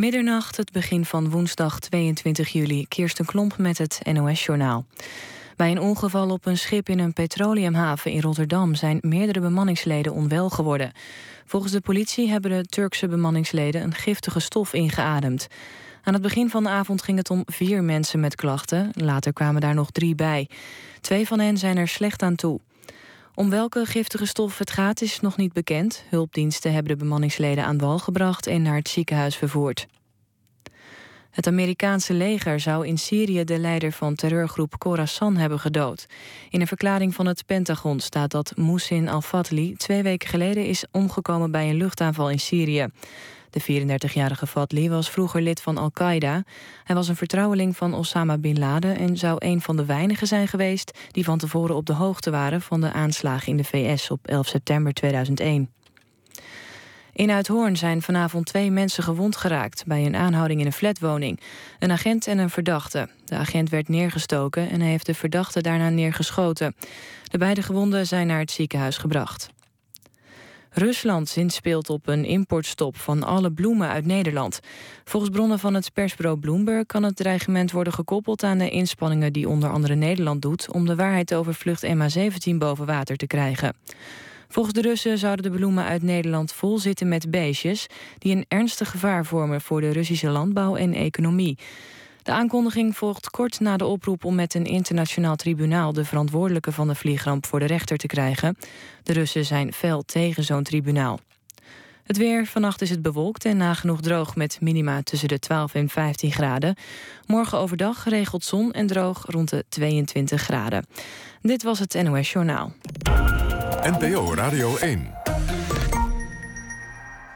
Middernacht, het begin van woensdag 22 juli. Kirsten Klomp met het NOS-journaal. Bij een ongeval op een schip in een petroleumhaven in Rotterdam... zijn meerdere bemanningsleden onwel geworden. Volgens de politie hebben de Turkse bemanningsleden... een giftige stof ingeademd. Aan het begin van de avond ging het om vier mensen met klachten. Later kwamen daar nog drie bij. Twee van hen zijn er slecht aan toe. Om welke giftige stof het gaat is nog niet bekend. Hulpdiensten hebben de bemanningsleden aan wal gebracht en naar het ziekenhuis vervoerd. Het Amerikaanse leger zou in Syrië de leider van terreurgroep Khorasan hebben gedood. In een verklaring van het Pentagon staat dat Moussin al-Fatli twee weken geleden is omgekomen bij een luchtaanval in Syrië. De 34-jarige Fatli was vroeger lid van Al-Qaeda. Hij was een vertrouweling van Osama Bin Laden en zou een van de weinigen zijn geweest die van tevoren op de hoogte waren van de aanslagen in de VS op 11 september 2001. In Uithoorn zijn vanavond twee mensen gewond geraakt bij een aanhouding in een flatwoning. Een agent en een verdachte. De agent werd neergestoken en hij heeft de verdachte daarna neergeschoten. De beide gewonden zijn naar het ziekenhuis gebracht. Rusland zinspeelt op een importstop van alle bloemen uit Nederland. Volgens bronnen van het persbureau Bloomberg kan het dreigement worden gekoppeld aan de inspanningen die onder andere Nederland doet om de waarheid over vlucht MH17 boven water te krijgen. Volgens de Russen zouden de bloemen uit Nederland vol zitten met beestjes die een ernstig gevaar vormen voor de Russische landbouw en economie. De aankondiging volgt kort na de oproep om met een internationaal tribunaal de verantwoordelijke van de vliegramp voor de rechter te krijgen. De Russen zijn fel tegen zo'n tribunaal. Het weer, vannacht is het bewolkt en nagenoeg droog met minima tussen de 12 en 15 graden. Morgen overdag geregeld zon en droog rond de 22 graden. Dit was het NOS Journaal. NPO Radio 1.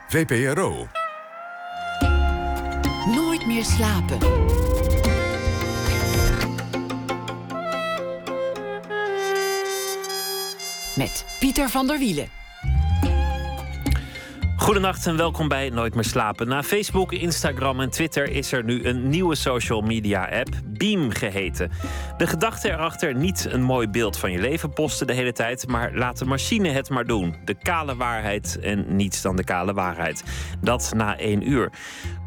VPRO. Nooit meer slapen. Met Pieter van der Wielen. Goedenacht en welkom bij Nooit meer slapen. Na Facebook, Instagram en Twitter is er nu een nieuwe social media app, Beam geheten. De gedachte erachter niet een mooi beeld van je leven posten de hele tijd, maar laat de machine het maar doen. De kale waarheid en niets dan de kale waarheid. Dat na één uur.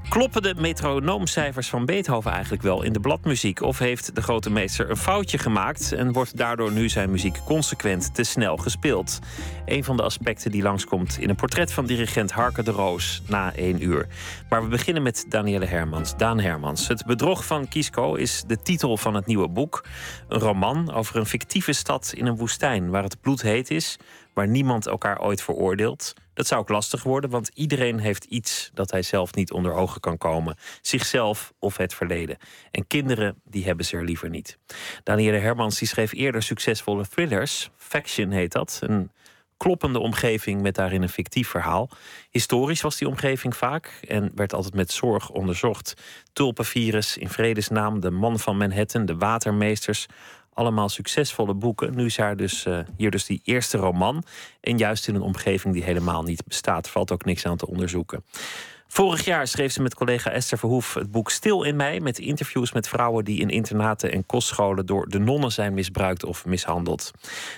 Kloppen de metronoomcijfers van Beethoven eigenlijk wel in de bladmuziek? Of heeft de grote meester een foutje gemaakt en wordt daardoor nu zijn muziek consequent te snel gespeeld? Een van de aspecten die langskomt in een portret van dirigent Harke de Roos na één uur. Maar we beginnen met Danielle Hermans, Daan Hermans. Het bedrog van Kisko is de titel van het nieuwe boek. Een roman over een fictieve stad in een woestijn waar het bloedheet is, waar niemand elkaar ooit veroordeelt. Dat zou ook lastig worden, want iedereen heeft iets dat hij zelf niet onder ogen kan komen. Zichzelf of het verleden. En kinderen, die hebben ze er liever niet. Danielle Hermans die schreef eerder succesvolle thrillers. Faction heet dat. Een kloppende omgeving met daarin een fictief verhaal. Historisch was die omgeving vaak en werd altijd met zorg onderzocht. Tulpenvirus, in vredesnaam, de man van Manhattan, de watermeesters, allemaal succesvolle boeken. Nu is haar dus, uh, hier dus die eerste roman. En juist in een omgeving die helemaal niet bestaat. Valt ook niks aan te onderzoeken. Vorig jaar schreef ze met collega Esther Verhoef het boek Stil in mij. Met interviews met vrouwen die in internaten en kostscholen door de nonnen zijn misbruikt of mishandeld.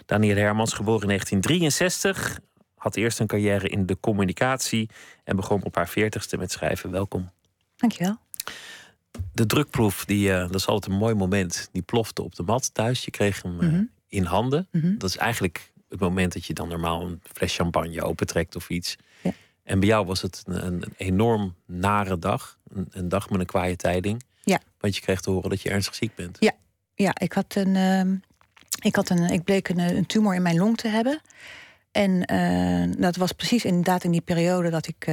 Daniel Hermans, geboren in 1963, had eerst een carrière in de communicatie en begon op haar veertigste met schrijven. Welkom. Dankjewel de drukproef, die, uh, dat is altijd een mooi moment. Die plofte op de mat thuis. Je kreeg hem uh, mm in handen. Mm -hmm. Dat is eigenlijk het moment dat je dan normaal een fles champagne opentrekt of iets. Ja. En bij jou was het een, een enorm nare dag. Een, een, dag met een kwaaie tijding. Ja. Want je kreeg te horen dat je ernstig ziek bent. Ja, ja ik, had een, uh, ik, had een, ik bleek een, een, tumor in mijn long te hebben. En dat was precies inderdaad in die periode dat ik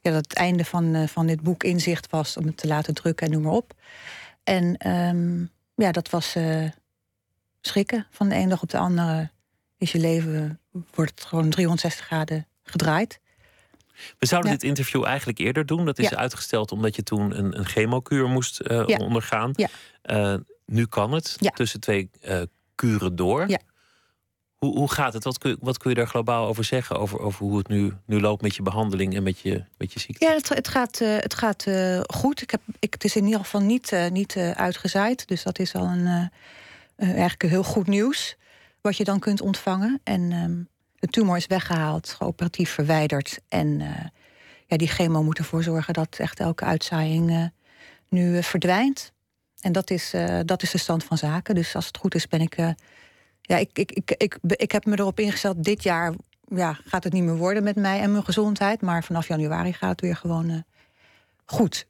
ja, dat het einde van, uh, van dit boek inzicht was om het te laten drukken en noem maar op. En um, ja, dat was uh, schrikken. Van de ene dag op de andere is je leven, wordt gewoon 360 graden gedraaid. We zouden ja. dit interview eigenlijk eerder doen. Dat is ja. uitgesteld omdat je toen een, een chemokuur moest uh, ja. ondergaan. nu kan het, tussen twee kuren door. Hoe, hoe gaat het? Wat kun, wat kun je daar globaal over zeggen? Over, hoe het nu, nu loopt met je behandeling en met je, met je ziekte? Ja, het, het gaat, uh, het gaat uh, goed. Ik heb, ik, het is in ieder geval niet, uh, niet uitgezaaid. Dus dat is al een, eigenlijk heel goed nieuws. Wat je dan kunt ontvangen. En de tumor is weggehaald, operatief verwijderd. En ja, die chemo moet ervoor zorgen dat echt elke uitzaaiing nu verdwijnt. En dat is, dat is de stand van zaken. Dus als het goed is, ben ik. Ja, ik, ik, ik, ik, ik heb me erop ingesteld. Dit jaar ja, gaat het niet meer worden met mij en mijn gezondheid. Maar vanaf januari gaat het weer gewoon goed.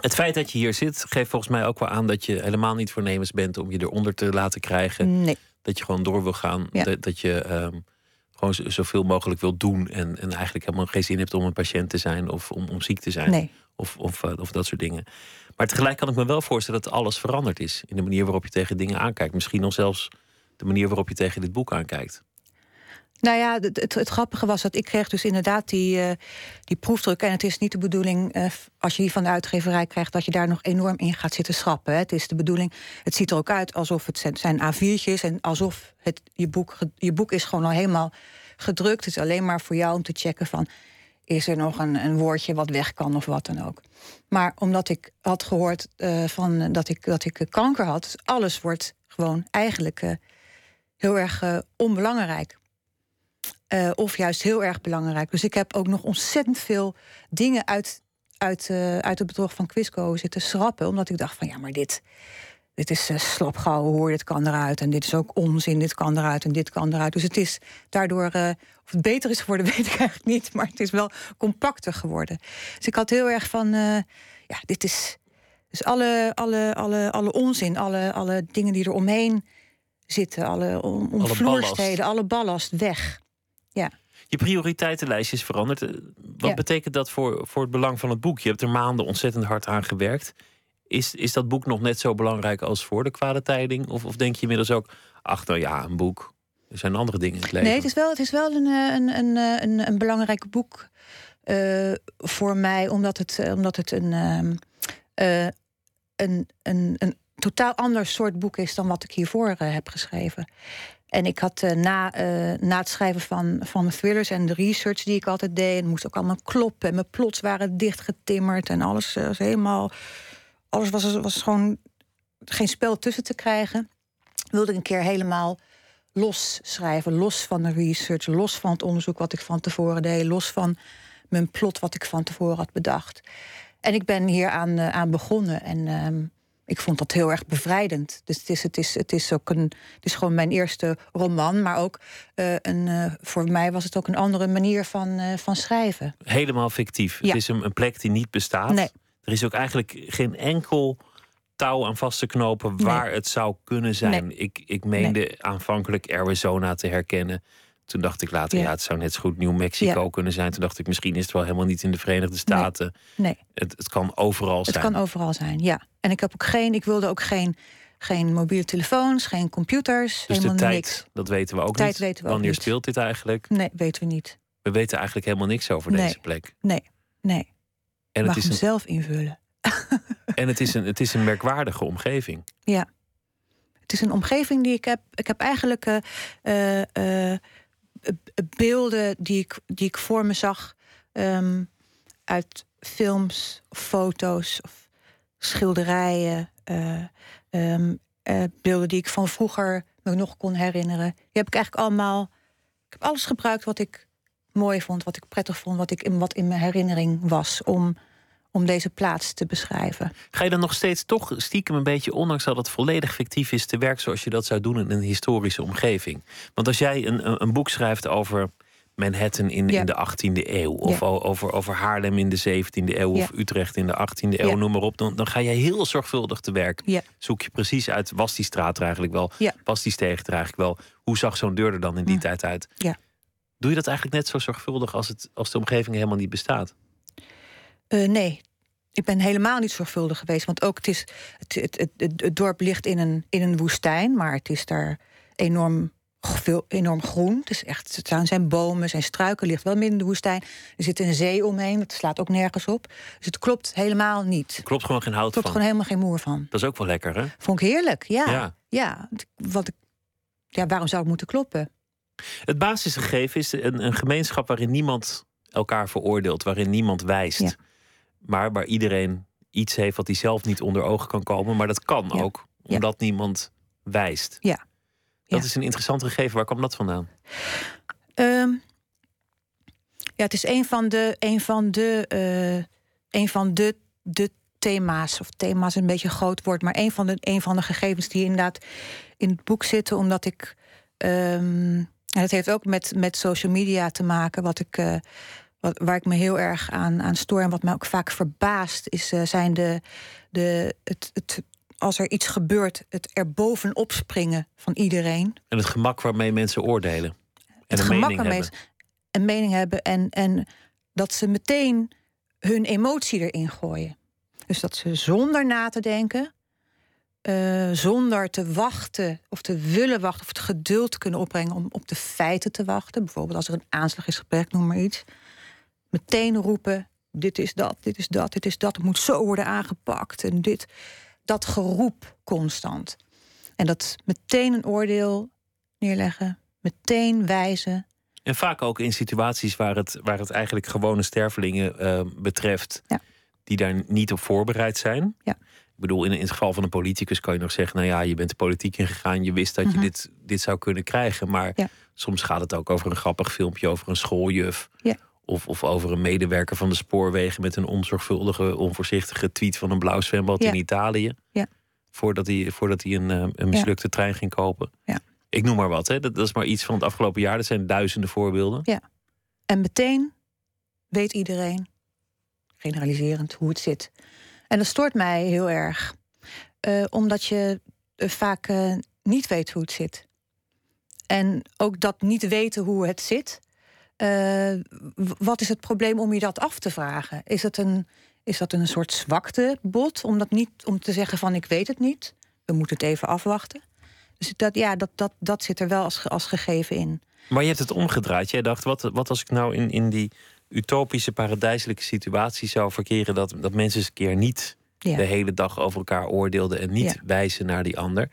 Het feit dat je hier zit, geeft volgens mij ook wel aan dat je helemaal niet voornemens bent om je eronder te laten krijgen. Nee. Dat je gewoon door wil gaan. Ja. Dat, dat, je. Um, gewoon zoveel mogelijk wil doen. En, en eigenlijk helemaal geen zin hebt om een patiënt te zijn of om, om ziek te zijn. Nee. Of, of, uh, of dat soort dingen. Maar tegelijk kan ik me wel voorstellen dat alles veranderd is. In de manier waarop je tegen dingen aankijkt. Misschien nog zelfs de manier waarop je tegen dit boek aankijkt. Nou ja, het, het, grappige was dat ik kreeg dus inderdaad die, uh, die proefdruk. En het is niet de bedoeling, uh, als je die van de uitgeverij krijgt, dat je daar nog enorm in gaat zitten schrappen. Hè. Het is de bedoeling, het ziet er ook uit alsof het zijn, zijn A4'tjes en alsof het, je, boek, je boek is gewoon al helemaal gedrukt. Het is alleen maar voor jou om te checken van, is er nog een, een woordje wat weg kan of wat dan ook. Maar omdat ik had gehoord uh, van, dat, ik, dat ik kanker had, dus alles wordt gewoon eigenlijk heel erg onbelangrijk. Uh, of juist heel erg belangrijk. Dus ik heb ook nog ontzettend veel dingen uit, uit, uh, uit het bedrog van Quisco zitten schrappen. Omdat ik dacht van ja, maar dit, dit is uh, slapgauw hoor, dit kan eruit. En dit is ook onzin, dit kan eruit en dit kan eruit. Dus het is daardoor, of het beter is geworden, weet ik eigenlijk niet. Maar het is wel compacter geworden. Dus ik had heel erg van, ja, dit is... Dus alle, alle, alle, alle onzin, alle, alle dingen die er omheen zitten, alle om, omvloersteden, alle ballast weg. Ja. Je prioriteitenlijst is veranderd. Eh, wat ja. betekent dat voor, voor het belang van het boek? Je hebt er maanden ontzettend hard aan gewerkt. Is, is dat boek nog net zo belangrijk als voor de kwade tijding? Of, of denk je inmiddels ook, ach nou ja, een boek. Er zijn andere dingen in het leven. Nee, het is wel, het is wel een, eh, een, een, eh, een, een belangrijk boek uh, voor mij, omdat het, omdat het een, uh, een, een, een totaal ander soort boek is dan wat ik hiervoor heb geschreven. En ik had uh, na, uh, na het schrijven van, van de thrillers en de research die ik altijd deed, en moest ook allemaal kloppen. En mijn plots waren dichtgetimmerd en alles was helemaal. Alles was, was gewoon geen spel tussen te krijgen. Wilde ik een keer helemaal los schrijven. Los van de research, los van het onderzoek wat ik van tevoren deed, los van mijn plot wat ik van tevoren had bedacht. En ik ben hier aan, aan begonnen. En. Ik vond dat heel erg bevrijdend. Dus het is, het is, het is ook een. Het is gewoon mijn eerste roman, maar ook uh, een. Uh, voor mij was het ook een andere manier van, uh, van schrijven. Helemaal fictief. Ja. Het is een, een, plek die niet bestaat. Nee. Er is ook eigenlijk geen enkel touw aan vast te knopen waar nee. het zou kunnen zijn. Nee. Ik, ik meende aanvankelijk Arizona te herkennen. Toen dacht ik later, ja, ja het zou net zo goed Nieuw Mexico ja. kunnen zijn. Toen dacht ik, misschien is het wel helemaal niet in de Verenigde Staten. Nee. Het, het kan overal het zijn. Het kan overal zijn, ja. En ik heb ook geen, ik wilde ook geen, geen mobiele telefoons, geen computers. Dus de tijd, niks. dat weten we ook tijd niet. Weten we Wanneer ook niet. speelt dit eigenlijk? Nee, weten we niet. We weten eigenlijk helemaal niks over nee. deze plek. Nee, nee. En Mag het is een, zelf invullen. en het is, een, het is een merkwaardige omgeving. Ja. Het is een omgeving die ik heb. Ik heb eigenlijk uh, uh, uh, beelden die ik, die ik voor me zag um, uit films, foto's of schilderijen, uh, um, uh, beelden die ik van vroeger me nog kon herinneren. Die heb ik eigenlijk allemaal. Ik heb alles gebruikt wat ik mooi vond, wat ik prettig vond, wat, ik in, wat in mijn herinnering was om, om deze plaats te beschrijven. Ga je dan nog steeds toch stiekem een beetje, ondanks dat het volledig fictief is, te werk zoals je dat zou doen in een historische omgeving? Want als jij een, een boek schrijft over Manhattan in, ja. in de 18e eeuw, of Ja. over, over Haarlem in de 17e eeuw, Ja. of Utrecht in de 18e eeuw, noem maar op, dan, dan ga je heel zorgvuldig te werk. Zoek je precies uit, was die straat er eigenlijk wel? Was die steeg er eigenlijk wel? Hoe zag zo'n deur er dan in die Ja. tijd uit? Ja. Doe je dat eigenlijk net zo zorgvuldig als, het, als de omgeving helemaal niet bestaat? Uh, nee, ik ben helemaal niet zorgvuldig geweest. Want ook het, is, het, het, het, het, dorp ligt in een, in een woestijn, maar het is daar enorm, veel, enorm groen. Het, is echt, het zijn, bomen, zijn struiken, ligt wel midden in de woestijn. Er zit een zee omheen, dat slaat ook nergens op. Dus het klopt helemaal niet. Klopt gewoon geen hout klopt van. gewoon helemaal geen moer van. Dat is ook wel lekker, hè? Vond ik heerlijk, ja. Ja. ja. Wat ik, ja, waarom zou het moeten kloppen? Het basisgegeven is een, een gemeenschap waarin niemand elkaar veroordeelt, waarin niemand wijst. Ja. Maar waar iedereen iets heeft wat hij zelf niet onder ogen kan komen. Maar dat kan Ja. ook, Ja. omdat niemand wijst. Ja. Dat is een interessant gegeven. Waar kwam dat vandaan? Ehm, Ja, het is een van de, een van de, uh, een van de, de thema's. Of thema's een beetje groot woord, maar een van de, een van de gegevens die inderdaad in het boek zitten, omdat ik. Um, en het heeft ook met, met social media te maken, wat ik. Uh, wat, waar ik me heel erg aan, aan stoor en wat me ook vaak verbaast, is, uh, zijn de, de, het, het, als er iets gebeurt, het er bovenop springen van iedereen. En het gemak waarmee mensen oordelen. En het een gemak mening waarmee hebben. ze een mening hebben en, en dat ze meteen hun emotie erin gooien. Dus dat ze zonder na te denken, uh, zonder te wachten of te willen wachten of het geduld kunnen opbrengen om op de feiten te wachten. Bijvoorbeeld als er een aanslag is gepleegd, noem maar iets. Meteen roepen: dit is dat, dit is dat, dit is dat. Het moet zo worden aangepakt. En dit, dat geroep constant. En dat meteen een oordeel neerleggen, meteen wijzen. En vaak ook in situaties waar het, waar het eigenlijk gewone stervelingen uh, betreft, ja. die daar niet op voorbereid zijn. Ja. Ik bedoel, in, in het geval van een politicus kan je nog zeggen: Nou ja, je bent de politiek ingegaan, je wist dat Mhm. je dit, dit zou kunnen krijgen. Maar Ja. soms gaat het ook over een grappig filmpje over een schooljuf. Ja. Of, of over een medewerker van de spoorwegen met een onzorgvuldige, onvoorzichtige tweet van een blauw zwembad Ja. in Italië. Ja. Voordat hij, voordat hij een, eh, een mislukte trein ging kopen. Ja. Ik noem maar wat, hè. Dat, dat is maar iets van het afgelopen jaar. Dat zijn duizenden voorbeelden. En meteen weet iedereen, generaliserend, hoe het zit. En dat stoort mij heel erg. Eh, omdat je eh, vaak niet weet hoe het zit. En ook dat niet weten hoe het zit. Eh, wat is het probleem om je dat af te vragen? Is dat een, is dat een soort zwaktebod om, dat niet, om te zeggen van ik weet het niet? We moeten het even afwachten. Dus dat, ja, dat, dat, dat zit er wel als, als gegeven in. Maar je hebt het omgedraaid. Jij dacht, wat, wat als ik nou in, in die utopische, paradijselijke situatie zou verkeren... dat, dat mensen eens een keer niet Ja. de hele dag over elkaar oordeelden... en niet Ja. wijzen naar die ander.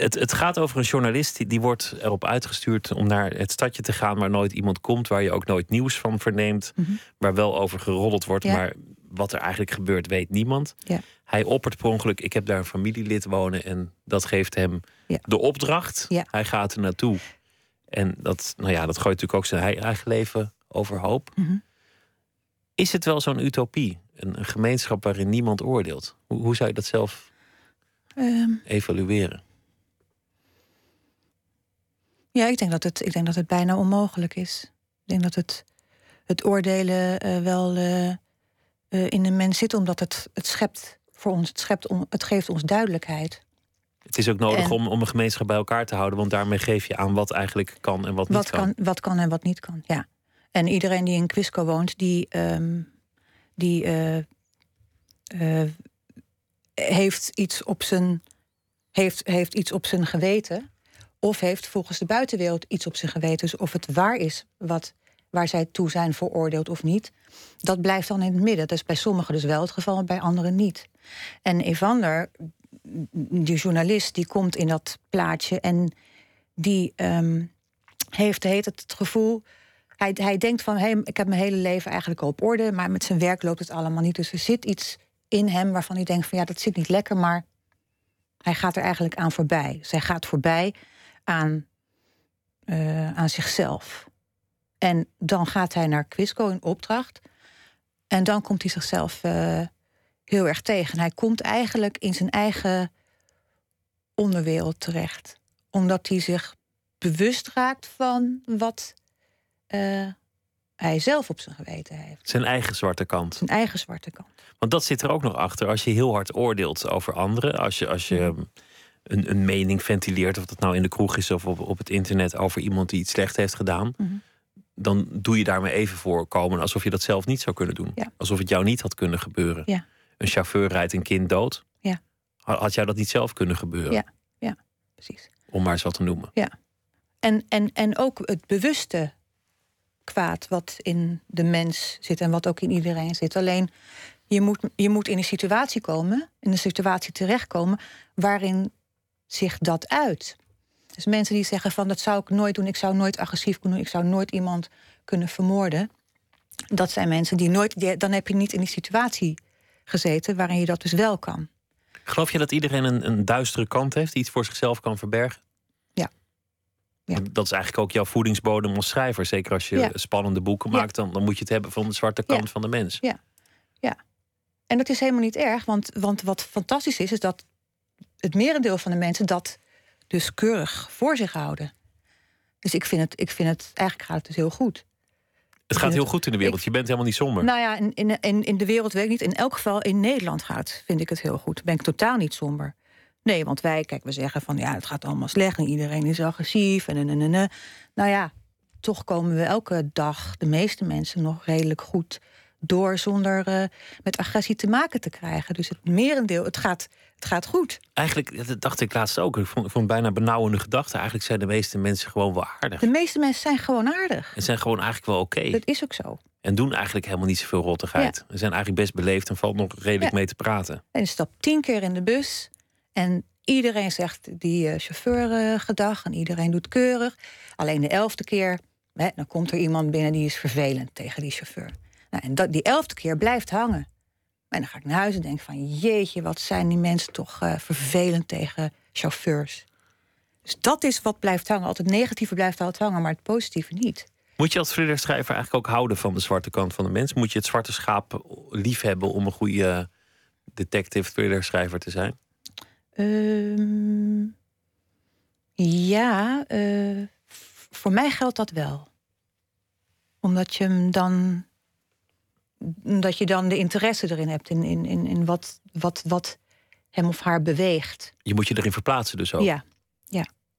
Het, het gaat over een journalist die, die wordt erop uitgestuurd... om naar het stadje te gaan waar nooit iemand komt... waar je ook nooit nieuws van verneemt... Mhm. waar wel over geroddeld wordt... Ja. maar wat er eigenlijk gebeurt, weet niemand. Ja. Hij oppert per ongeluk, ik heb daar een familielid wonen... en dat geeft hem Ja. de opdracht. Hij gaat er naartoe. En dat, nou ja, dat gooit natuurlijk ook zijn ei- eigen leven overhoop. Mhm. Is het wel zo'n utopie? Een, een gemeenschap waarin niemand oordeelt? Hoe, hoe zou je dat zelf Ehm, evalueren? Ja, ik denk dat het, ik denk dat het bijna onmogelijk is. Ik denk dat het, het oordelen eh, wel eh, eh, in de mens zit, omdat het, het schept voor ons, het, schept om, het geeft ons duidelijkheid. Het is ook nodig En- om, om een gemeenschap bij elkaar te houden, want daarmee geef je aan wat eigenlijk kan en wat, Wat niet kan. kan, wat kan en wat niet kan, ja. En iedereen die in Quisco woont, die, ehm, die heeft, iets op zijn, heeft, heeft iets op zijn geweten. Of heeft volgens de buitenwereld iets op zijn geweten. Dus of het waar is wat, waar zij toe zijn veroordeeld of niet. Dat blijft dan in het midden. Dat is bij sommigen dus wel het geval, bij anderen niet. En Evander, die journalist, die komt in dat plaatje en die ehm, heeft heet het, het gevoel. Hij, hij denkt van, hey, ik heb mijn hele leven eigenlijk al op orde, maar met zijn werk loopt het allemaal niet. Dus er zit iets in hem waarvan hij denkt van, ja, dat zit niet lekker, maar hij gaat er eigenlijk aan voorbij. Hij gaat voorbij aan, eh, aan zichzelf. En dan gaat hij naar Quisco in opdracht. En dan komt hij zichzelf eh, heel erg tegen. Hij komt eigenlijk in zijn eigen onderwereld terecht. Omdat hij zich bewust raakt van wat eh, hij zelf op zijn geweten heeft. Zijn eigen zwarte kant. Zijn eigen zwarte kant. Want dat zit er ook nog achter. Als je heel hard oordeelt over anderen, als je, als je. Een, een mening ventileert, of dat nou in de kroeg is of op, op het internet over iemand die iets slecht heeft gedaan, Mhm. dan doe je daarmee even voorkomen alsof je dat zelf niet zou kunnen doen. Ja. Alsof het jou niet had kunnen gebeuren. Ja. Een chauffeur rijdt een kind dood. Ja. Ha- Had jou dat niet zelf kunnen gebeuren? Ja. Precies. Om maar eens wat te noemen. En, en, en ook het bewuste kwaad wat in de mens zit en wat ook in iedereen zit. Alleen je moet, je moet in een situatie komen, in een situatie terechtkomen waarin zich dat uit. Dus mensen die zeggen van dat zou ik nooit doen, ik zou nooit agressief kunnen doen, ik zou nooit iemand kunnen vermoorden. Dat zijn mensen die nooit, dan heb je niet in die situatie gezeten waarin je dat dus wel kan. Geloof je dat iedereen een, een duistere kant heeft, die iets voor zichzelf kan verbergen? Ja. Dat is eigenlijk ook jouw voedingsbodem als schrijver. Zeker als je Ja. spannende boeken Ja. maakt, dan, dan moet je het hebben van de zwarte kant Ja. van de mens. En dat is helemaal niet erg, want, want wat fantastisch is, is dat het merendeel van de mensen dat dus keurig voor zich houden. Dus ik vind het, ik vind het eigenlijk gaat het dus heel goed. Het gaat heel goed in de wereld. ik- Je bent helemaal niet somber. Nou ja, in, in, in, de wereld weet ik niet. In elk geval in Nederland gaat, vind ik het heel goed. Ben ik totaal niet somber. Nee, want wij, kijk, we zeggen van ja, het gaat allemaal slecht en iedereen is agressief en en en en. en. Nou ja, toch komen we elke dag, de meeste mensen, nog redelijk goed door zonder eh, met agressie te maken te krijgen. Dus het merendeel, het gaat, het gaat goed. Eigenlijk, dat dacht ik laatst ook. Ik vond, ik vond het bijna benauwende gedachte. Eigenlijk zijn de meeste mensen gewoon wel aardig. De meeste mensen zijn gewoon aardig. En zijn gewoon eigenlijk wel oké. Dat is ook zo. En doen eigenlijk helemaal niet zoveel rottigheid. Ze zijn eigenlijk best beleefd en valt nog redelijk Ja. mee te praten. En je stapt tien keer in de bus. En iedereen zegt die eh, chauffeur eh, gedag. En iedereen doet keurig. Alleen de elfde keer, hè, dan komt er iemand binnen die is vervelend tegen die chauffeur. Nou, en dat, die elfde keer blijft hangen. En dan ga ik naar huis en denk van... jeetje, wat zijn die mensen toch eh, vervelend tegen chauffeurs. Dus dat is wat blijft hangen. Altijd het negatieve blijft altijd hangen, maar het positieve niet. Moet je als thrillerschrijver eigenlijk ook houden van de zwarte kant van de mens? Moet je het zwarte schaap liefhebben om een goede detective thrillerschrijver te zijn? Ehm, ja, eh, voor mij geldt dat wel. Omdat je hem dan. Dat je dan de interesse erin hebt in, in, in, in wat, wat, wat hem of haar beweegt. Je moet je erin verplaatsen dus ook. Ja,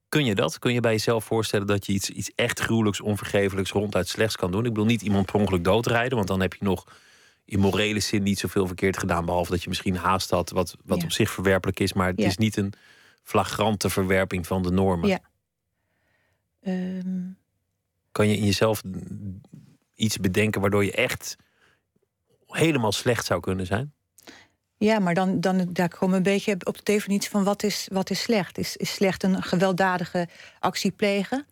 Kun je dat? Kun je bij jezelf voorstellen dat je iets, iets echt gruwelijks, onvergeeflijks, ronduit slechts kan doen? Ik bedoel niet iemand per ongeluk doodrijden, want dan heb je nog in morele zin niet zoveel verkeerd gedaan. Behalve dat je misschien haast had, wat, wat Ja. op zich verwerpelijk is. Maar het Ja. is niet een flagrante verwerping van de normen. Ja. Ehm, Kan je in jezelf iets bedenken waardoor je echt helemaal slecht zou kunnen zijn? ja maar dan, dan daar komen we een beetje op de definitie van wat is, wat is slecht. Is, is slecht een gewelddadige actie plegen?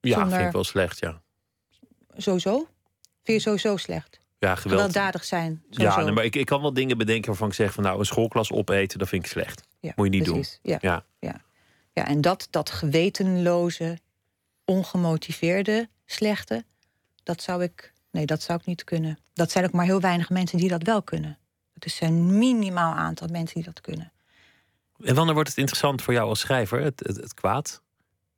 Ja, Zonder- vind ik wel slecht, ja. Sowieso? Vind je sowieso slecht? Ja, geweld. Gewelddadig zijn? Ja, nee, maar ik, ik kan wel dingen bedenken waarvan ik zeg van nou, een schoolklas opeten, dat vind ik slecht. Ja, Moet je niet precies. Ja. Ja. Ja. ja, en dat, dat gewetenloze, ongemotiveerde slechte, dat zou ik, nee, dat zou ik niet kunnen. Dat zijn ook maar heel weinig mensen die dat wel kunnen. Het is een minimaal aantal mensen die dat kunnen. En wanneer wordt het interessant voor jou als schrijver, het, het, het kwaad?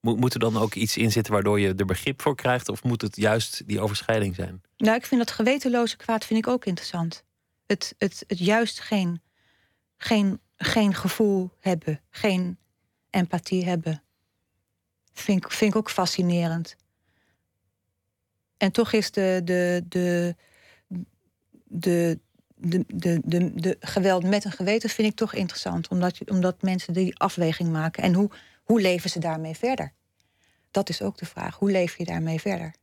Moet, moet er dan ook iets in zitten waardoor je er begrip voor krijgt? Of moet het juist die overschrijding zijn? Nou, ik vind dat gewetenloze kwaad vind ik ook interessant. Het, het, het juist geen, geen, geen gevoel hebben, geen empathie hebben. Vind vind ik ook fascinerend. En toch is de, de, de, de, de, de, de, de geweld met een geweten vind ik toch interessant. Omdat, je, omdat mensen die afweging maken. En hoe, hoe leven ze daarmee verder? Dat is ook de vraag. Hoe leef je daarmee verder?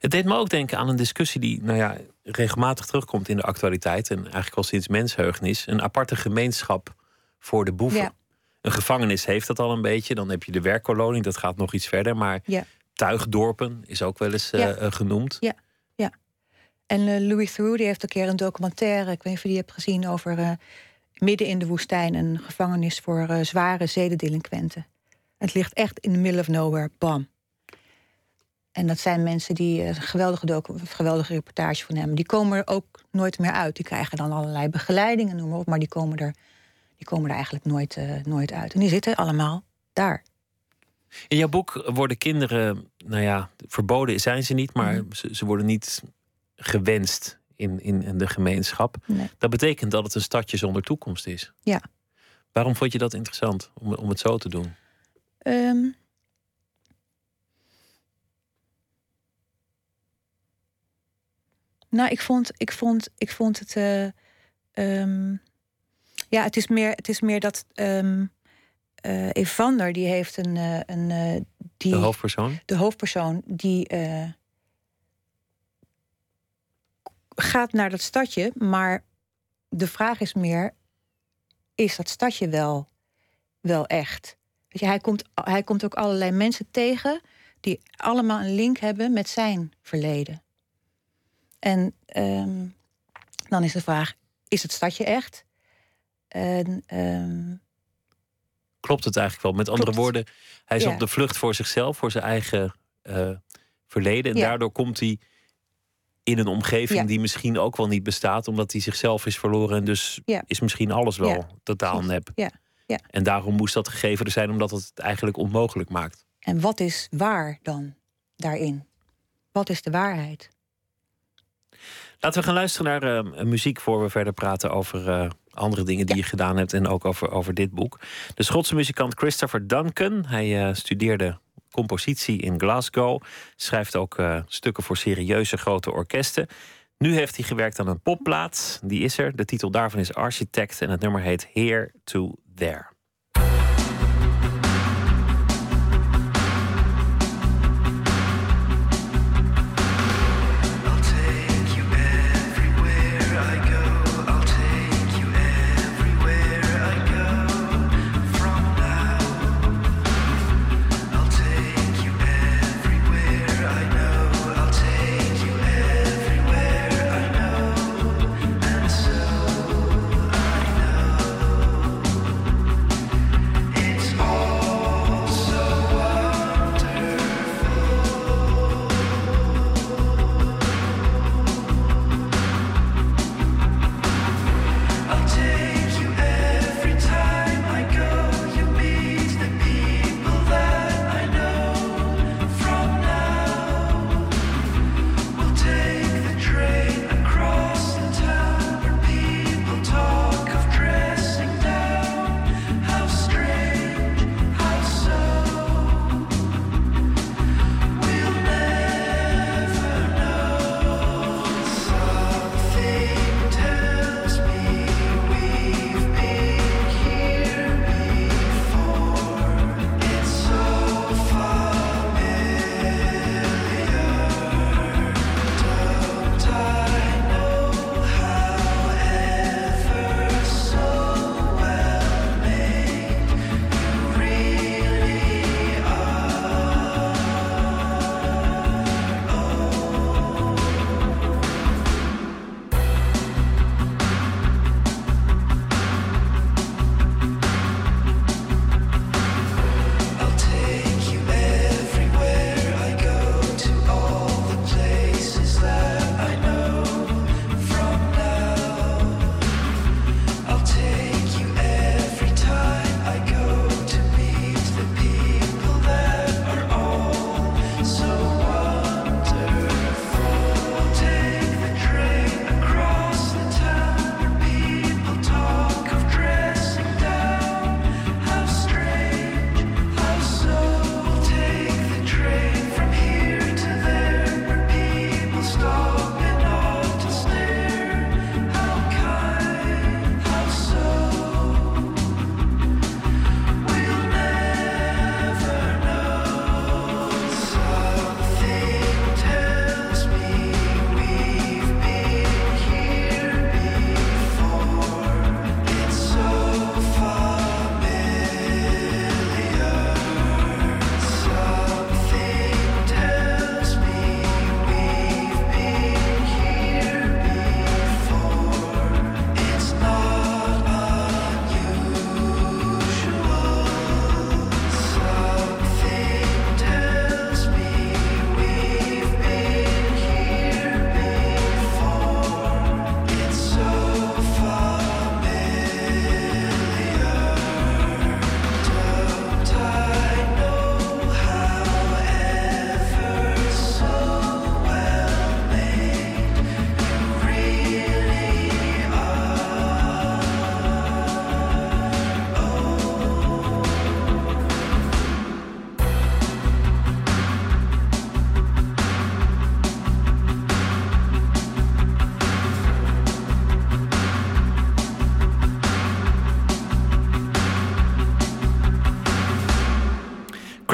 Het deed me ook denken aan een discussie die nou ja, regelmatig terugkomt in de actualiteit. En eigenlijk al sinds mensheugenis. Een aparte gemeenschap voor de boeven. Ja. Een gevangenis heeft dat al een beetje. Dan heb je de werkkolonie, dat gaat nog iets verder. Maar Ja. Tuigdorpen is ook wel eens eh, Ja. eh, genoemd. En eh, Louis Theroux die heeft een keer een documentaire, ik weet niet of je die hebt gezien, over midden in de woestijn een gevangenis voor zware zedendelinquenten. Het ligt echt in the middle of nowhere, bam. En dat zijn mensen die een geweldige, docu- geweldige reportage van hem. Die komen er ook nooit meer uit. Die krijgen dan allerlei begeleidingen, noem maar op, maar die komen er, die komen er eigenlijk nooit, nooit uit. En die zitten allemaal daar. In jouw boek worden kinderen, nou ja, verboden zijn ze niet, maar Mhm. ze, ze worden niet gewenst in, in, in de gemeenschap. Nee. Dat betekent dat het een stadje zonder toekomst is. Ja. Waarom vond je dat interessant om, om het zo te doen? Ehm, nou, ik vond, ik vond, ik vond het. eh, ehm, ja, het is meer, het is meer dat. ehm eh, Evander, die heeft een. eh, een eh, die, De hoofdpersoon? de hoofdpersoon, die. gaat naar dat stadje, maar de vraag is meer: is dat stadje wel, wel echt? Weet je, hij, komt, hij komt ook allerlei mensen tegen die allemaal een link hebben met zijn verleden. En ehm, dan is de vraag: is het stadje echt? En, ehm, klopt het eigenlijk wel. Met andere Klopt. woorden, hij is Ja. op de vlucht voor zichzelf, voor zijn eigen eh, verleden. En Ja. daardoor komt hij in een omgeving Ja. die misschien ook wel niet bestaat, omdat hij zichzelf is verloren. En dus is misschien alles wel totaal nep. Ja, ja. En daarom moest dat gegeven er zijn, omdat het het eigenlijk onmogelijk maakt. En wat is waar dan daarin? Wat is de waarheid? Laten we gaan luisteren naar eh, muziek voor we verder praten over eh, andere dingen die je gedaan hebt en ook over, over dit boek. De Schotse muzikant Christopher Duncan. Hij eh, studeerde compositie in Glasgow, schrijft ook eh, stukken voor serieuze grote orkesten. Nu heeft hij gewerkt aan een popplaat. Die is er. De titel daarvan is Architect en het nummer heet Here to There.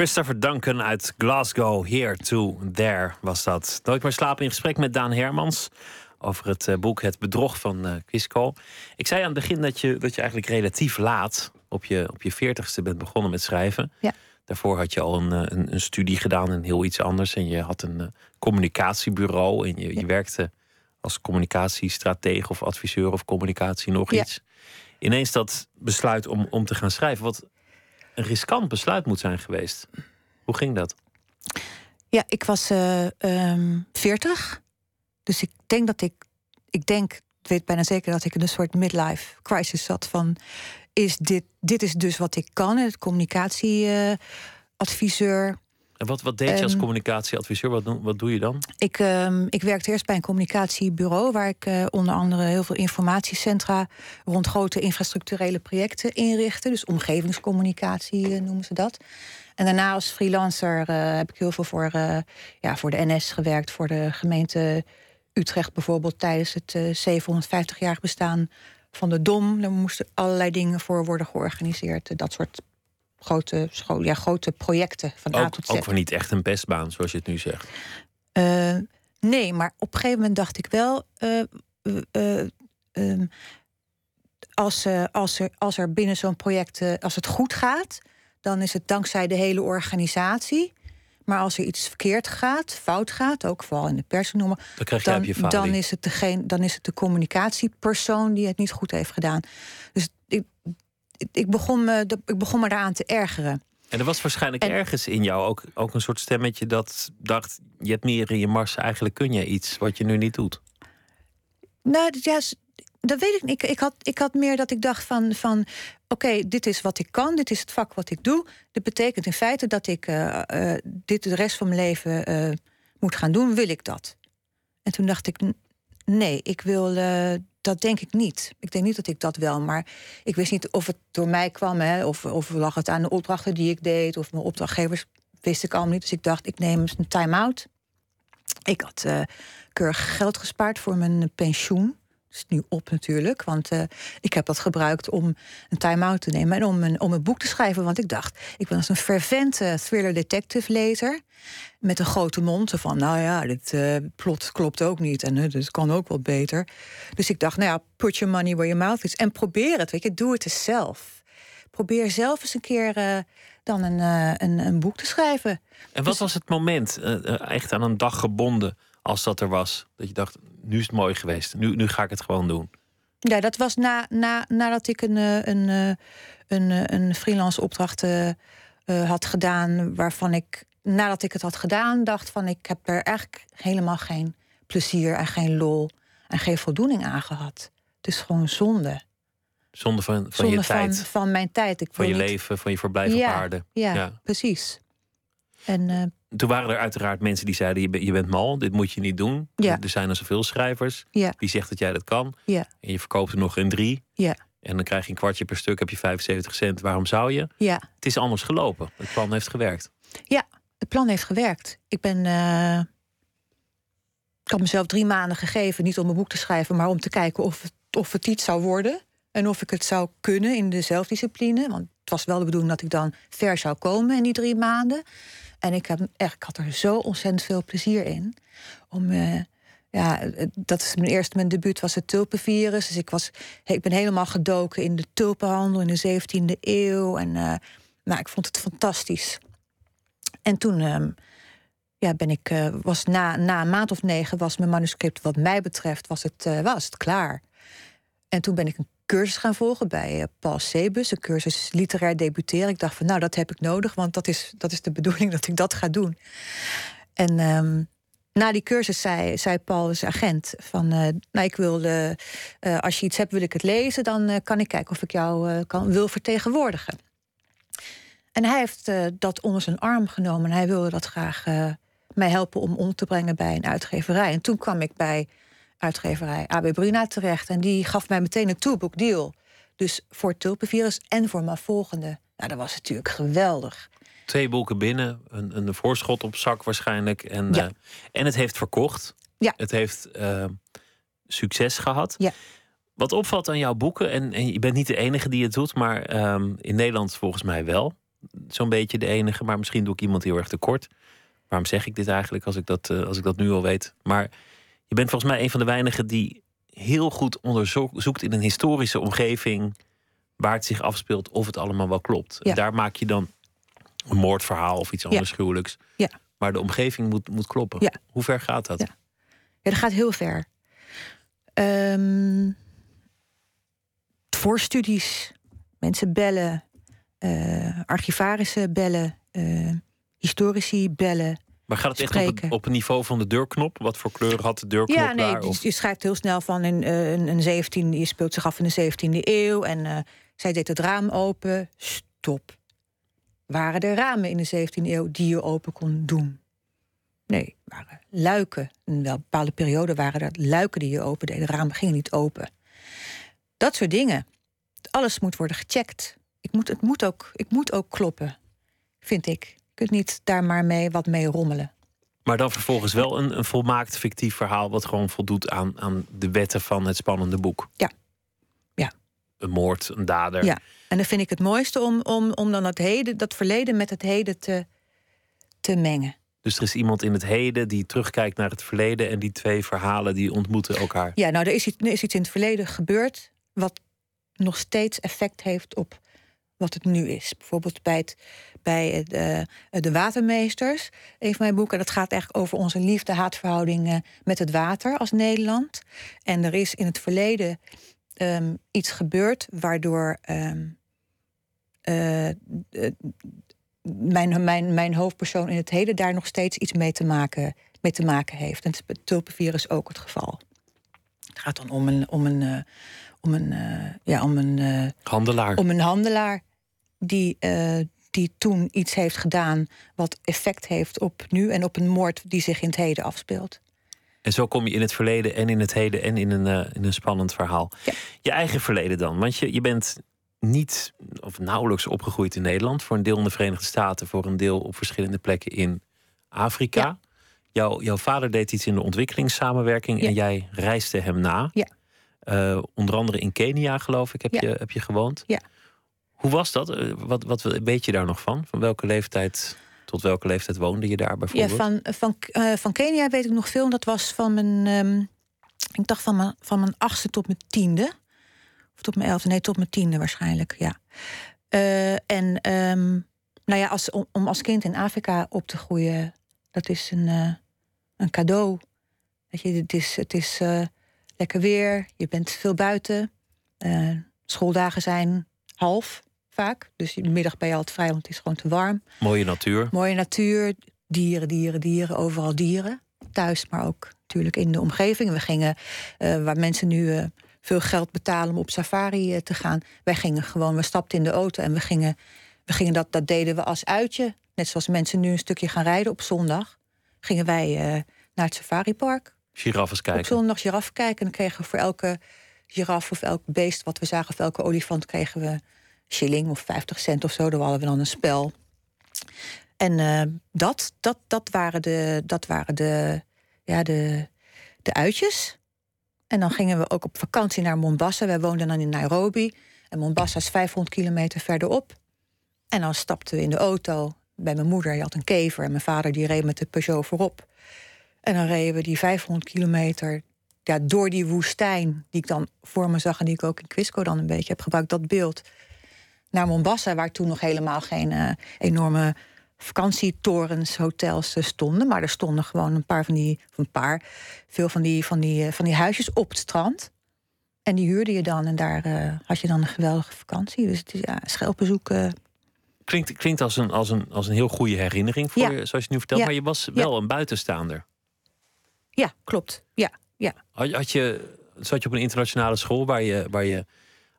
Christopher Duncan uit Glasgow, Here to There was dat. Nooit meer slapen in gesprek met Daan Hermans over het eh, boek Het Bedrog van Quisco. Ik zei aan het begin dat je, dat je eigenlijk relatief laat op je, op je veertigste bent begonnen met schrijven. Ja. Daarvoor had je al een, eh, een, een studie gedaan en heel iets anders. En je had een communicatiebureau en je, je werkte als communicatiestratege of adviseur of communicatie nog Ja. iets. Ineens dat besluit om, om te gaan schrijven. Wat, een riskant besluit moet zijn geweest. Hoe ging dat? Ja, ik was eh, ehm, 40. Dus ik denk dat ik. Ik denk, weet bijna zeker dat ik in een soort midlife crisis zat van. Is dit, dit is dus wat ik kan, het communicatieadviseur. En wat, wat deed je als Ehm, communicatieadviseur? Wat, doen- wat doe je dan? Ik, ehm, ik werkte eerst bij een communicatiebureau waar ik eh, onder andere heel veel informatiecentra rond grote infrastructurele projecten inrichtte. Dus omgevingscommunicatie eh, noemen ze dat. En daarna als freelancer eh, heb ik heel veel voor, ja, voor de NS gewerkt, voor de gemeente Utrecht bijvoorbeeld tijdens het eh 750-jarig bestaan van de Dom. Daar moesten allerlei dingen voor worden georganiseerd. Dat soort grote, scho- ja, grote projecten van A Ook, tot Z. ook voor niet echt een pestbaan, zoals je het nu zegt. Eh, nee, maar op een gegeven moment dacht ik wel. eh, eh, eh, ehm, als, als, er, als er binnen zo'n project. als het goed gaat, dan is het dankzij de hele organisatie. Maar als er iets verkeerd gaat, fout gaat, ook vooral in de pers noemen. Dan Dan, je dan, is het degene, dan is het de communicatiepersoon die het niet goed heeft gedaan. Dus ik, ik- begon, me, ik begon me daaraan te ergeren. En er was waarschijnlijk En- ergens in jou ook, ook een soort stemmetje dat dacht: je hebt meer in je mars, eigenlijk kun je iets wat je nu niet doet. Nou, ja, dat weet ik niet. Ik, ik, had, ik had meer dat ik dacht van, van oké, dit is wat ik kan, dit is het vak wat ik doe. Dit betekent in feite dat ik eh, eh, dit de rest van mijn leven eh, moet gaan doen. Wil ik dat? En toen dacht ik, nee, ik wil, eh, dat denk ik niet. Ik denk niet dat ik dat wel, maar ik wist niet of het door mij kwam, hè, of, of lag het aan de opdrachten die ik deed, of mijn opdrachtgevers, wist ik allemaal niet. Dus ik dacht, ik neem eens een time-out. Ik had eh, keurig geld gespaard voor mijn pensioen. Is nu op natuurlijk, want eh, ik heb dat gebruikt om een time-out te nemen en om een, om een boek te schrijven. Want ik dacht, ik ben als een fervente thriller-detective-lezer met een grote mond. Van, nou ja, dit eh, plot klopt ook niet en uh, dit kan ook wel beter. Dus ik dacht, nou ja, put your money where your mouth is. En probeer het, weet je, doe het eens zelf. Probeer zelf eens een keer eh, dan een, eh, een, een boek te schrijven. En wat Dus- was het moment, eh, eh, echt aan een dag gebonden, als dat er was? Dat je dacht: nu is het mooi geweest, nu, nu ga ik het gewoon doen. Ja, dat was na, na, nadat ik een, eh, een, eh, een, eh, een freelance opdracht had gedaan. Waarvan ik, nadat ik het had gedaan, dacht van ik heb er eigenlijk helemaal geen plezier en geen lol en geen voldoening aan gehad. Het is gewoon zonde. Zonder van, van zonde je tijd, van, van mijn tijd. Ik van je niet- leven, van je verblijf op aarde. Ja, Ja. precies. En eh, Toen waren er uiteraard mensen die zeiden: je, bent- je bent mal, dit moet je niet doen. Ja. Er zijn er zoveel schrijvers. ja, Wie zegt dat jij dat kan? ja, En je verkoopt er nog een drie. ja, En dan krijg je een kwartje per stuk, heb je 75 cent. Waarom zou je? ja. Het is anders gelopen. Het plan heeft gewerkt. Het plan heeft gewerkt. Ik ben. eh, ik had mezelf drie maanden gegeven, niet om een boek te schrijven, maar om te kijken of het, of het iets zou worden. En of ik het zou kunnen in de zelfdiscipline. Want het was wel de bedoeling dat ik dan ver zou komen in die drie maanden. En ik, heb, echt, had er zo ontzettend veel plezier in. Om, eh, ja, dat is mijn eerste, mijn debuut was het tulpenvirus. Dus ik, was, ik ben helemaal gedoken in de tulpenhandel in de 17e eeuw. En eh, nou, ik vond het fantastisch. En toen ehm, ja, ben ik, eh, was na, na een maand of negen was mijn manuscript, wat mij betreft, was het, was het klaar. En toen ben ik een cursus gaan volgen bij eh, Paul Sebus, een cursus literair debuteren. Ik dacht van, nou, dat heb ik nodig, want dat is, dat is de bedoeling dat ik dat ga doen. En ehm, na die cursus zei, zei Paul, zijn agent, van, eh, nou, ik wil, eh, als je iets hebt, wil ik het lezen, dan kan ik kijken of ik jou kan, wil vertegenwoordigen. En hij heeft dat onder zijn arm genomen. En hij wilde dat graag mij helpen om om te brengen bij een uitgeverij. En toen kwam ik bij uitgeverij AB Bruna terecht. En die gaf mij meteen een two-book deal. Dus voor het tulpenvirus en voor mijn volgende. Nou, dat was natuurlijk geweldig. Twee boeken binnen, een, een voorschot op zak waarschijnlijk. En, Ja. eh, en het heeft verkocht. Ja. Het heeft eh, succes gehad. Ja. Wat opvalt aan jouw boeken, en, en je bent niet de enige die het doet, maar ehm, in Nederland volgens mij wel. Zo'n beetje de enige, maar misschien doe ik iemand heel erg tekort. Waarom zeg ik dit eigenlijk als ik dat, eh, als ik dat nu al weet? Maar je bent volgens mij een van de weinigen die heel goed onderzoekt in een historische omgeving waar het zich afspeelt of het allemaal wel klopt. En daar maak je dan een moordverhaal of iets anders gruwelijks. Ja. Maar de omgeving moet, moet kloppen. Ja. Hoe ver gaat dat? Ja. Ja, dat gaat heel ver. Ehm voorstudies, mensen bellen, eh, archivarissen bellen, eh, historici bellen. Maar gaat het echt op het, op het niveau van de deurknop? Wat voor kleur had de deurknop Ja, nee, daar? Of- je schrijft heel snel van een, eh, een, een 17, je speelt zich af in de 17e eeuw. En eh, zij deed het raam open. Stop. Waren er ramen in de 17e eeuw die je open kon doen? Nee, waren luiken. In wel bepaalde periode waren er luiken die je open deed. De ramen gingen niet open. Dat soort dingen. Alles moet worden gecheckt. Ik moet, het moet ook, ik moet ook kloppen, vind ik. Je kunt niet daar maar mee wat mee rommelen. Maar dan vervolgens wel een, een volmaakt fictief verhaal... wat gewoon voldoet aan, aan de wetten van het spannende boek. Ja. Ja. Een moord, een dader. Ja, en dan vind ik het mooiste om, om, om dan het heden, dat verleden met het heden te, te mengen. Dus er is iemand in het heden die terugkijkt naar het verleden... en die twee verhalen die ontmoeten elkaar. Ja, nou, er is iets, er is iets in het verleden gebeurd wat nog steeds effect heeft op wat het nu is. Bijvoorbeeld bij, het, bij het, eh, de Watermeesters, een van mijn boeken. Dat gaat eigenlijk over onze liefde-haatverhouding eh, met het water als Nederland. En er is in het verleden ehm, iets gebeurd waardoor ehm, eh, eh, mijn, mijn, mijn hoofdpersoon in het heden daar nog steeds iets mee te maken, mee te maken heeft. En het tulpenvirus ook het geval. Het gaat dan om een, om een, om een, ja, om een, Handelaar. om een handelaar die, eh, die toen iets heeft gedaan wat effect heeft op nu en op een moord die zich in het heden afspeelt. En zo kom je in het verleden en in het heden en in een, eh, in een spannend verhaal. Ja. Je eigen verleden dan. Want je, je bent niet of nauwelijks opgegroeid in Nederland. Voor een deel in de Verenigde Staten, voor een deel op verschillende plekken in Afrika. Ja. Jouw, jouw vader deed iets in de ontwikkelingssamenwerking Ja. en jij reisde hem na. Ja. Eh, onder andere in Kenia, geloof ik, heb, je, heb je gewoond. Ja. Hoe was dat? Eh, Wat, wat weet je daar nog van? Van welke leeftijd tot welke leeftijd woonde je daar Ja, bijvoorbeeld? van, van, eh, van Kenia weet ik nog veel. Dat was van mijn, ehm, ik dacht van mijn, van mijn achtste tot mijn tiende. Of tot mijn elfde, nee, tot mijn tiende waarschijnlijk, ja. Eh, en ehm, nou ja, als, om, om als kind in Afrika op te groeien, dat is een, eh, een cadeau. Weet je, het is, het is eh, lekker weer, je bent veel buiten. Eh, schooldagen zijn half vaak. Dus in de middag ben je altijd vrij, want het is gewoon te warm. Mooie natuur. Mooie natuur, dieren, dieren, dieren, overal dieren. Thuis, maar ook natuurlijk in de omgeving. We gingen, eh, waar mensen nu eh, veel geld betalen om op safari eh, te gaan. Wij gingen gewoon, we stapten in de auto en we gingen, we gingen dat, dat deden we als uitje. Net zoals mensen nu een stukje gaan rijden op zondag. Gingen wij naar het safaripark. Giraffes Op kijken. zondag giraffe kijken. En dan kregen we voor elke giraf of elk beest wat we zagen... of elke olifant kregen we shilling of 50 cent of zo. Daar hadden we dan een spel. En eh, dat, dat, dat waren, de, dat waren de, ja, de, de uitjes. En dan gingen we ook op vakantie naar Mombasa. Wij woonden dan in Nairobi. En Mombasa is 500 kilometer verderop. En dan stapten we in de auto bij mijn moeder. Die had een kever en mijn vader die reed met de Peugeot voorop. En dan reden we die 500 kilometer ja, door die woestijn... die ik dan voor me zag en die ik ook in Quisco dan een beetje heb gebruikt, dat beeld... naar Mombasa, waar toen nog helemaal geen eh, enorme vakantietorens, hotels eh, stonden. Maar er stonden gewoon een paar van die, een paar, veel van die, van die, eh, van die huisjes op het strand. En die huurde je dan en daar had je dan een geweldige vakantie. Dus het is ja, schelpenzoek. eh, Klinkt, klinkt als, een, als, een, als een heel goede herinnering voor Ja. je, zoals je nu vertelt. Ja. Maar je was wel een buitenstaander. ja, klopt. Ja, ja. Had, had je, zat je op een internationale school waar je, waar je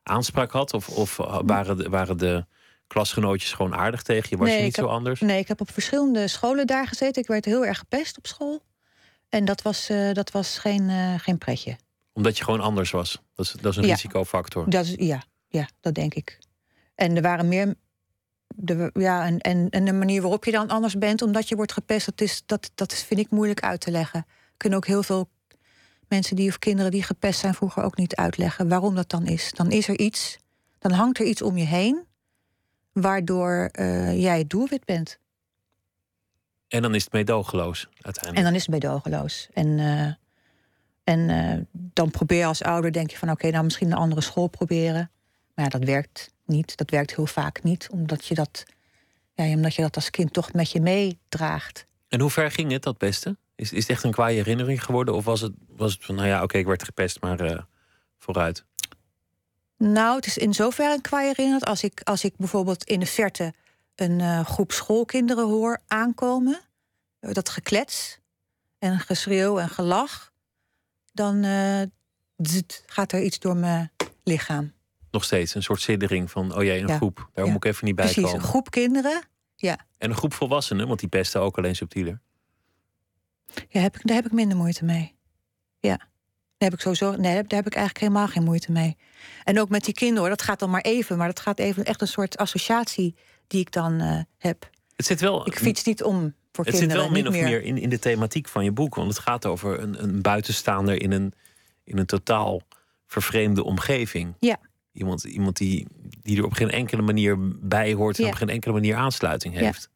aanspraak had? Of, of waren, de, waren de klasgenootjes gewoon aardig tegen je? Was Nee, je niet zo anders? Nee, ik heb op verschillende scholen daar gezeten. Ik werd heel erg gepest op school. En dat was, eh, dat was geen, eh, geen pretje. Omdat je gewoon anders was. Dat is, dat is een Ja. risicofactor. Dat is, ja, ja, dat denk ik. En er waren meer. De, ja, en, en, en de manier waarop je dan anders bent, omdat je wordt gepest, dat, is, dat, dat vind ik moeilijk uit te leggen. Kunnen ook heel veel mensen die of kinderen die gepest zijn vroeger ook niet uitleggen waarom dat dan is. Dan is er iets, dan hangt er iets om je heen, waardoor eh, jij het doelwit bent. En dan is het meedogenloos En uiteindelijk. dan is het meedogenloos. En, eh, en eh, dan probeer je als ouder, denk je van oké, nou misschien een andere school proberen. Maar ja, dat werkt niet. Dat werkt heel vaak niet, omdat je dat, ja, omdat je dat als kind toch met je meedraagt. En hoe ver ging het, dat beste? Is, is het echt een kwaaie herinnering geworden? Of was het, was het van, nou ja, oké, ik werd gepest, maar eh, vooruit. Nou, het is in zoverre een kwaai herinnerd als ik, als ik bijvoorbeeld in de verte een eh, groep schoolkinderen hoor aankomen, eh, dat geklets en geschreeuw en gelach, dan gaat er iets door mijn lichaam. Nog steeds een soort siddering van, oh jee, een Ja. groep. Daar Ja. moet ik even niet bij Precies, komen. een groep kinderen. Ja, En een groep volwassenen, want die pesten ook alleen subtieler. Ja heb ik, daar heb ik minder moeite mee. Ja. Daar heb ik sowieso, nee, daar heb ik eigenlijk helemaal geen moeite mee. En ook met die kinderen, hoor, dat gaat dan maar even, maar dat gaat even echt een soort associatie die ik dan eh, heb. Het zit wel, Ik fiets niet om voor het zit kinderen. wel min of meer. meer in, in de thematiek van je boek. Want het gaat over een, een buitenstaander in een, in een totaal vervreemde omgeving. Ja. Iemand, iemand die, die er op geen enkele manier bij hoort en Ja. op geen enkele manier aansluiting Ja. heeft.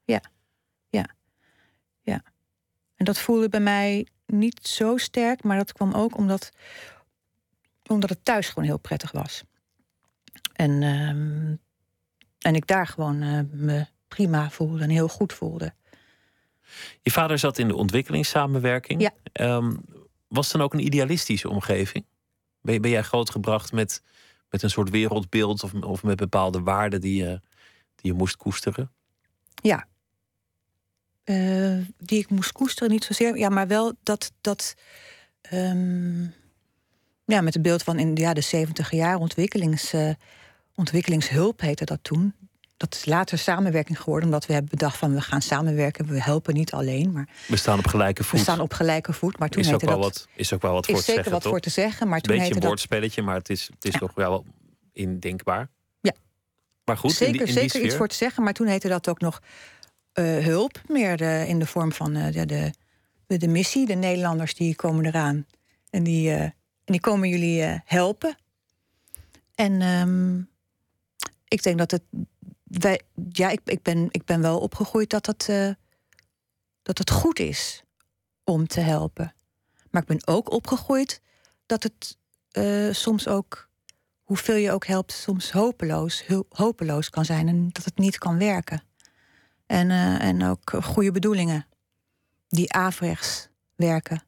En dat voelde bij mij niet zo sterk, maar dat kwam ook omdat, omdat het thuis gewoon heel prettig was. En, ehm, en ik daar gewoon eh, me prima voelde en heel goed voelde. Je vader zat in de ontwikkelingssamenwerking. Ja. Ehm, was het dan ook een idealistische omgeving? Ben, ben jij grootgebracht met, met een soort wereldbeeld of, of met bepaalde waarden die je, die je moest koesteren? Eh, die ik moest koesteren, niet zozeer. Ja, maar wel dat. dat ehm, ja, met het beeld van in ja, de 70 jaar ontwikkelings, eh, ontwikkelingshulp heette dat toen. Dat is later samenwerking geworden, omdat we hebben bedacht van we gaan samenwerken. We helpen niet alleen, maar We staan op gelijke voet. we staan op gelijke voet. Maar toen is, ook heette wel dat. wat, is ook wel wat voor is te zeker zeggen, wat toch? voor te zeggen, maar toen beetje een woordspelletje, maar het is, het is Ja. toch wel indenkbaar. Ja. Maar goed, zeker in die, in zeker iets voor te zeggen, maar toen heette dat ook nog hulp, meer de, in de vorm van eh, de, de, de, missie. De Nederlanders die komen eraan en die, eh, en die komen jullie eh, helpen. En ehm, ik denk dat het. Wij, ja, ik, ik, ben, ik ben wel opgegroeid dat het, eh, dat het goed is om te helpen. Maar ik ben ook opgegroeid dat het eh, soms ook hoeveel je ook helpt, soms hopeloos, hopeloos kan zijn en dat het niet kan werken. En, eh, en ook goede bedoelingen die averechts werken.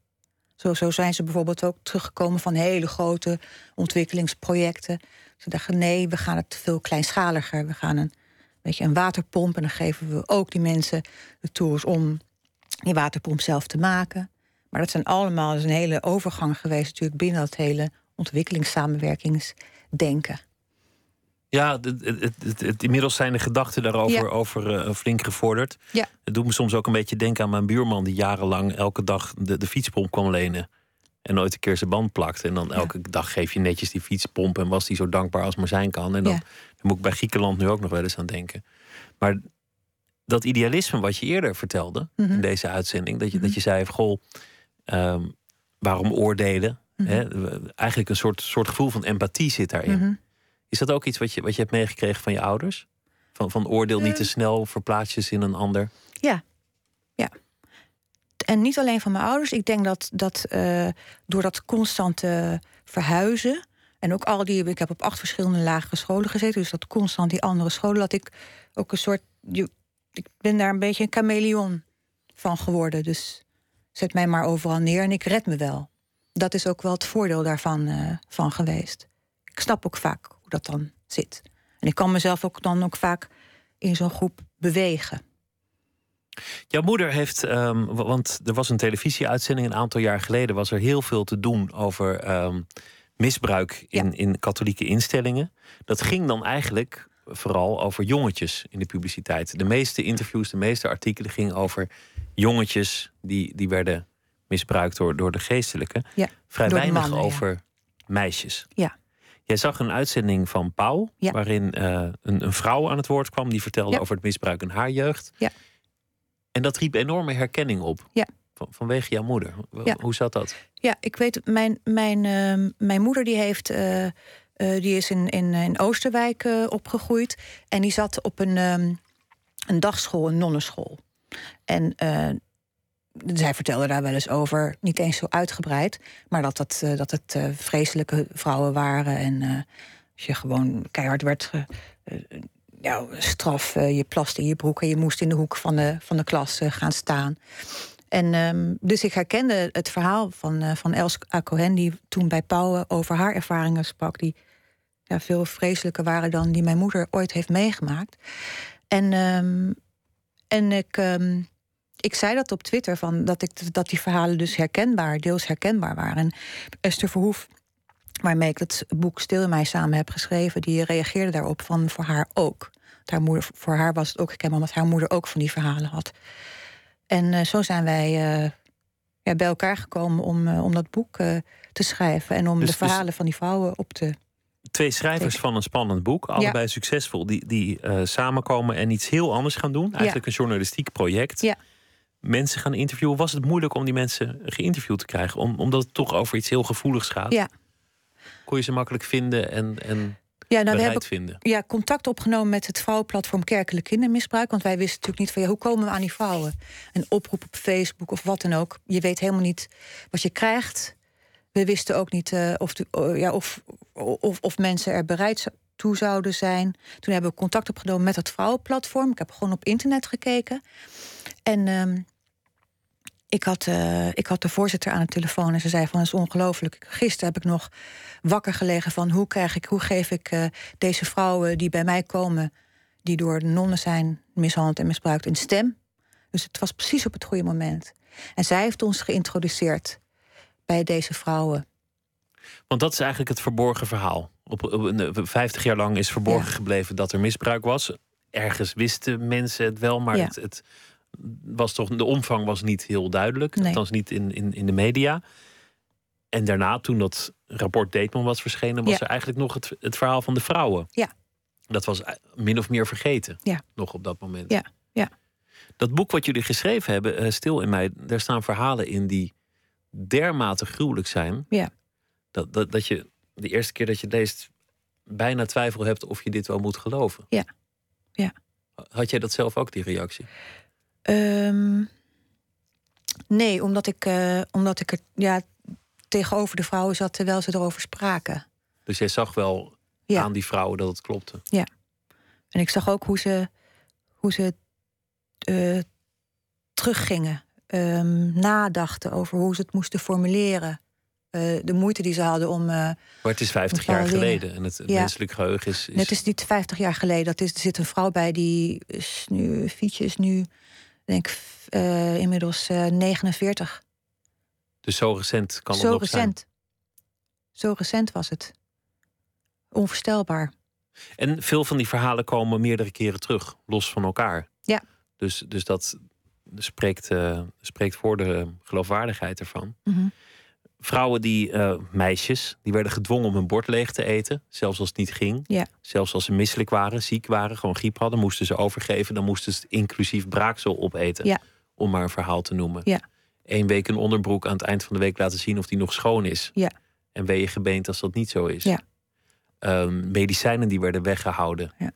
Zo, zo zijn ze bijvoorbeeld ook teruggekomen van hele grote ontwikkelingsprojecten. Ze dachten, nee, we gaan het veel kleinschaliger. We gaan een, weet je, een waterpomp en dan geven we ook die mensen de tools om die waterpomp zelf te maken. Maar dat zijn allemaal een hele overgang geweest natuurlijk binnen dat hele ontwikkelingssamenwerkingsdenken. Ja, het, het, het, inmiddels zijn de gedachten daarover Ja. over, eh, flink gevorderd. Ja. Het doet me soms ook een beetje denken aan mijn buurman... die jarenlang elke dag de, de fietspomp kwam lenen. En nooit een keer zijn band plakte. En dan Ja. elke dag geef je netjes die fietspomp... en was die zo dankbaar als maar zijn kan. En dan, dan moet ik bij Griekenland nu ook nog wel eens aan denken. Maar dat idealisme wat je eerder vertelde... Mhm. in deze uitzending... dat je, Mhm. dat je zei, goh, ehm, waarom oordelen? Mhm. Eigenlijk een soort, soort gevoel van empathie zit daarin. Is dat ook iets wat je, wat je hebt meegekregen van je ouders? Van, van oordeel niet te Eh. snel, verplaats je ze in een ander. En niet alleen van mijn ouders. Ik denk dat, dat eh, door dat constante verhuizen. En ook al die. Ik heb op acht verschillende lagere scholen gezeten. Dus dat constant die andere scholen. Dat ik ook een soort. Ik ben daar een beetje een chameleon van geworden. Dus zet mij maar overal neer en ik red me wel. Dat is ook wel het voordeel daarvan eh, van geweest. Ik snap ook vaak dat dan zit. En ik kan mezelf ook dan ook vaak in zo'n groep bewegen. Jouw moeder heeft, ehm, wa- want er was een televisieuitzending een aantal jaar geleden, was er heel veel te doen over ehm, misbruik in, in katholieke instellingen. Dat ging dan eigenlijk vooral over jongetjes in de publiciteit. De meeste interviews, de meeste artikelen gingen over jongetjes die, die werden misbruikt door, door de geestelijke. Ja, Vrij weinig mannen, ja. over meisjes. Ja. Jij zag een uitzending van Pauw, Ja. waarin eh, een, een vrouw aan het woord kwam die vertelde Ja. over het misbruik in haar jeugd. Ja. En dat riep enorme herkenning op. Ja. Van, vanwege jouw moeder. Ja. Hoe zat dat? Ja, ik weet, mijn, mijn, ehm, mijn moeder die heeft, eh, eh, die is in, in, in Oosterwijk opgegroeid. En die zat op een, ehm, een dagschool, een nonnenschool. En zij vertelde daar wel eens over, niet eens zo uitgebreid, maar dat, dat, eh, dat het eh, vreselijke vrouwen waren. En eh, als je gewoon keihard werd ja, straf, je plaste in je broek en je moest in de hoek van de, van de klas gaan staan. En ehm, dus ik herkende het verhaal van, van Els A. Cohen, die toen bij Pauw over haar ervaringen sprak. Die, ja, veel vreselijker waren dan die mijn moeder ooit heeft meegemaakt. En, ehm, en ik, ehm, ik zei dat op Twitter, van dat, ik, dat die verhalen dus herkenbaar, deels herkenbaar waren. En Esther Verhoef, waarmee ik het boek Stil in mij samen heb geschreven, die reageerde daarop van voor haar ook. Haar moeder, voor haar was het ook herkenbaar, omdat haar moeder ook van die verhalen had. En eh, zo zijn wij eh, ja, bij elkaar gekomen om, eh, om dat boek te schrijven en om Dus- de verhalen van die vrouwen op te. Twee schrijvers van een spannend boek, allebei succesvol, die, die samenkomen en iets heel anders gaan doen. Eigenlijk een journalistiek project. Ja. Mensen gaan interviewen. Was het moeilijk om die mensen geïnterviewd te krijgen? Om, omdat het toch over iets heel gevoeligs gaat. Ja. Kon je ze makkelijk vinden en, en Ja, nou, we hebben vinden? ja, contact opgenomen met het vrouwenplatform Kerkelijk Kindermisbruik. Want wij wisten natuurlijk niet van ja, hoe komen we aan die vrouwen? Een oproep op Facebook of wat dan ook. Je weet helemaal niet wat je krijgt. We wisten ook niet eh, of, de, oh, ja, of, of, of mensen er bereid toe zouden zijn. Toen hebben we contact opgenomen met het vrouwenplatform. Ik heb gewoon op internet gekeken. En ehm, ik, had, eh, ik had de voorzitter aan de telefoon en ze zei van het is ongelooflijk. Gisteren heb ik nog wakker gelegen van hoe krijg ik, hoe geef ik eh, deze vrouwen die bij mij komen, die door de nonnen zijn mishandeld en misbruikt, een stem. Dus het was precies op het goede moment. En zij heeft ons geïntroduceerd bij deze vrouwen. Want dat is eigenlijk het verborgen verhaal. Op, op een- 50 jaar lang is verborgen Ja. gebleven dat er misbruik was. Ergens wisten mensen het wel, maar Ja. het, het was toch, de omvang was niet heel duidelijk. Nee. Althans niet in, in, in de media. En daarna, toen dat rapport Deetman was verschenen, was Ja. er eigenlijk nog het, het verhaal van de vrouwen. Ja. Dat was min of meer vergeten. Ja. Nog op dat moment. Ja, ja. Dat boek wat jullie geschreven hebben, eh, Stil in mij, daar staan verhalen in die dermate gruwelijk zijn. Ja. Dat, dat, dat je de eerste keer dat je leest bijna twijfel hebt of je dit wel moet geloven. Ja. Ja. Had jij dat zelf ook, die reactie? Ehm, nee, omdat ik, eh, omdat ik er ja, tegenover de vrouwen zat terwijl ze erover spraken. Dus jij zag wel Ja. aan die vrouwen dat het klopte. En ik zag ook hoe ze, hoe ze eh, teruggingen, ehm, nadachten over hoe ze het moesten formuleren. Eh, de moeite die ze hadden om. eh, Maar het is 50 jaar dingen. geleden en het, het Ja. menselijk geheugen is. is Net is niet 50 jaar geleden. Dat is, er zit een vrouw bij die is nu. Fietje is nu, denk ik, eh, inmiddels eh, 49. Dus zo recent kan het Zo nog recent. Zo recent was het. Onvoorstelbaar. zijn. En veel van die verhalen komen meerdere keren terug, los van elkaar. Ja. Dus, dus dat spreekt, eh, spreekt voor de geloofwaardigheid ervan. Mhm. Vrouwen die, eh, meisjes, die werden gedwongen om hun bord leeg te eten. Zelfs als het niet ging. Ja. Zelfs als ze misselijk waren, ziek waren, gewoon griep hadden, moesten ze overgeven. Dan moesten ze het inclusief braaksel opeten. Ja. Om maar een verhaal te noemen. Ja. Eén week een onderbroek aan het eind van de week laten zien of die nog schoon is. Ja. En ben je gebeend als dat niet zo is. Ja. Ehm, medicijnen die werden weggehouden. Ja.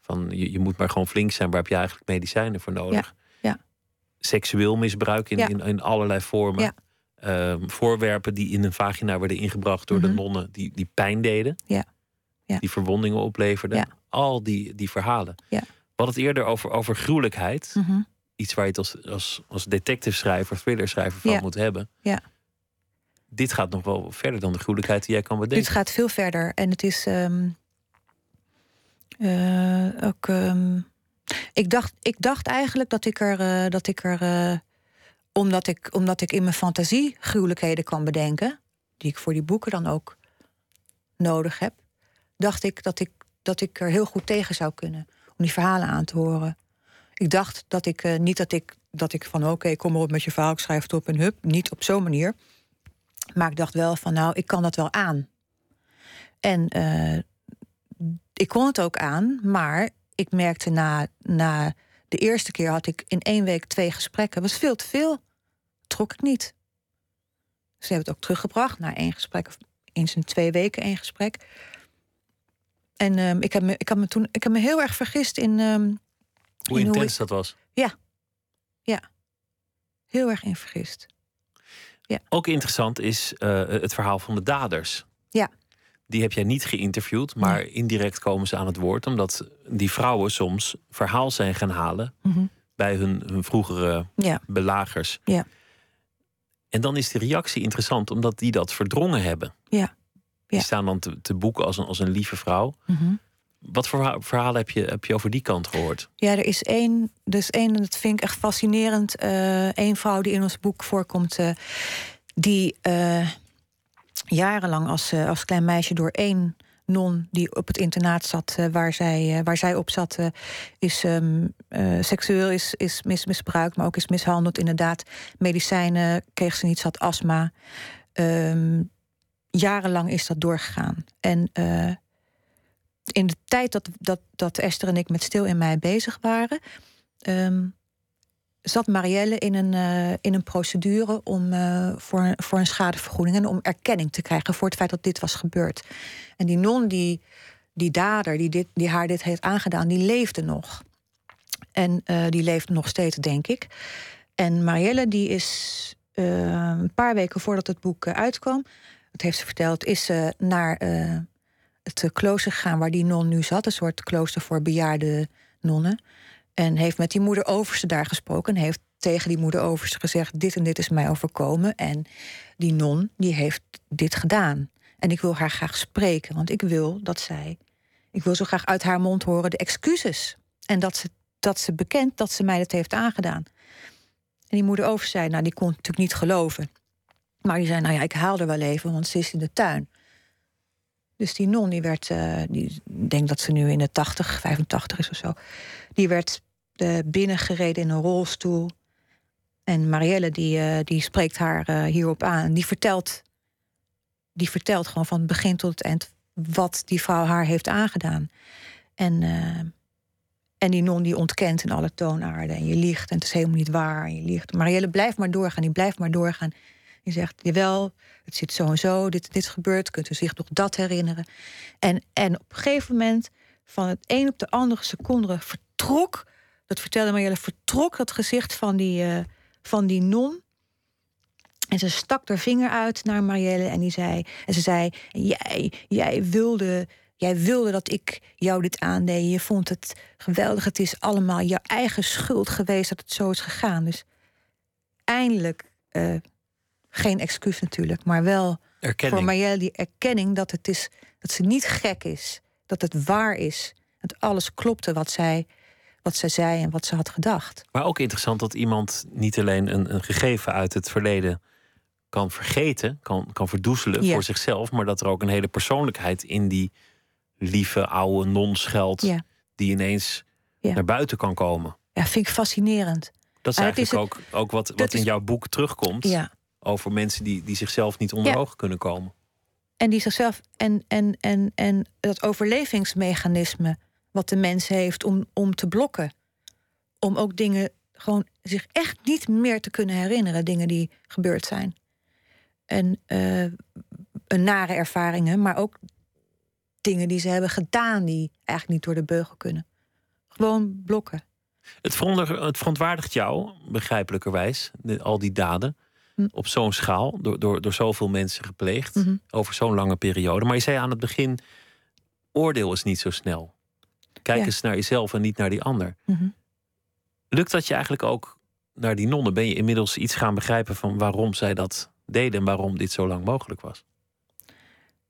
Van je, je moet maar gewoon flink zijn, waar heb je eigenlijk medicijnen voor nodig? Ja. Seksueel misbruik in, Ja. in, in allerlei vormen. Ehm, voorwerpen die in een vagina werden ingebracht door de Mhm. nonnen, die, die pijn deden. Ja. Ja. Die verwondingen opleverden. Ja. Al die, die verhalen. Ja. We hadden het eerder over, over gruwelijkheid. Mhm. Iets waar je het als, als, als detective schrijver, thriller schrijver van moet hebben. Ja. Dit gaat nog wel verder dan de gruwelijkheid die jij kan bedenken. Dit gaat veel verder. En het is ehm, eh, ook. ehm, ik, dacht, ik dacht eigenlijk dat ik er. eh, dat ik er eh, omdat, ik, omdat ik in mijn fantasie gruwelijkheden kan bedenken. die ik voor die boeken dan ook nodig heb. dacht ik dat ik, dat ik er heel goed tegen zou kunnen. om die verhalen aan te horen. Ik dacht dat ik. eh, niet dat ik, dat ik van oké, kom maar op met je verhaal, ik schrijf het op en hup. Niet op zo'n manier. Maar ik dacht wel van, nou, ik kan dat wel aan. En eh, ik kon het ook aan, maar ik merkte na, na de eerste keer had ik in één week twee gesprekken. Dat was veel te veel. Trok ik niet. Ze hebben het ook teruggebracht na één gesprek, of eens in twee weken één gesprek. En ehm, ik, heb me, ik, heb me toen, ik heb me heel erg vergist in. ehm, Hoe in intens dat was. heel erg in vergist. Ook interessant is eh, het verhaal van de daders. Ja. Die heb jij niet geïnterviewd, maar indirect komen ze aan het woord. Omdat die vrouwen soms verhaal zijn gaan halen Mhm. bij hun, hun vroegere Ja, belagers. Ja. En dan is de reactie interessant, omdat die dat verdrongen hebben. ja. Die staan dan te, te boeken als een, als een lieve vrouw. Mhm. Wat voor verha- verhalen heb je, heb je over die kant gehoord? Ja, er is één, is één, en dat vind ik echt fascinerend. eh Eén vrouw die in ons boek voorkomt, eh, die eh, jarenlang als, eh, als klein meisje door één non die op het internaat zat, eh, waar, zij, eh, waar zij op zat, is ehm, eh, seksueel is, is mis, misbruikt, maar ook is mishandeld. Inderdaad, medicijnen kreeg ze niet, had astma. Ehm, jarenlang is dat doorgegaan. En in de tijd dat, dat, dat Esther en ik met Stil in mij bezig waren, ehm, zat Marielle in een, eh, in een procedure om, eh, voor, voor een schadevergoeding en om erkenning te krijgen voor het feit dat dit was gebeurd. En die non, die, die dader die, dit, die haar dit heeft aangedaan, die leefde nog. En eh, die leeft nog steeds, denk ik. En Marielle, die is een paar weken voordat het boek uitkwam, dat heeft ze verteld, is ze naar het klooster gegaan waar die non nu zat. Een soort klooster voor bejaarde nonnen. En heeft met die moeder overste daar gesproken. En heeft tegen die moeder overste gezegd: Dit en dit is mij overkomen. En die non die heeft dit gedaan. En ik wil haar graag spreken, want ik wil dat zij. Ik wil zo graag uit haar mond horen de excuses. En dat ze, dat ze bekent dat ze mij dat heeft aangedaan. En die moeder over zei, nou, die kon natuurlijk niet geloven. Maar die zei, nou ja, ik haal er wel even, want ze is in de tuin. Dus die non, die werd, eh, die, ik denk dat ze nu in de 80, 85 is of zo. Die werd eh, binnengereden in een rolstoel. En Marielle, die, eh, die spreekt haar eh, hierop aan. Die vertelt, die vertelt gewoon van het begin tot het eind wat die vrouw haar heeft aangedaan. En, en die non die ontkent in alle toonaarden. En je liegt en het is helemaal niet waar. En je liegt. Marielle blijft maar doorgaan, die blijft maar doorgaan. Die zegt, jawel, het zit zo en zo, dit, dit is gebeurd, kunt u zich nog dat herinneren? En, en op een gegeven moment, van het een op de andere seconde, vertrok, dat vertelde Marielle, vertrok het gezicht van die, eh, van die non. En ze stak haar vinger uit naar Marielle en die zei, en ze zei, jij, jij wilde, jij wilde dat ik jou dit aandeed. Je vond het geweldig. Het is allemaal jouw eigen schuld geweest dat het zo is gegaan. Dus eindelijk, eh, geen excuus natuurlijk, maar wel Erkenning. voor Marielle die erkenning dat het is dat ze niet gek is, dat het waar is, dat alles klopte wat zij, wat zij zei en wat ze had gedacht. Maar ook interessant dat iemand niet alleen een, een gegeven uit het verleden kan vergeten, kan, kan verdoezelen Ja. voor zichzelf, maar dat er ook een hele persoonlijkheid in die lieve oude non schuilt, Ja. die ineens Ja. naar buiten kan komen. Ja, vind ik fascinerend. Dat is eigenlijk ook, ook wat, wat in is- jouw boek terugkomt over mensen die, die zichzelf niet onder ogen kunnen komen. En die zichzelf en, en, en, en dat overlevingsmechanisme wat de mens heeft om, om te blokken. Om ook dingen gewoon zich echt niet meer te kunnen herinneren, dingen die gebeurd zijn. En eh, een nare ervaringen, maar ook dingen die ze hebben gedaan die eigenlijk niet door de beugel kunnen. Gewoon blokken. Het, het verontwaardigt jou, begrijpelijkerwijs, al die daden. Hm. Op zo'n schaal, door, door, door zoveel mensen gepleegd, Mhm. over zo'n lange periode. Maar je zei aan het begin: oordeel is niet zo snel. Kijk Ja. eens naar jezelf en niet naar die ander. Mhm. Lukt dat je eigenlijk ook naar die nonnen? Ben je inmiddels iets gaan begrijpen van waarom zij dat deden en waarom dit zo lang mogelijk was?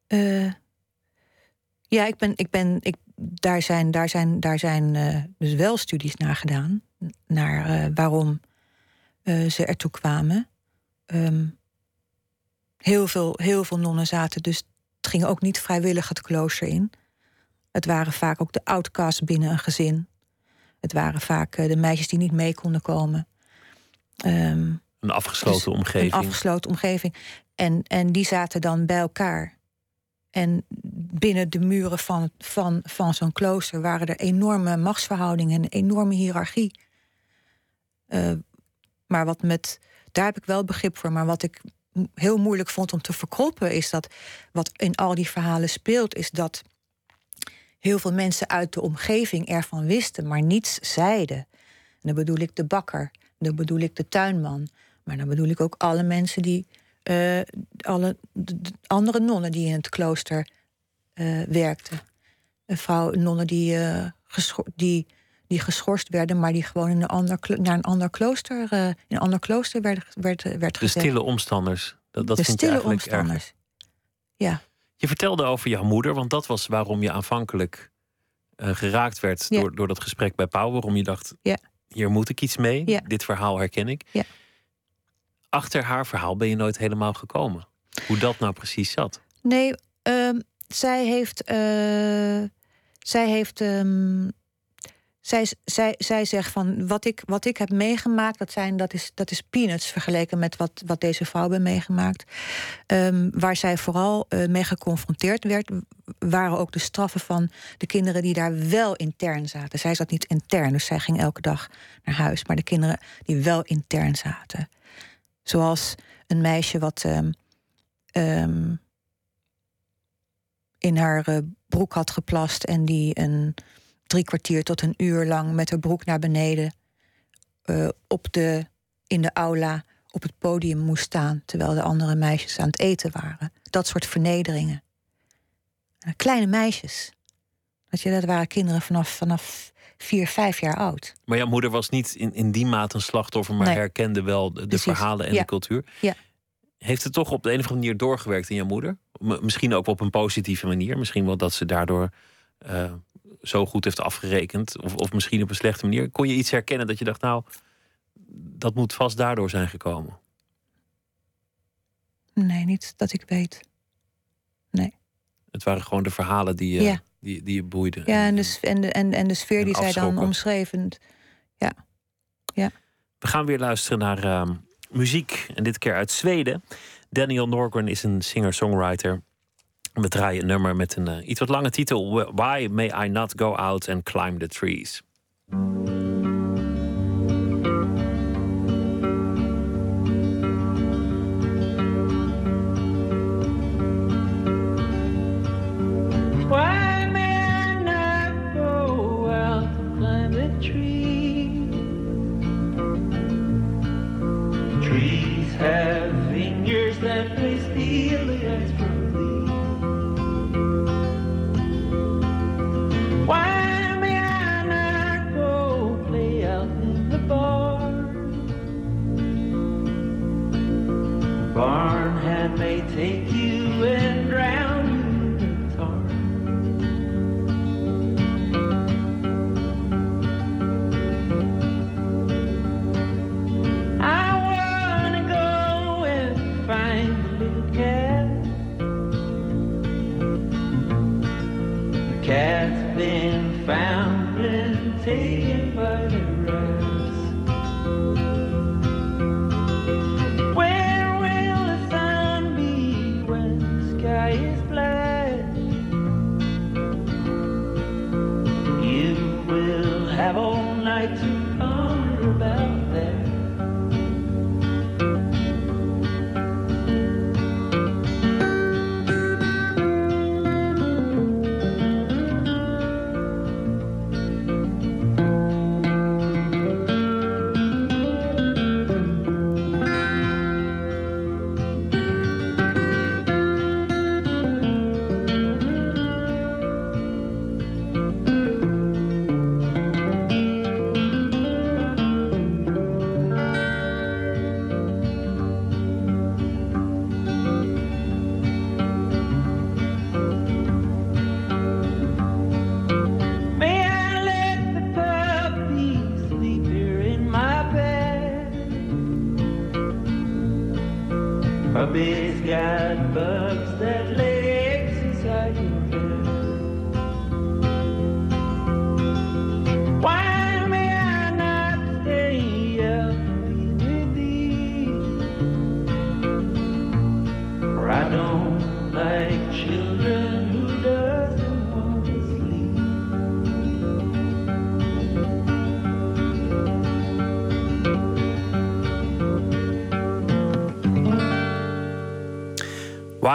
Eh, ja, ik ben, ik ben, ik, daar zijn, daar zijn, daar zijn eh, dus wel studies naar gedaan. Naar eh, waarom ze ertoe kwamen. Ehm, heel, veel, heel veel nonnen zaten, dus het ging ook niet vrijwillig het klooster in. Het waren vaak ook de outcasts binnen een gezin. Het waren vaak eh, de meisjes die niet mee konden komen. Ehm, Een afgesloten dus omgeving. Een afgesloten omgeving. En, en die zaten dan bij elkaar. En binnen de muren van, van, van zo'n klooster waren er enorme machtsverhoudingen en een enorme hiërarchie. Eh, maar wat met, daar heb ik wel begrip voor. Maar wat ik heel moeilijk vond om te verkroppen, is dat wat in al die verhalen speelt, is dat heel veel mensen uit de omgeving ervan wisten, maar niets zeiden. En dan bedoel ik de bakker, dan bedoel ik de tuinman, maar dan bedoel ik ook alle mensen die, eh, alle de- de andere nonnen die in het klooster eh, werkten. Een vrouw, nonnen die, eh, die, die geschorst werden, maar die gewoon in een ander, naar een ander klooster, in een ander klooster werd, werd, werd De stille omstanders. Dat, dat de stille erg. omstanders. Ja, Je vertelde over jouw moeder, want dat was waarom je aanvankelijk eh, geraakt werd Ja. door, door dat gesprek bij Pauw. Waarom je dacht, Ja. hier moet ik iets mee. Ja. Dit verhaal herken ik. Ja. Achter haar verhaal ben je nooit helemaal gekomen. Hoe dat nou precies zat. Nee, ehm, zij heeft. eh, zij heeft. ehm, zij, zij, zij zegt van wat ik, wat ik heb meegemaakt, dat, zijn, dat, is, dat is peanuts vergeleken met wat, wat deze vrouw heeft meegemaakt. Ehm, waar zij vooral eh, mee geconfronteerd werd, waren ook de straffen van de kinderen die daar wel intern zaten. Zij zat niet intern, dus zij ging elke dag naar huis. Maar de kinderen die wel intern zaten. Zoals een meisje wat ehm, ehm, in haar eh, broek had geplast en die een drie kwartier tot een uur lang met haar broek naar beneden eh, op de, in de aula op het podium moest staan terwijl de andere meisjes aan het eten waren. Dat soort vernederingen. En kleine meisjes. Dat, je, dat waren kinderen vanaf, vanaf vier, vijf jaar oud. Maar jouw moeder was niet in, in die mate een slachtoffer, maar Nee. herkende wel de, verhalen en Ja. de cultuur. Ja. Heeft het toch op de een of andere manier doorgewerkt in jouw moeder? Misschien ook op een positieve manier. Misschien wel dat ze daardoor eh, zo goed heeft afgerekend. Of, of misschien op een slechte manier. Kon je iets herkennen dat je dacht, nou, dat moet vast daardoor zijn gekomen? Nee, niet dat ik weet. Het waren gewoon de verhalen die je, Ja. die, die je boeiden. Ja, en de, en de, en, en de sfeer en die zij dan afschrokken. omschreef. En, We gaan weer luisteren naar ehm, muziek. En dit keer uit Zweden. Daniel Norgren is een singer-songwriter. We draaien een nummer met een eh, iets wat lange titel. Why May I Not Go Out and Climb the Trees? The cat's been found and taken by the rats.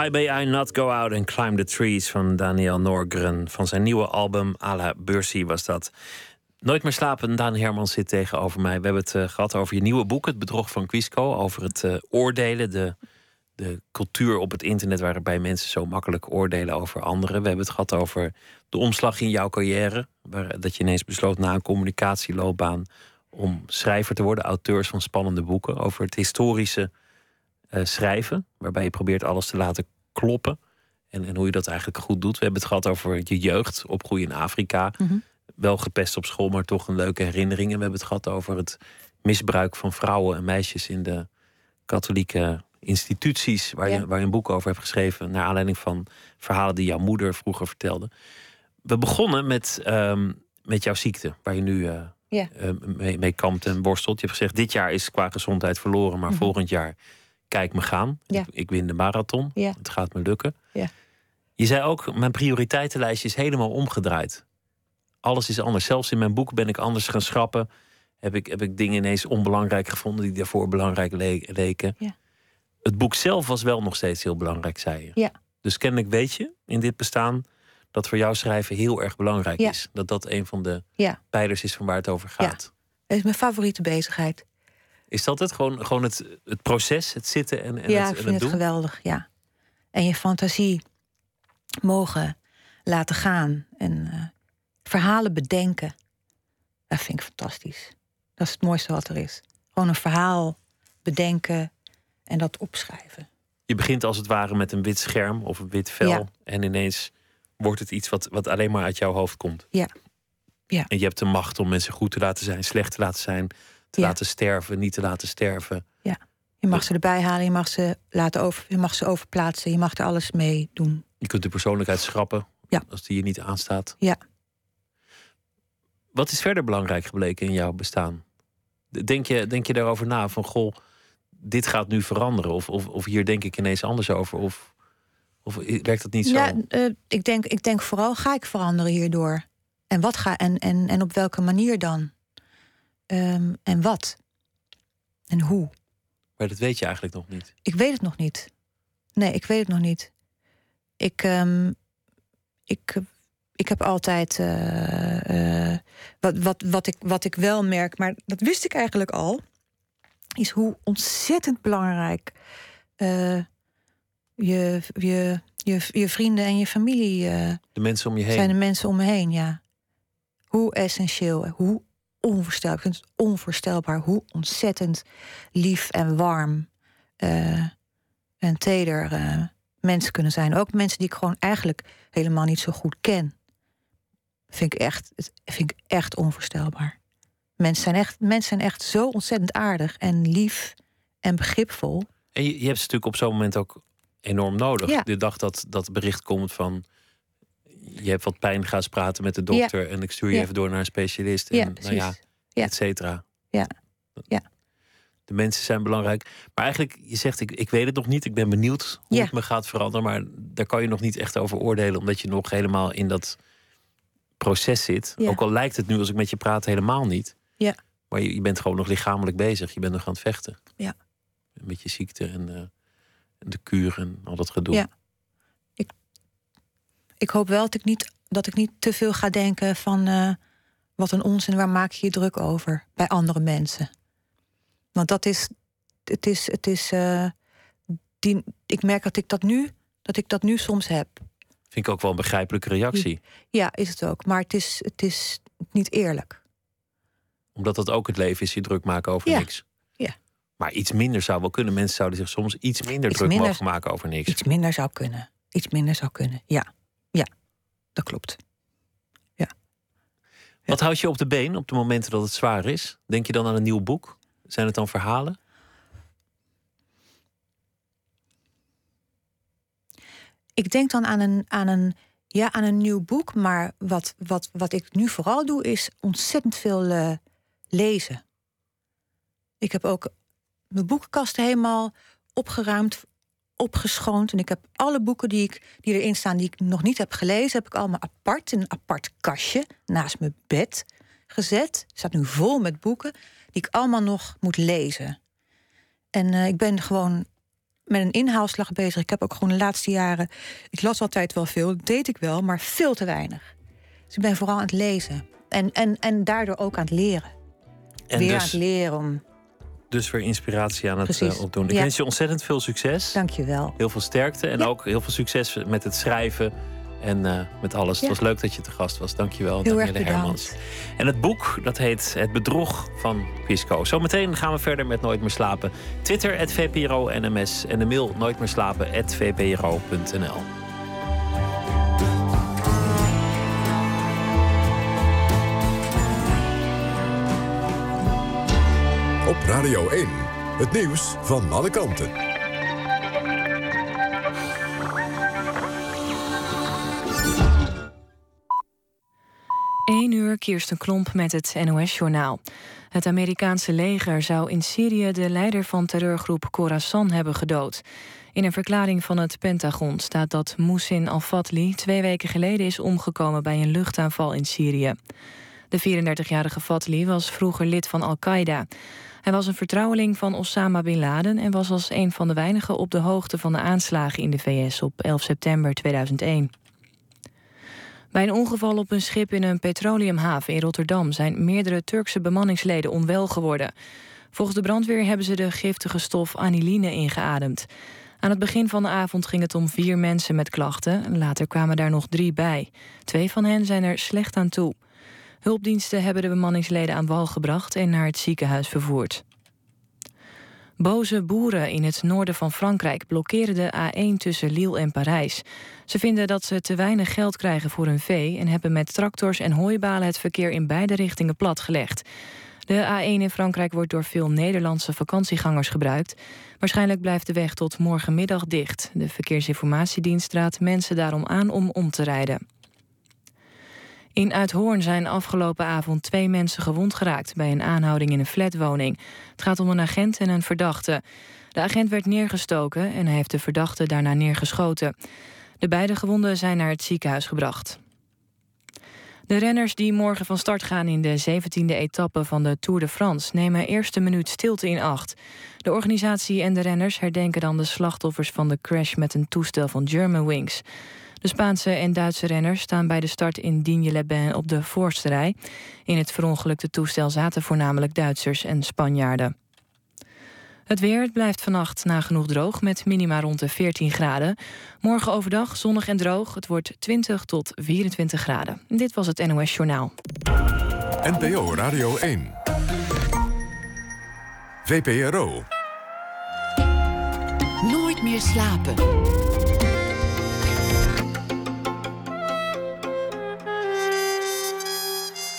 Why May I Not Go Out and Climb the Trees van Daniel Norgren. Van zijn nieuwe album A la Bursi was dat. Nooit meer slapen, Daan Hermans zit tegenover mij. We hebben het eh, gehad over je nieuwe boek, Het Bedrog van Quisco. Over het eh, oordelen, de, de cultuur op het internet... waarbij mensen zo makkelijk oordelen over anderen. We hebben het gehad over de omslag in jouw carrière. Waar, dat je ineens besloot na een communicatieloopbaan... om schrijver te worden, auteurs van spannende boeken. Over het historische eh, schrijven, waarbij je probeert alles te laten kloppen. En, en hoe je dat eigenlijk goed doet. We hebben het gehad over je jeugd, opgroeien in Afrika. Mhm. Wel gepest op school, maar toch een leuke herinnering. En we hebben het gehad over het misbruik van vrouwen en meisjes in de katholieke instituties. Waar, Ja. je, waar je een boek over hebt geschreven. Naar aanleiding van verhalen die jouw moeder vroeger vertelde. We begonnen met, ehm, met jouw ziekte, waar je nu eh, Ja. eh, mee, mee kampt en worstelt. Je hebt gezegd, dit jaar is qua gezondheid verloren, maar Mhm. volgend jaar kijk me gaan. Ja. Ik, ik win de marathon. Ja. Het gaat me lukken. Ja. Je zei ook, mijn prioriteitenlijstje is helemaal omgedraaid. Alles is anders. Zelfs in mijn boek ben ik anders gaan schrappen. Heb ik, heb ik dingen ineens onbelangrijk gevonden die daarvoor belangrijk le- leken. Ja. Het boek zelf was wel nog steeds heel belangrijk, zei je. Ja. Dus kennelijk weet je in dit bestaan dat voor jou schrijven heel erg belangrijk Ja. is. Dat dat een van de pijlers is van waar het over Ja. gaat. Dat is mijn favoriete bezigheid. Is dat het? Gewoon, gewoon het, het proces, het zitten en, en ja, het, ik vind het het doen? geweldig, ja. En je fantasie mogen laten gaan. En eh, verhalen bedenken. Dat vind ik fantastisch. Dat is het mooiste wat er is. Gewoon een verhaal bedenken en dat opschrijven. Je begint als het ware met een wit scherm of een wit vel. Ja. En ineens wordt het iets wat, wat alleen maar uit jouw hoofd komt. Ja. Ja. En je hebt de macht om mensen goed te laten zijn, slecht te laten zijn, te Ja. laten sterven, niet te laten sterven. Je mag ze erbij halen, je mag ze laten over, je mag ze overplaatsen, je mag er alles mee doen. Je kunt de persoonlijkheid schrappen Ja. als die je niet aanstaat. Ja. Wat is verder belangrijk gebleken in jouw bestaan? Denk je, denk je daarover na van goh, dit gaat nu veranderen? Of, of, of hier denk ik ineens anders over? Of, of werkt dat niet zo? Ja, eh, ik, denk, ik denk vooral, ga ik veranderen hierdoor? En wat ga en, en, en op welke manier dan? Ehm, en wat? En hoe? Maar dat weet je eigenlijk nog niet. Ik weet het nog niet. Nee, ik weet het nog niet. Ik, ehm, ik, ik heb altijd. eh, eh, wat, wat, wat, ik, wat ik wel merk, maar dat wist ik eigenlijk al. Is hoe ontzettend belangrijk eh, je, je, je, je vrienden en je familie De mensen om je heen. zijn de mensen om me heen, ja. Hoe essentieel, hoe onvoorstelbaar. Ik vind het onvoorstelbaar hoe ontzettend lief en warm eh, en teder eh, mensen kunnen zijn. Ook mensen die ik gewoon eigenlijk helemaal niet zo goed ken. Vind ik echt, het vind ik echt onvoorstelbaar. Mensen zijn echt, mensen zijn echt zo ontzettend aardig en lief en begripvol. En je, je hebt ze natuurlijk op zo'n moment ook enorm nodig. Ja. De dag dat dat bericht komt van... je hebt wat pijn, ga eens praten met de dokter... en ik stuur je Ja. even door naar een specialist. Ja, En, nou ja, et cetera. Ja. Ja. De mensen zijn belangrijk. Maar eigenlijk, je zegt, ik, ik weet het nog niet. Ik ben benieuwd hoe het me gaat veranderen. Maar daar kan je nog niet echt over oordelen... omdat je nog helemaal in dat proces zit. Ook al lijkt het nu, als ik met je praat, helemaal niet. Ja. Maar je, je bent gewoon nog lichamelijk bezig. Je bent nog aan het vechten. Ja. Met je ziekte en, eh, en de kuur en al dat gedoe. Ja. Ik hoop wel dat ik niet, dat ik niet te veel ga denken van eh, wat een onzin, waar maak je je druk over bij andere mensen. Want dat is, het is, het is, eh, die, ik merk dat ik dat nu, dat ik dat nu soms heb. Vind ik ook wel een begrijpelijke reactie. Ja, is het ook. Maar het is, het is niet eerlijk. Omdat dat ook het leven is, je druk maken over Ja. niks. Ja. Maar iets minder zou wel kunnen. Mensen zouden zich soms iets minder Iets druk minder- mogen maken over niks. Iets minder zou kunnen. Iets minder zou kunnen. Ja, ja, dat klopt. Wat houdt je op de been op de momenten dat het zwaar is? Denk je dan aan een nieuw boek? Zijn het dan verhalen? Ik denk dan aan een, aan een, ja, aan een nieuw boek. Maar wat, wat, wat ik nu vooral doe, is ontzettend veel eh, lezen. Ik heb ook mijn boekenkast helemaal opgeruimd, opgeschoond. En ik heb alle boeken die, ik, die erin staan, die ik nog niet heb gelezen, heb ik allemaal apart in een apart kastje naast mijn bed gezet. Het staat nu vol met boeken die ik allemaal nog moet lezen. En eh, ik ben gewoon met een inhaalslag bezig. Ik heb ook gewoon de laatste jaren. Ik las altijd wel veel, dat deed ik wel, maar veel te weinig. Dus ik ben vooral aan het lezen. En, en, en daardoor ook aan het leren. En Weer aan dus, het leren om. Dus weer inspiratie aan het eh, opdoen. Ik Ja. wens je ontzettend veel succes. Dank je wel. Heel veel sterkte. En Ja. ook heel veel succes met het schrijven. En eh, met alles. Ja. Het was leuk dat je te gast was. Dankjewel, Heel erg Danielle Hermans. En het boek, dat heet Het Bedrog van Quisco. Zometeen gaan we verder met Nooit meer slapen. Twitter, @vpro_nms En de mail nooit Op Radio 1. Het nieuws van alle kanten. 1 uur Kirsten Klomp met het NOS-journaal. Het Amerikaanse leger zou in Syrië de leider van terreurgroep Khorasan hebben gedood. In een verklaring van het Pentagon staat dat Moussin al-Fatli twee weken geleden is omgekomen bij een luchtaanval in Syrië. De 34-jarige Fatli was vroeger lid van Al-Qaeda. Hij was een vertrouweling van Osama bin Laden en was als een van de weinigen op de hoogte van de aanslagen in de VS op 11 september 2001. Bij een ongeval op een schip in een petroleumhaven in Rotterdam zijn meerdere Turkse bemanningsleden onwel geworden. Volgens de brandweer hebben ze de giftige stof aniline ingeademd. Aan het begin van de avond ging het om vier mensen met klachten. Later kwamen daar nog drie bij. Twee van hen zijn er slecht aan toe. Hulpdiensten hebben de bemanningsleden aan wal gebracht en naar het ziekenhuis vervoerd. Boze boeren in het noorden van Frankrijk blokkeren de A1 tussen Lille en Parijs. Ze vinden dat ze te weinig geld krijgen voor hun vee en hebben met tractors en hooibalen het verkeer in beide richtingen platgelegd. De A1 in Frankrijk wordt door veel Nederlandse vakantiegangers gebruikt. Waarschijnlijk blijft de weg tot morgenmiddag dicht. De Verkeersinformatiedienst raadt mensen daarom aan om om te rijden. In Uithoorn zijn afgelopen avond twee mensen gewond geraakt bij een aanhouding in een flatwoning. Het gaat om een agent en een verdachte. De agent werd neergestoken en hij heeft de verdachte daarna neergeschoten. De beide gewonden zijn naar het ziekenhuis gebracht. De renners die morgen van start gaan in de 17e etappe van de Tour de France nemen eerste minuut stilte in acht. De organisatie en de renners herdenken dan de slachtoffers van de crash met een toestel van Germanwings. De Spaanse en Duitse renners staan bij de start in Digne-les-Bains op de voorste rij. In het verongelukte toestel zaten voornamelijk Duitsers en Spanjaarden. Het weer het blijft vannacht nagenoeg droog met minima rond de 14 graden. Morgen overdag zonnig en droog. Het wordt 20 tot 24 graden. Dit was het NOS Journaal. NPO Radio 1. VPRO. Nooit meer slapen.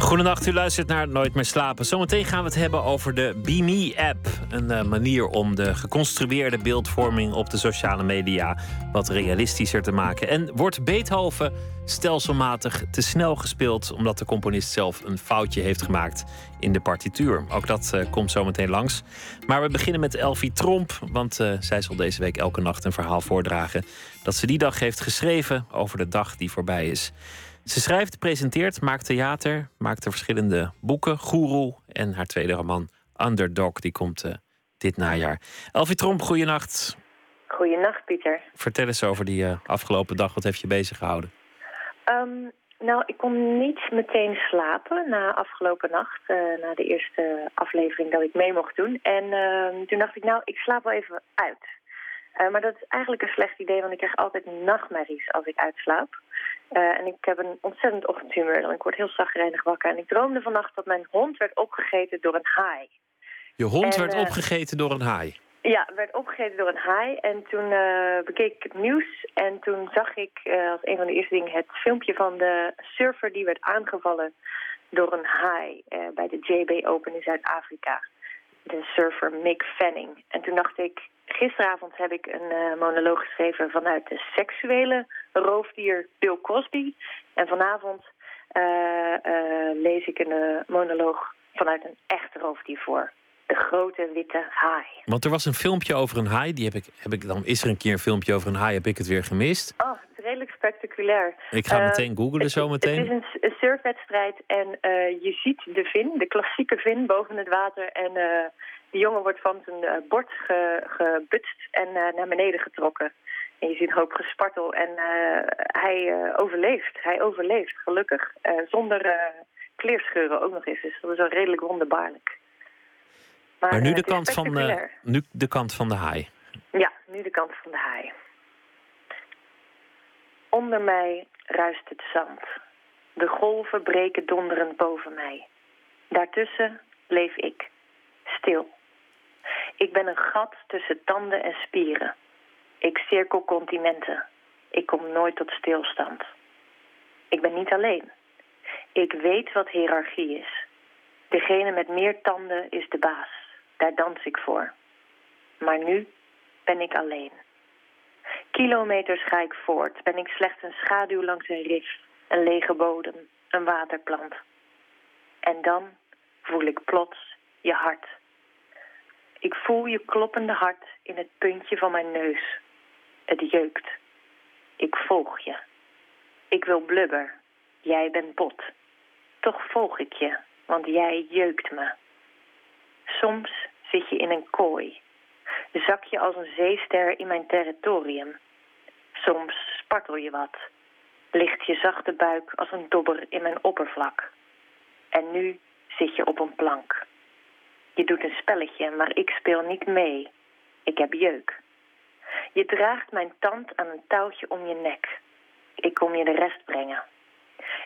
Goedenacht, u luistert naar Nooit meer slapen. Zometeen gaan we het hebben over de BeMe-app. Een eh, manier om de geconstrueerde beeldvorming op de sociale media wat realistischer te maken. En wordt Beethoven stelselmatig te snel gespeeld omdat de componist zelf een foutje heeft gemaakt in de partituur? Ook dat eh, komt zometeen langs. Maar we beginnen met Elfie Tromp, want eh, zij zal deze week elke nacht een verhaal voordragen dat ze die dag heeft geschreven over de dag die voorbij is. Ze schrijft, presenteert, maakt theater, maakt er verschillende boeken. Guru en haar tweede roman Underdog, die komt eh, dit najaar. Elfie Tromp, goeienacht. Goeienacht, Pieter. Vertel eens over die eh, afgelopen dag. Wat heeft je bezig gehouden? Ehm, nou, ik kon niet meteen slapen na afgelopen nacht, eh, na de eerste aflevering dat ik mee mocht doen. En ehm, toen dacht ik, nou, ik slaap wel even uit. Maar dat is eigenlijk een slecht idee, want ik krijg altijd nachtmerries als ik uitslaap. Eh, en ik heb een ontzettend ochtendhumeur, ik word heel zagrijnig wakker. En ik droomde vannacht dat mijn hond werd opgegeten door een haai. Je hond En, werd eh, opgegeten door een haai. Ja, werd opgegeten door een haai. En toen eh, bekeek ik het nieuws. En toen zag ik als een van de eerste dingen het filmpje van de surfer die werd aangevallen door een haai bij de JB Open in Zuid-Afrika. De surfer Mick Fanning. En toen dacht ik, gisteravond heb ik een eh, monoloog geschreven vanuit de seksuele roofdier Bill Cosby. En vanavond eh, eh, lees ik een monoloog vanuit een echt roofdier voor. De grote witte haai. Want er was een filmpje over een haai. Die heb ik, heb ik, dan is er een keer een filmpje over een haai, heb ik het weer gemist. Oh, het is redelijk spectaculair. Ik ga meteen googlen het- zo meteen. Het is een, een surfwedstrijd en je ziet de vin, de klassieke vin boven het water. En de jongen wordt van zijn eh, bord ge, gebutst en eh, naar beneden getrokken. En je ziet een hoop gespartel en eh, hij overleeft. Hij overleeft, gelukkig. Zonder kleerscheuren ook nog eens. Dus dat is wel redelijk wonderbaarlijk. Maar nu de, kant van, spectaculair. nu de kant van de haai. Ja, nu de kant van de haai. Onder mij ruist het zand. De golven breken donderend boven mij. Daartussen leef ik, stil. Ik ben een gat tussen tanden en spieren. Ik cirkel continenten. Ik kom nooit tot stilstand. Ik ben niet alleen. Ik weet wat hiërarchie is. Degene met meer tanden is de baas. Daar dans ik voor. Maar nu ben ik alleen. Kilometers ga ik voort. Ben ik slechts een schaduw langs een rif, een lege bodem, een waterplant. En dan voel ik plots je hart. Ik voel je kloppende hart in het puntje van mijn neus. Het jeukt. Ik volg je. Ik wil blubber. Jij bent bot. Toch volg ik je, want jij jeukt me. Soms zit je in een kooi. Zak je als een zeester in mijn territorium. Soms spartel je wat. Ligt je zachte buik als een dobber in mijn oppervlak. En nu zit je op een plank. Je doet een spelletje, maar ik speel niet mee. Ik heb jeuk. Je draagt mijn tand aan een touwtje om je nek. Ik kom je de rest brengen.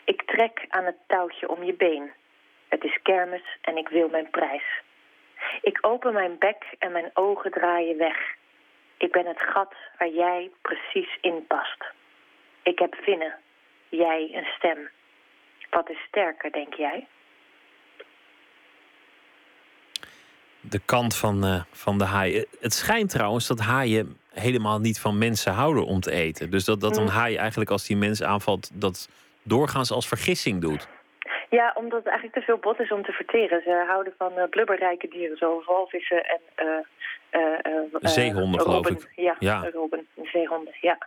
Ik trek aan het touwtje om je been. Het is kermis en ik wil mijn prijs. Ik open mijn bek en mijn ogen draaien weg. Ik ben het gat waar jij precies in past. Ik heb vinnen, jij een stem. Wat is sterker, denk jij? De kant van, eh, van de haai. Het schijnt trouwens dat haaien helemaal niet van mensen houden om te eten. Dus dat, dat een haai eigenlijk als die mens aanvalt... dat doorgaans als vergissing doet. Ja, omdat het eigenlijk te veel bot is om te verteren. Ze houden van eh, blubberrijke dieren, zoals walvissen en... eh, Zeehonden, geloof ik. Ja, Ja. robben, zeehonden, ja.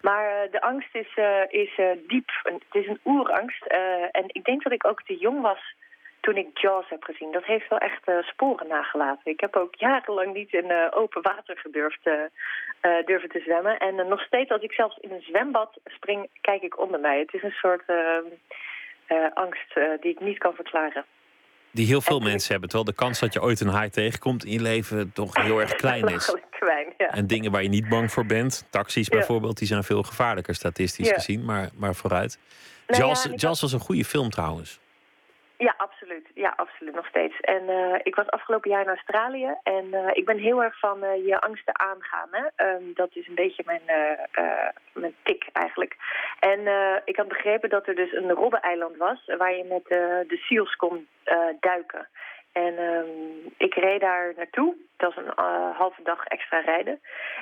Maar de angst is, is diep. Het is een oerangst. en ik denk dat ik ook te jong was toen ik Jaws heb gezien. Dat heeft wel echt eh, sporen nagelaten. Ik heb ook jarenlang niet in eh, open water gedurfd eh, durven te zwemmen. En nog steeds, als ik zelfs in een zwembad spring, kijk ik onder mij. Het is een soort angst die ik niet kan verklaren. Die heel veel mensen hebben. Terwijl de kans dat je ooit een haai tegenkomt in je leven toch heel erg klein is. Klein, ja. En dingen waar je niet bang voor bent. Taxis Ja. bijvoorbeeld, die zijn veel gevaarlijker statistisch Ja. gezien. Maar, maar vooruit. Nou Jaws was een goede film trouwens. Ja, absoluut. Ja, absoluut. Nog steeds. En eh, ik was afgelopen jaar in Australië. En eh, ik ben heel erg van eh, je angsten aangaan. Hè? Ehm, dat is een beetje mijn, mijn tik eigenlijk. En ik had begrepen dat er dus een robbeneiland was... waar je met de seals kon duiken. En ehm, ik reed daar naartoe. Dat was een halve dag extra rijden.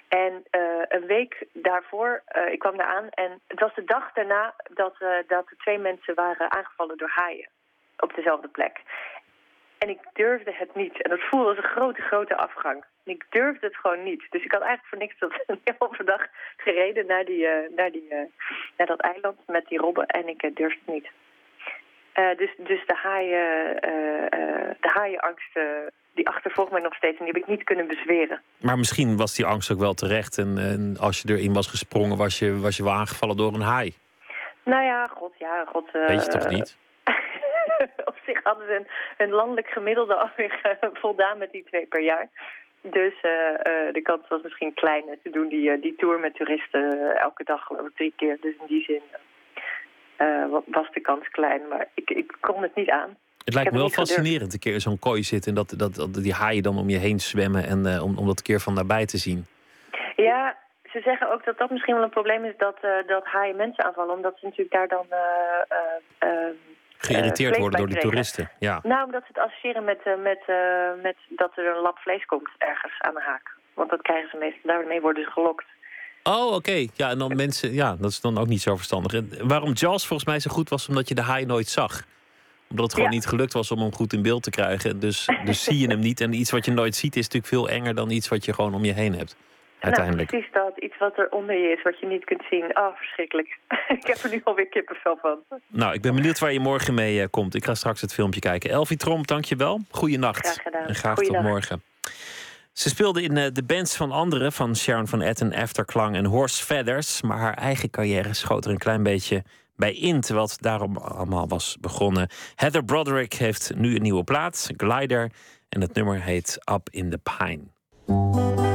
En een week daarvoor, ik kwam daar aan. En het was de dag daarna dat, dat er twee mensen waren aangevallen door haaien op dezelfde plek. En ik durfde het niet. En dat voelde als een grote, grote afgang. En ik durfde het gewoon niet. Dus ik had eigenlijk voor niks dat een hele dag gereden naar, die, eh, naar, die, eh, naar dat eiland met die robben. En ik eh, durfde het niet. Dus, dus de, haaien, de haaienangst, die achtervolgt mij nog steeds. En die heb ik niet kunnen bezweren. Maar misschien was die angst ook wel terecht. En, en als je erin was gesprongen, was je, was je wel aangevallen door een haai. Nou ja, god, ja, god. Weet je toch niet? op zich hadden ze een, landelijk gemiddelde alweer eh, voldaan met die twee per jaar. Dus eh, eh, de kans was misschien klein. Ze doen die, die tour met toeristen elke dag geloof ik drie keer. Dus in die zin wa- was de kans klein. Maar ik, ik kon het niet aan. Het lijkt me wel gedurfd. fascinerend een keer in zo'n kooi zitten. En dat, dat, dat die haaien dan om je heen zwemmen. En om, om dat een keer van nabij te zien. Ja, ze zeggen ook dat dat misschien wel een probleem is dat, dat haaien mensen aanvallen. Omdat ze natuurlijk daar dan... eh, eh, eh, Geïrriteerd vlees worden door die toeristen. Ja. Nou, omdat ze het associëren met, eh, met, eh, met dat er een lap vlees komt ergens aan de haak. Want dat krijgen ze meestal. Daarmee worden ze gelokt. Oh, oké. Ja, en dan mensen. Ja, dat is dan ook niet zo verstandig. En waarom Jaws volgens mij zo goed was, omdat je de haai nooit zag. Omdat het gewoon Ja. niet gelukt was om hem goed in beeld te krijgen. Dus, dus zie je hem niet. En iets wat je nooit ziet is natuurlijk veel enger dan iets wat je gewoon om je heen hebt. Uiteindelijk. Nou, precies dat. Iets wat er onder je is, wat je niet kunt zien. Oh, verschrikkelijk. ik heb er nu alweer kippenvel van. Nou, ik ben benieuwd waar je morgen mee eh, komt. Ik ga straks het filmpje kijken. Elfie Tromp, dankjewel. Goeienacht. Graag gedaan. En graag Goeiedag. tot morgen. Ze speelde in eh, de bands van anderen, van Sharon van Etten, Afterklang en Horse Feathers. Maar haar eigen carrière schoot er een klein beetje bij in, terwijl het daarom allemaal was begonnen. Heather Broderick heeft nu een nieuwe plaat, Glider. En het nummer heet Up in the Pine.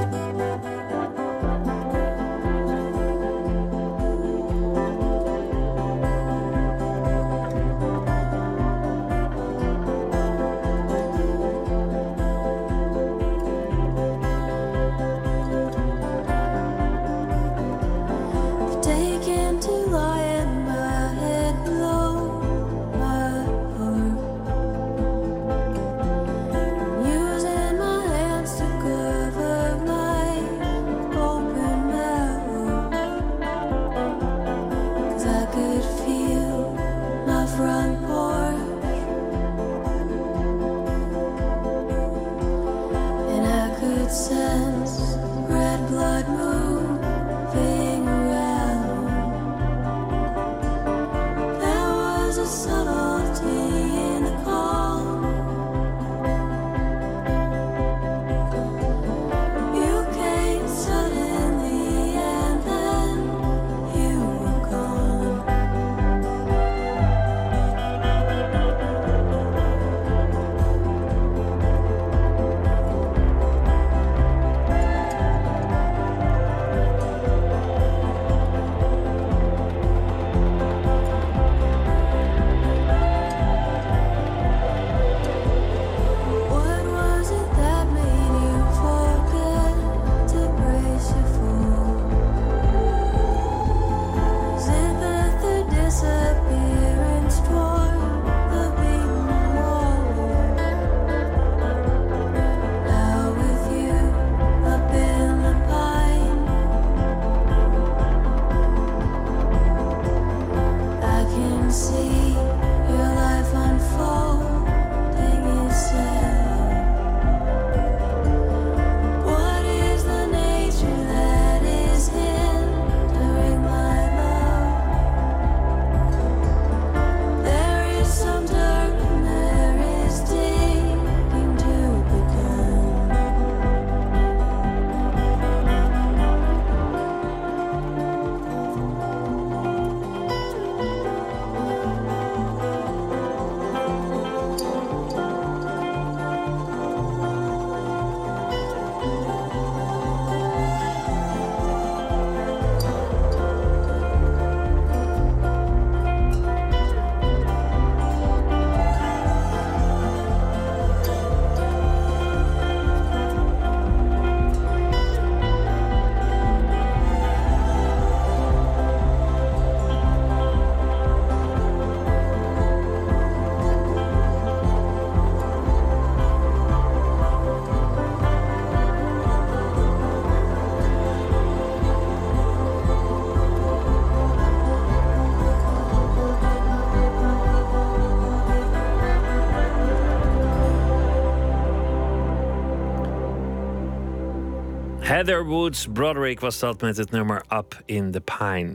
Heather Woods Broderick was dat met het nummer Up in the Pine.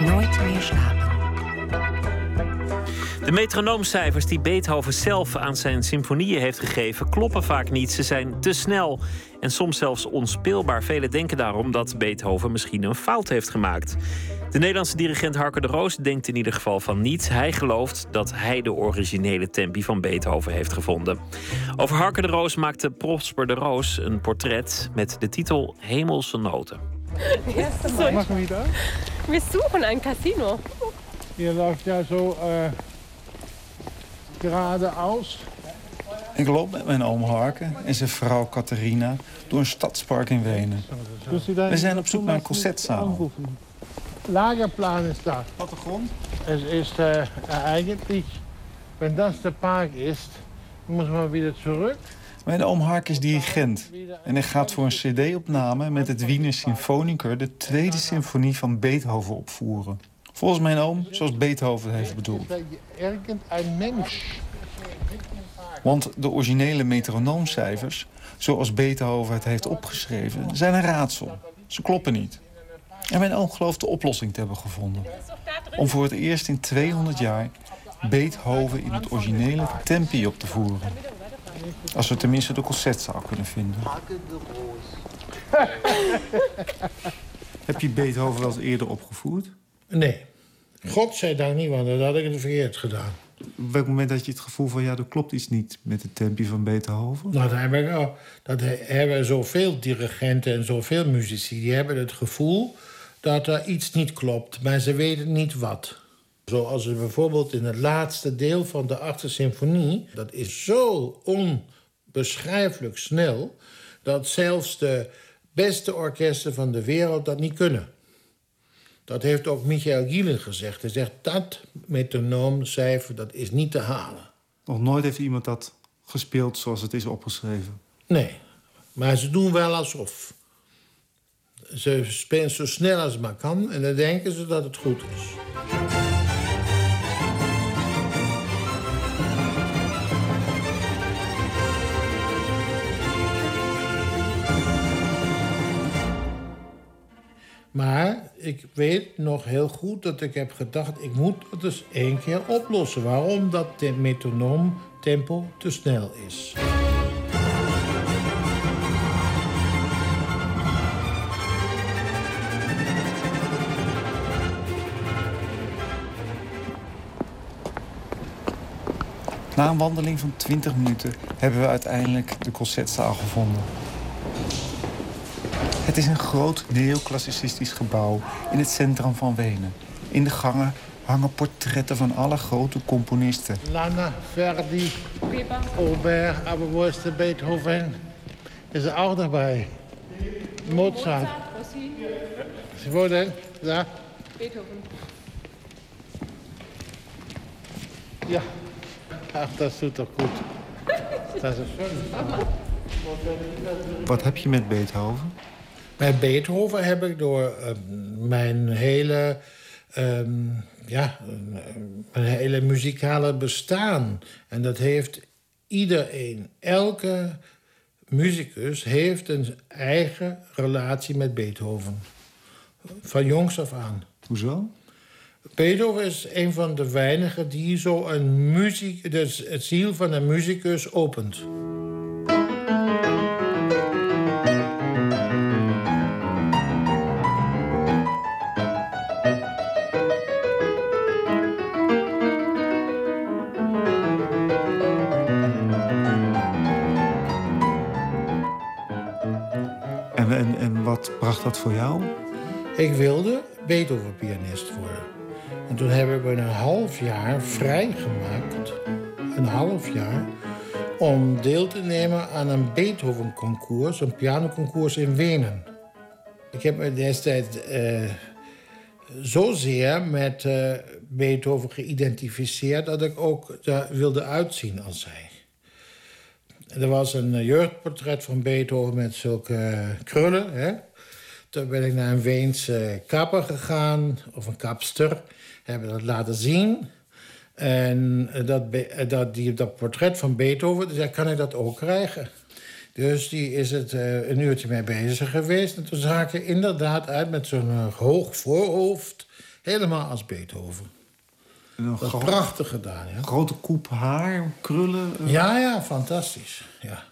Nooit meer slapen. De metronoomcijfers die Beethoven zelf aan zijn symfonieën heeft gegeven, kloppen vaak niet. Ze zijn te snel en soms zelfs onspeelbaar. Velen denken daarom dat Beethoven misschien een fout heeft gemaakt. De Nederlandse dirigent Harker de Roos denkt in ieder geval van niet. Hij gelooft dat hij de originele tempi van Beethoven heeft gevonden. Over Harker de Roos maakte Prosper de Roos een portret met de titel Hemelse Noten. Machen wir da? Wir suchen ein Casino. Hier läuft ja so äh, geradeaus. Ik loop met mijn oom Harken en zijn vrouw Catharina door een stadspark in Wenen. We zijn op zoek naar een concertzaal. Lagerplan ist da. Plattegrond? Es ist äh, eigentlich, wenn das der Park ist, muss man wieder zurück. Mijn oom Hark is dirigent en hij gaat voor een cd-opname met het Wiener Symfoniker de tweede symfonie van Beethoven opvoeren. Volgens mijn oom, zoals Beethoven het heeft bedoeld. Want de originele metronoomcijfers, zoals Beethoven het heeft opgeschreven, zijn een raadsel. Ze kloppen niet. En mijn oom gelooft de oplossing te hebben gevonden. Om voor het eerst in 200 jaar Beethoven in het originele tempi op te voeren. Als we tenminste de concertzaal kunnen vinden. Heb je Beethoven wel eens eerder opgevoerd? Nee. Godzijdank niet, want dan had ik het verkeerd gedaan. Op welk moment had je het gevoel van... ja, er klopt iets niet met het tempi van Beethoven? Nou, dat hebben, we- dat hebben zoveel dirigenten en zoveel muzici. Die hebben het gevoel dat er iets niet klopt, maar ze weten niet wat. Zoals we bijvoorbeeld in het laatste deel van de achtste symfonie... dat is zo onbeschrijfelijk snel... dat zelfs de beste orkesten van de wereld dat niet kunnen. Dat heeft ook Michael Gielen gezegd. Hij zegt, dat metronoomcijfer, dat is niet te halen. Nog nooit heeft iemand dat gespeeld zoals het is opgeschreven. Nee, maar ze doen wel alsof. Ze spelen zo snel als het maar kan en dan denken ze dat het goed is. Maar ik weet nog heel goed dat ik heb gedacht... ik moet het dus één keer oplossen. Waarom dat de metronoom tempo te snel is. Na een wandeling van 20 minuten hebben we uiteindelijk de concertzaal gevonden. Het is een groot neoclassicistisch gebouw in het centrum van Wenen. In de gangen hangen portretten van alle grote componisten. Lana, Verdi, Aubert, aber wo ist der Beethoven? Ist er auch dabei? Mozart. Sie wurde, ja? Beethoven. Ja. Ach, das tut doch gut. Das ist schön. Wat heb je met Beethoven? Bij Beethoven heb ik door eh, mijn hele, ehm, ja, mijn hele muzikale bestaan. En dat heeft iedereen, elke muzikus heeft een eigen relatie met Beethoven. Van jongs af aan. Hoezo? Beethoven is een van de weinigen die zo een muziek, dus het ziel van een muzikus opent. En, en, en wat bracht dat voor jou? Ik wilde Beethoven-pianist worden. En toen heb ik me een half jaar vrijgemaakt, een half jaar, om deel te nemen aan een Beethoven-concours, een pianoconcours in Wenen. Ik heb me destijds eh, zozeer met eh, Beethoven geïdentificeerd dat ik ook daar wilde uitzien als hij. Er was een jeugdportret van Beethoven met zulke eh, krullen. Hè? Toen ben ik naar een Weense kapper gegaan, of een kapster. Hebben dat laten zien. En eh, dat, eh, dat, die, dat portret van Beethoven, dus ja, kan ik dat ook krijgen? Dus die is het eh, een uurtje mee bezig geweest. En toen zag ik er inderdaad uit met zo'n hoog voorhoofd. Helemaal als Beethoven. Een Dat prachtig gedaan, ja. Grote koep haar, krullen. Ja, ja, fantastisch. Ja.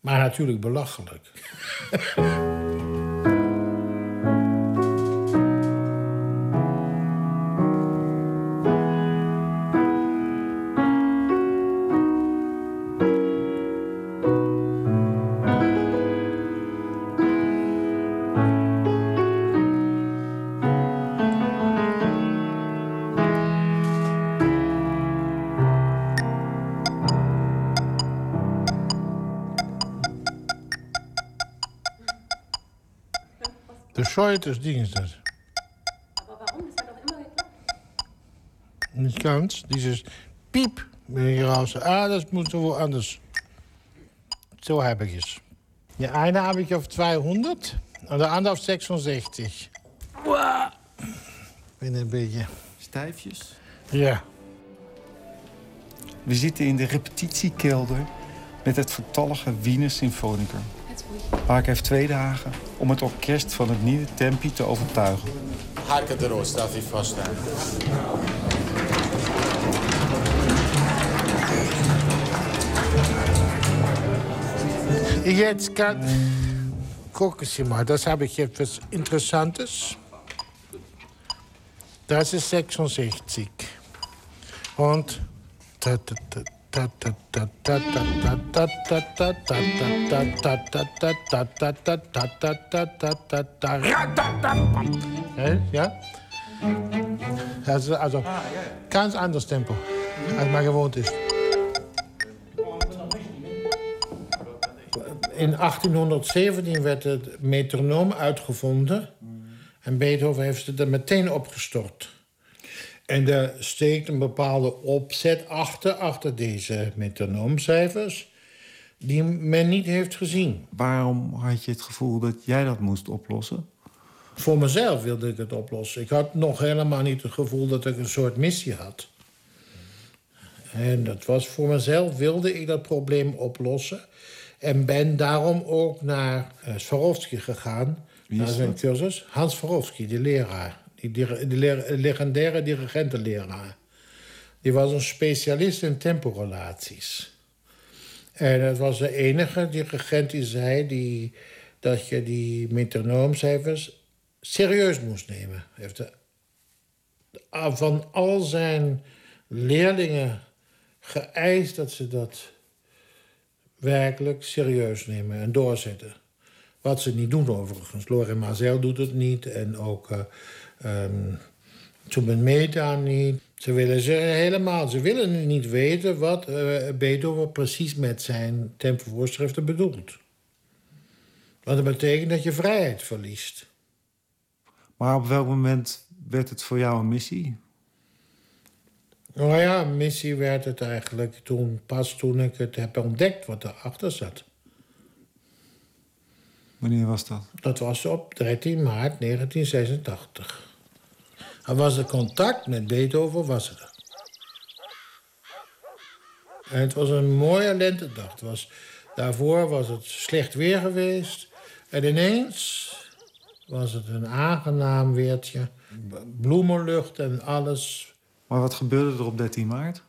Maar natuurlijk belachelijk. De Scheuters Dienstes. Aber warum? Das hat doch immer geklappt. Niet ganz. Dieses piep. Ben je raus. Ah, dat moet wel anders. Zo heb ik es. De ene heb ik op 200 en de andere op 66. Wow. Ben een beetje. Stijfjes. Ja. We zitten in de repetitiekelder met het vertallige Wiener Symfoniker. Waar heeft twee dagen om het orkest van het nieuwe Tempi te overtuigen. Harken de roos, staat hij vast aan. Jetzt kann. Gucken Sie mal, das habe ich etwas Interessantes. Das ist 66. Und. Ja? Also, ganz anderes Tempo, als man gewohnt ist. In 1817 werd het metronoom uitgevonden. En Beethoven heeft het er meteen opgestort. En er steekt een bepaalde opzet achter, achter deze metronoomcijfers... die men niet heeft gezien. Waarom had je het gevoel dat jij dat moest oplossen? Voor mezelf wilde ik het oplossen. Ik had nog helemaal niet het gevoel dat ik een soort missie had. En dat was voor mezelf, wilde ik dat probleem oplossen. En ben daarom ook naar uh, Swarovski gegaan. Naar zijn dat? cursus. Hans Swarovski, de leraar. Die, lera- legendaire dirigentenleraar. Die was een specialist in temporelaties. En het was de enige dirigent die zei die, dat je die metronoomcijfers serieus moest nemen. Heeft de- van al zijn leerlingen geëist dat ze dat werkelijk serieus nemen en doorzetten. Wat ze niet doen overigens. Lorraine Mazel doet het niet en ook uh, um, Zubin Mehta niet. Ze willen helemaal, ze willen niet weten wat uh, Beethoven precies met zijn tempovoorschriften bedoelt. Want dat betekent dat je vrijheid verliest. Maar op welk moment werd het voor jou een missie? Nou ja, missie werd het eigenlijk toen, pas toen ik het heb ontdekt wat erachter zat. Wanneer was dat? Dat was op 13 maart 1986. Er was de contact met Beethoven, was er. En het was een mooie lentedag. Het was, daarvoor was het slecht weer geweest. En ineens was het een aangenaam weertje. Bloemenlucht en alles. Maar wat gebeurde er op 13 maart?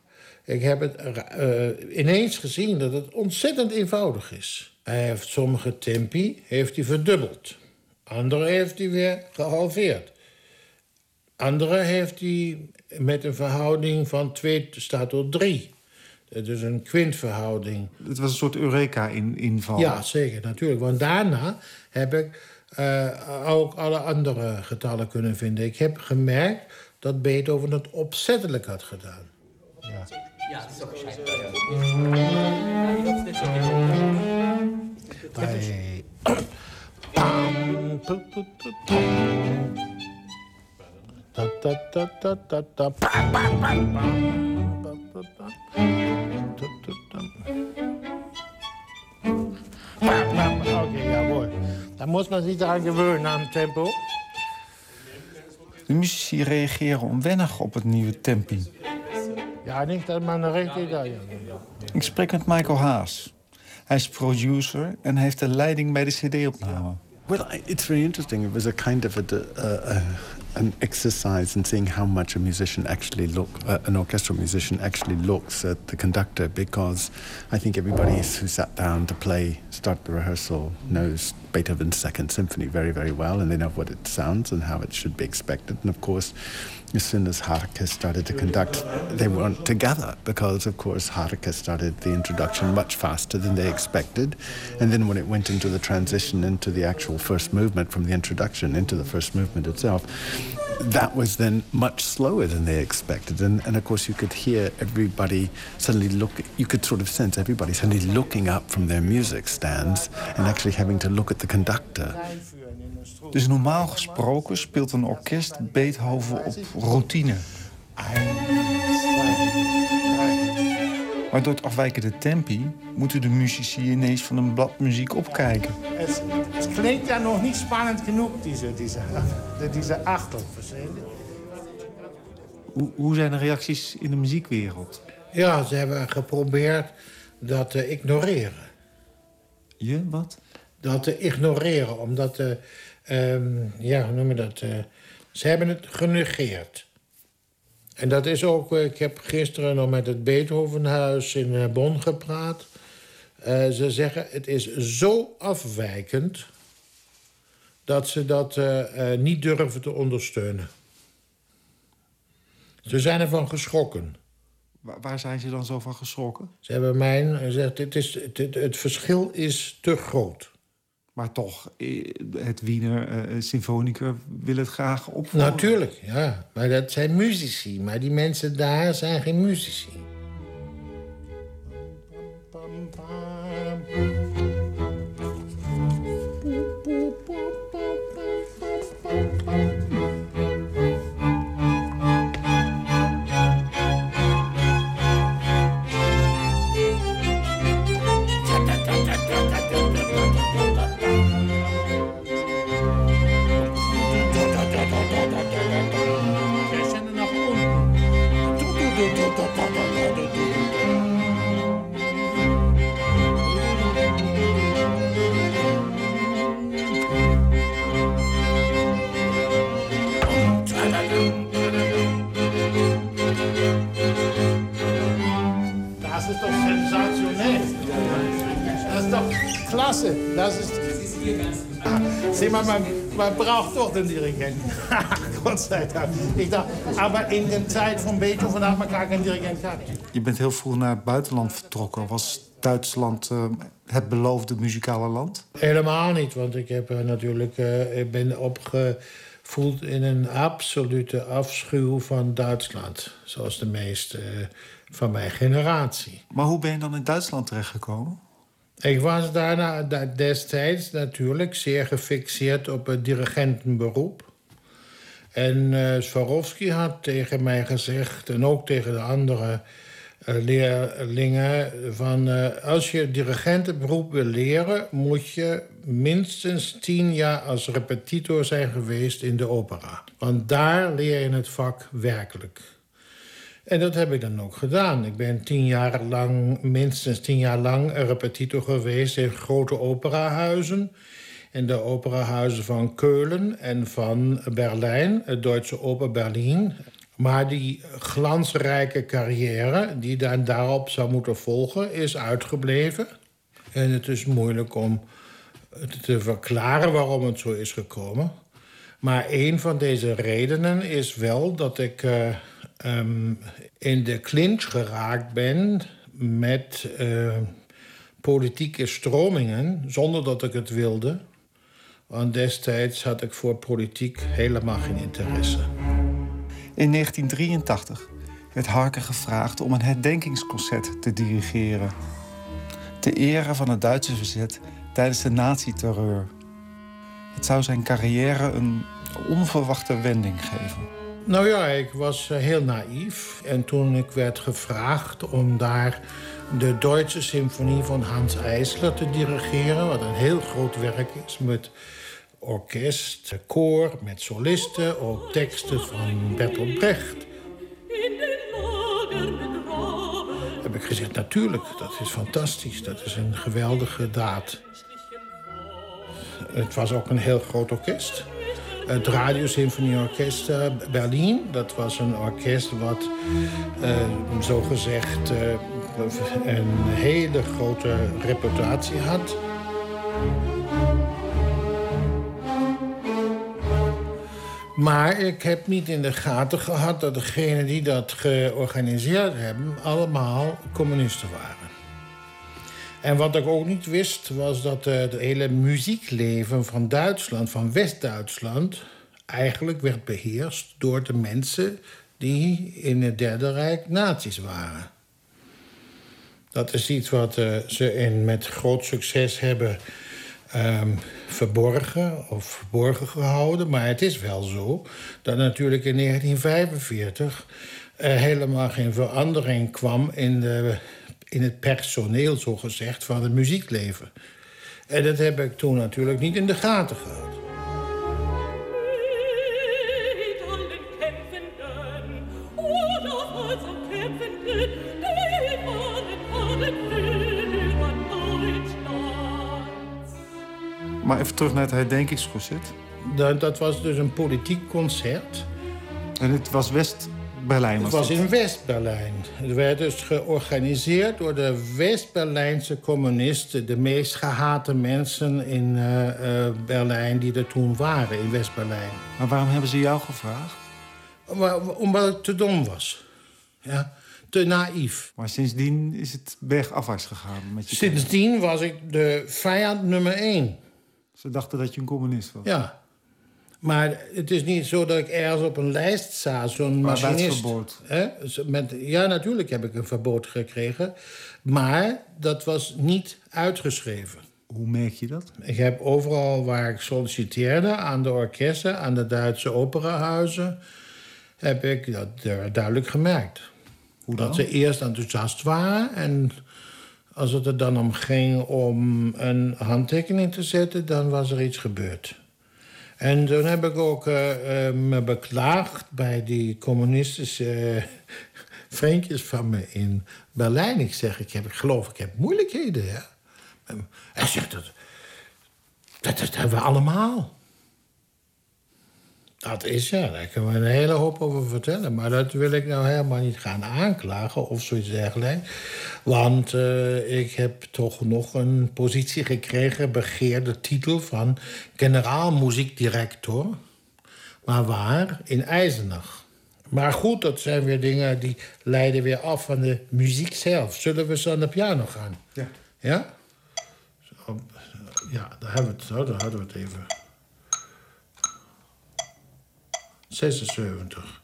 Ik heb het uh, ineens gezien dat het ontzettend eenvoudig is. Hij heeft sommige tempi heeft hij verdubbeld. Andere heeft hij weer gehalveerd. Andere heeft hij met een verhouding van 2 staat tot 3. Het is een kwintverhouding. Het was een soort Eureka-inval. Ja, zeker, natuurlijk. Want daarna heb ik uh, ook alle andere getallen kunnen vinden. Ik heb gemerkt dat Beethoven het opzettelijk had gedaan. Ja. Ja, dat is toch waarschijnlijk. Bij... Oké, ja, mooi. Daar moet men zich aan gewöhnen aan het tempo. De muzici reageren onwennig op het nieuwe tempi. Ja, niet dat men een richting daar. Ik spreek met Michael Haas. Hij is producer en heeft de leiding bij de CD-opname. Well, it's very interesting. It was a kind of a, an exercise in seeing how much a musician actually look, uh, an orchestral musician actually looks at the conductor, because I think everybody who sat down to play, start the rehearsal, knows Beethoven's Second Symphony very, very well, and they know what it sounds and how it should be expected. And of course, as soon as Harke started to conduct, they weren't together because, of course, Harke started the introduction much faster than they expected. And then when it went into the transition into the actual first movement from the introduction into the first movement itself, that was then much slower than they expected. And, and of course, you could hear everybody suddenly look, you could sort of sense everybody suddenly looking up from their music stands and actually having to look at the conductor. Dus normaal gesproken speelt een orkest Beethoven op routine. Maar door het afwijkende tempi moeten de muzici ineens van een blad muziek opkijken. Het, het klinkt ja nog niet spannend genoeg, deze, deze, deze Sie? Hoe, hoe zijn de reacties in de muziekwereld? Ja, ze hebben geprobeerd dat te ignoreren. Je, wat? Dat te ignoreren, omdat... eh, ehm, ja, hoe noem je dat? eh, ze hebben het genegeerd. En dat is ook... eh, ik heb gisteren nog met het Beethovenhuis in eh, Bonn gepraat. Ze zeggen, het is zo afwijkend... dat ze dat niet durven te ondersteunen. Ze zijn ervan geschrokken. Waar, waar zijn ze dan zo van geschrokken? Ze hebben mij gezegd, het, is, het, het verschil is te groot. Maar toch, eh, het Wiener Symfonicus wil het graag opvoeren. Natuurlijk, ja. Maar dat zijn muzici. Maar die mensen daar zijn geen muzici. Klasse. Das ist. Sieh mal, man, man braucht doch den Dirigenten. Gott sei Dank. Ich dachte, aber in der Zeit von Beethoven hat man gar Dirigent. Je bent heel vroeg naar het buitenland vertrokken. Was Duitsland eh, het beloofde muzikale land? Helemaal niet, want ik heb eh, natuurlijk eh, ik ben opgevoed in een absolute afschuw van Duitsland. Zoals de meeste van mijn generatie. Maar hoe ben je dan in Duitsland terechtgekomen? Ik was daarna da- destijds natuurlijk zeer gefixeerd op het dirigentenberoep. En eh Swarovski had tegen mij gezegd, en ook tegen de andere eh, leerlingen... van eh, als je dirigentenberoep wil leren... moet je minstens tien jaar als repetitor zijn geweest in de opera. Want daar leer je het vak werkelijk. En dat heb ik dan ook gedaan. Ik ben tien jaar lang, minstens tien jaar lang, repetitor geweest in grote operahuizen. In de operahuizen van Keulen en van Berlijn, het Duitse Oper Berlin. Maar die glansrijke carrière die dan daarop zou moeten volgen, is uitgebleven. En het is moeilijk om te verklaren waarom het zo is gekomen. Maar een van deze redenen is wel dat ik eh, ehm, in de clinch geraakt ben met eh, politieke stromingen, zonder dat ik het wilde. Want destijds had ik voor politiek helemaal geen interesse. In 1983 werd Harker gevraagd om een herdenkingsconcert te dirigeren. Ter ere van het Duitse verzet tijdens de nazi-terreur. Het zou zijn carrière een onverwachte wending geven. Nou ja, ik was eh, heel naïef. En toen ik werd gevraagd om daar de Duitse symfonie van Hans Eisler te dirigeren... wat een heel groot werk is met orkest, koor, met solisten... ook teksten van Bertolt Brecht. Heb ik gezegd, natuurlijk, dat is fantastisch. Dat is een geweldige daad. Het was ook een heel groot orkest. Het Radio Symfonieorkest eh, Berlin, dat was een orkest wat uh, zogezegd uh, een hele grote reputatie had. Maar ik heb niet in de gaten gehad dat degenen die dat georganiseerd hebben... allemaal communisten waren. En wat ik ook niet wist, was dat het hele muziekleven van Duitsland, van West-Duitsland... eigenlijk werd beheerst door de mensen die in het Derde Rijk nazi's waren. Dat is iets wat uh, ze in, met groot succes hebben um, verborgen of verborgen gehouden. Maar het is wel zo dat natuurlijk in 1945 er helemaal geen verandering kwam in, de, in het personeel, zo gezegd, van het muziekleven. En dat heb ik toen natuurlijk niet in de gaten gehad. Maar even terug naar het herdenkingsconcert. Dat, dat was dus een politiek concert. En het was West-Berlijn? Het was in West-Berlijn. Het werd dus georganiseerd door de West-Berlijnse communisten... de meest gehate mensen in uh, uh, Berlijn die er toen waren, in West-Berlijn. Maar waarom hebben ze jou gevraagd? Omdat ik te dom was. Ja, te naïef. Maar sindsdien is het bergafwaarts gegaan? Met je Sindsdien was ik de vijand nummer één. Ze dachten dat je een communist was? Ja. Maar het is niet zo dat ik ergens op een lijst sta, zo'n machinist. Hè? Met, ja, natuurlijk heb ik een verbod gekregen. Maar dat was niet uitgeschreven. Hoe merk je dat? Ik heb overal waar ik solliciteerde, aan de orkesten, aan de Duitse operahuizen... heb ik dat duidelijk gemerkt. Hoe dan? Dat ze eerst enthousiast waren en als het er dan om ging om een handtekening te zetten, dan was er iets gebeurd. En toen heb ik ook uh, uh, me beklaagd bij die communistische uh, vriendjes van me in Berlijn. Ik zeg, ik, heb, geloof, ik heb moeilijkheden. Hij zegt, dat, dat, dat hebben we allemaal. Dat is ja, daar kunnen we een hele hoop over vertellen. Maar dat wil ik nou helemaal niet gaan aanklagen of zoiets dergelijks. Want uh, ik heb toch nog een positie gekregen, begeerde titel van generaalmuziekdirector. Maar waar? In Eisenach. Maar goed, dat zijn weer dingen die leiden weer af van de muziek zelf. Zullen we zo aan de piano gaan? Ja. Ja? Zo, ja, daar hebben we het, daar hadden we het even. 76.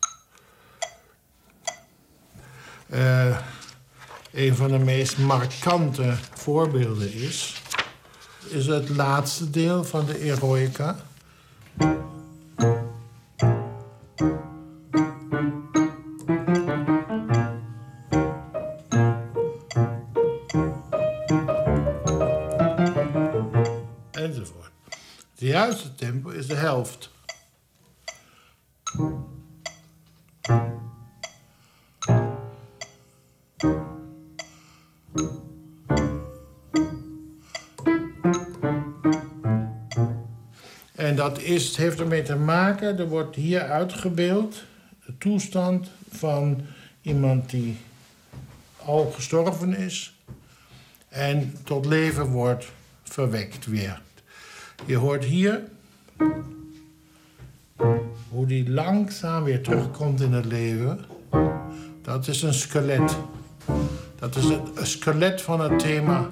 Uh, een van de meest markante voorbeelden is... is het laatste deel van de Eroica. Juiste tempo is de helft. En dat is, heeft ermee te maken, er wordt hier uitgebeeld de toestand van iemand die al gestorven is en tot leven wordt verwekt weer. Je hoort hier hoe die langzaam weer terugkomt in het leven. Dat is een skelet. Dat is het skelet van het thema.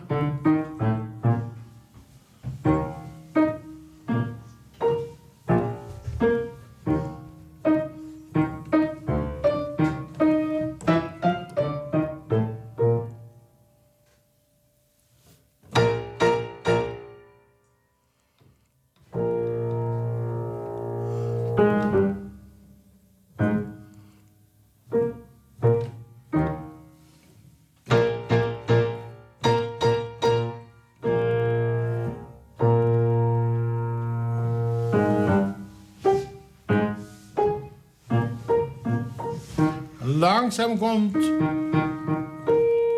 Langzaam komt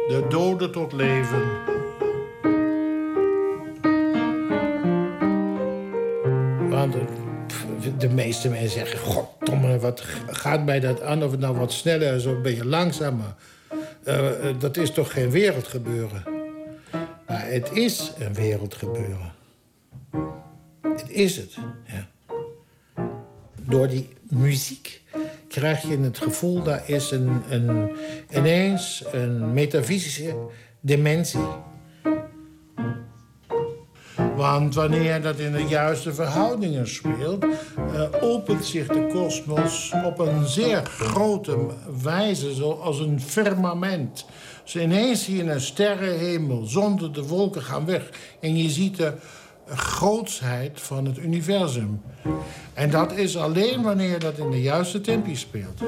de doden tot leven. Want de meeste mensen zeggen: Goddomme, wat gaat mij dat aan? Of het nou wat sneller is of een beetje langzamer. Eh, eh, dat is toch geen wereldgebeuren? Maar het is een wereldgebeuren. Het is het. Ja. Door die muziek krijg je het gevoel... daar is een, een, ineens een metafysische dimensie. Want wanneer dat in de juiste verhoudingen speelt... eh, opent zich de kosmos op een zeer grote wijze... zoals een firmament. Dus ineens zie je een sterrenhemel zonder de wolken gaan weg... en je ziet de grootsheid van het universum. En dat is alleen wanneer dat in de juiste tempi speelt.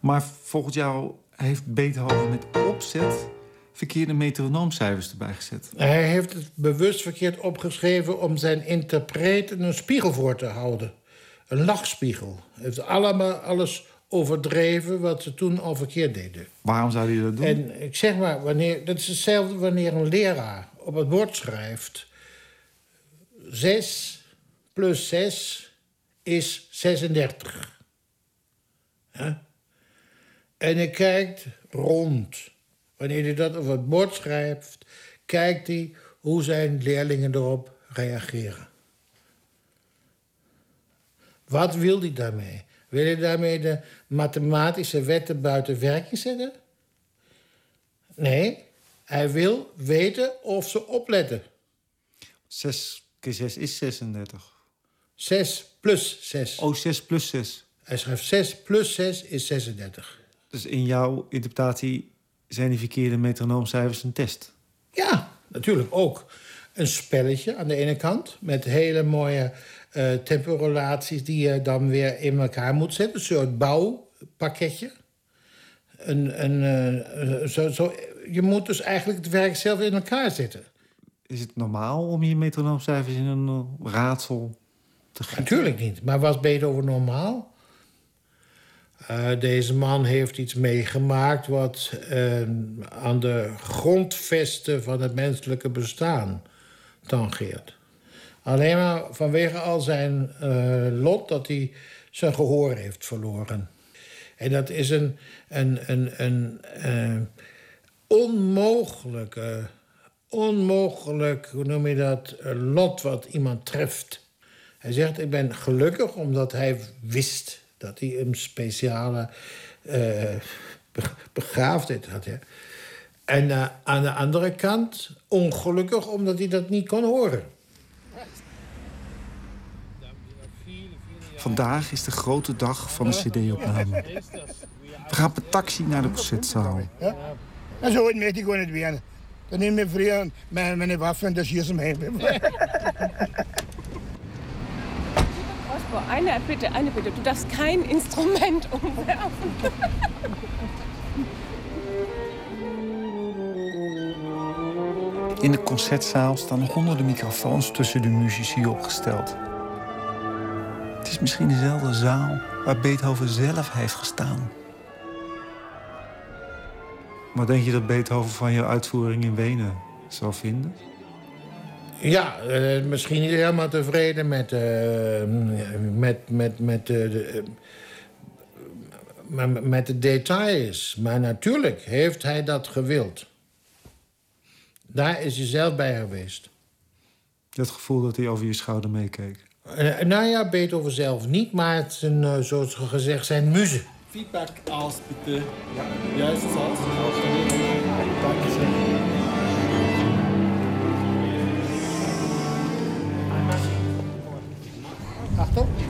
Maar volgens jou heeft Beethoven met opzet verkeerde metronoomcijfers erbij gezet. Hij heeft het bewust verkeerd opgeschreven om zijn interpreten een spiegel voor te houden. Een lachspiegel. Hij heeft allemaal alles overdreven wat ze toen al verkeerd deden. Waarom zou hij dat doen? En ik zeg maar, wanneer, dat is hetzelfde wanneer een leraar op het bord schrijft... 6 plus 6 is 36. Ja? En hij kijkt rond. Wanneer hij dat op het bord schrijft, kijkt hij hoe zijn leerlingen erop reageren. Wat wil hij daarmee? Wil hij daarmee de mathematische wetten buiten werking zetten? Nee, hij wil weten of ze opletten. 6 keer 6 is 36. 6 plus 6. Oh, 6 plus 6. Hij schrijft 6 plus 6 is 36. Dus in jouw interpretatie zijn die verkeerde metronoomcijfers een test. Ja, natuurlijk ook. Een spelletje aan de ene kant met hele mooie temporelaties die je dan weer in elkaar moet zetten. Een soort bouwpakketje. Een, een, eh, zo, zo, je moet dus eigenlijk het werk zelf in elkaar zetten. Is het normaal om je metronoomcijfers in een eh, raadsel te gieten? Natuurlijk niet. Maar was Beethoven normaal? Deze man heeft iets meegemaakt wat eh, aan de grondvesten van het menselijke bestaan tangeert. Alleen maar vanwege al zijn eh, lot dat hij zijn gehoor heeft verloren. En dat is een, een, een, een eh, onmogelijke, onmogelijk, hoe noem je dat, eh, lot wat iemand treft. Hij zegt, ik ben gelukkig omdat hij wist dat hij een speciale be- begaafdheid had. Hè. En aan de andere kant ongelukkig omdat hij dat niet kon horen. Vandaag is de grote dag van de cd-opname. We gaan per taxi naar de concertzaal. Ja? En zo weet ik gewoon niet weer. Dan neem mijn vriend mijn, mijn waffen, dat is hier zijn heen. Osbo, eine Bitte, eine Bitte. Du darfst kein Instrument umwerfen. In de concertzaal staan honderden microfoons tussen de muzici opgesteld. Het is misschien dezelfde zaal waar Beethoven zelf heeft gestaan. Wat denk je dat Beethoven van jouw uitvoering in Wenen zou vinden? Ja, eh, misschien niet helemaal tevreden met, eh, met, met, met, eh, de, maar met de details. Maar natuurlijk heeft hij dat gewild. Daar is hij zelf bij geweest. Dat gevoel dat hij over je schouder meekeek. Eh, nou ja, Beethoven zelf niet, maar het zijn, eh, zoals gezegd, zijn muzen. Feedback aus, bitte. Ja, ja ist es aus? Dankeschön. Achtung.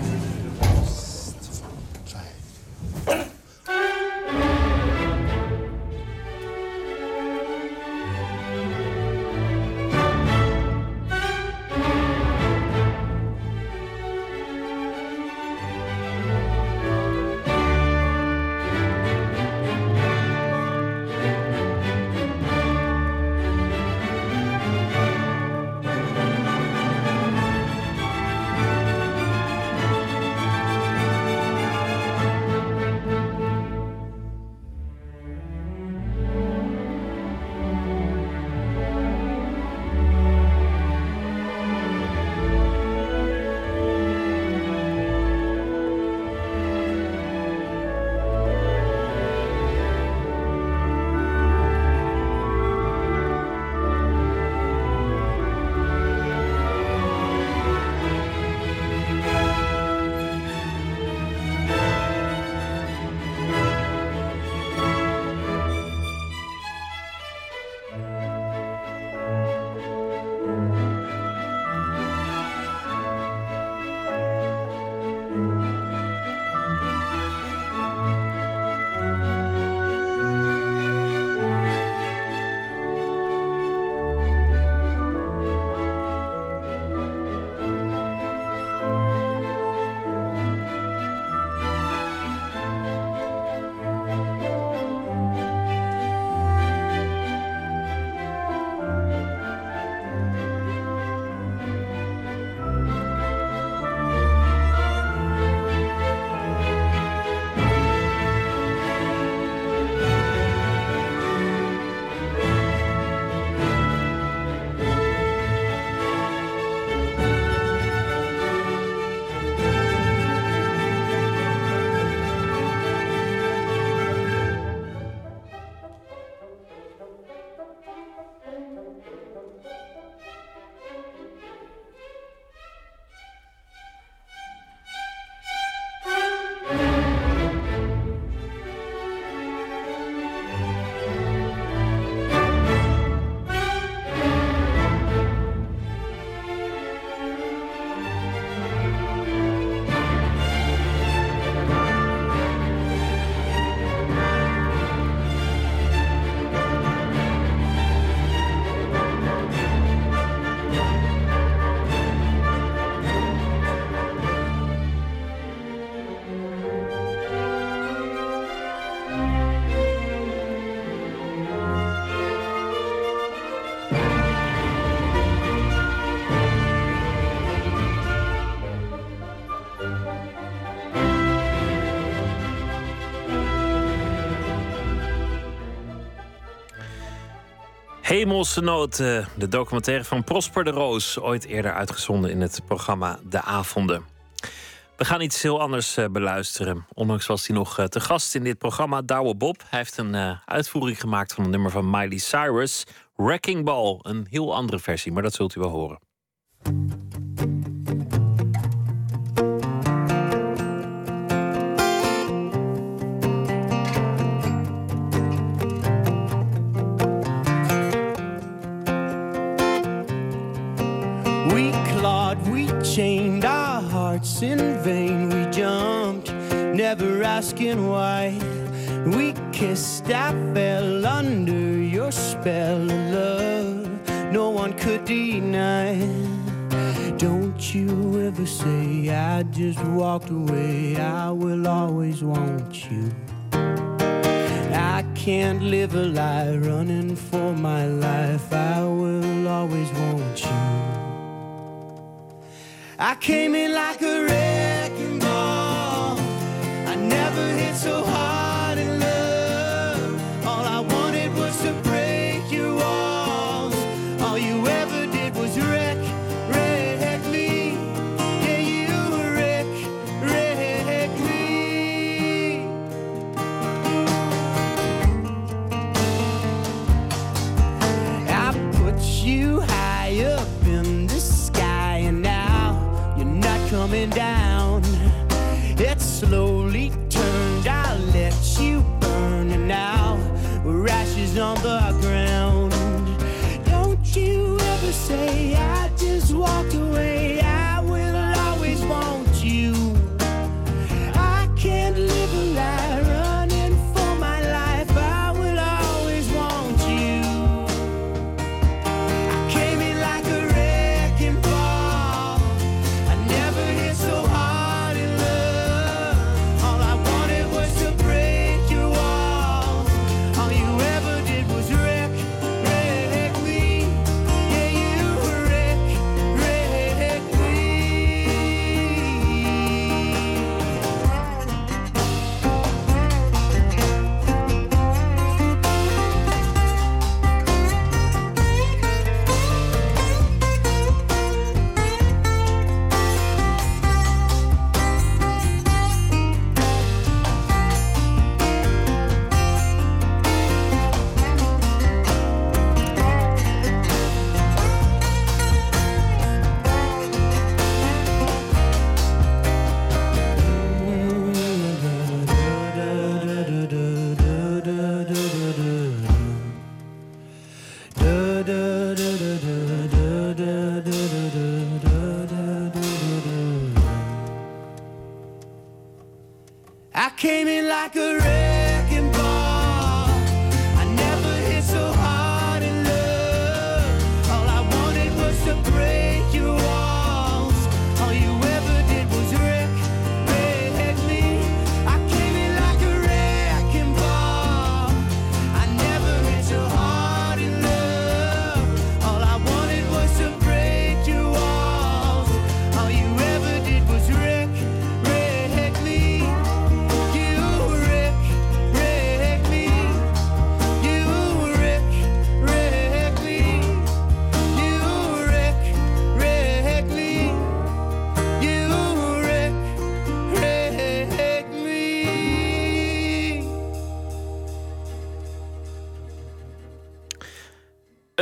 Hemelse Nood, eh, de documentaire van Prosper de Roos. Ooit eerder uitgezonden in het programma De Avonden. We gaan iets heel anders eh, beluisteren. Ondanks was hij nog eh, te gast in dit programma, Douwe Bob. Hij heeft een uitvoering gemaakt van een nummer van Miley Cyrus. Wrecking Ball, een heel andere versie, maar dat zult u wel horen. Chained our hearts in vain. We jumped, never asking why. We kissed, I fell under your spell of love. No one could deny. Don't you ever say I just walked away. I will always want you. I can't live a lie running for my life. I will always want you. I came in like a wrecking ball. I never hit so hard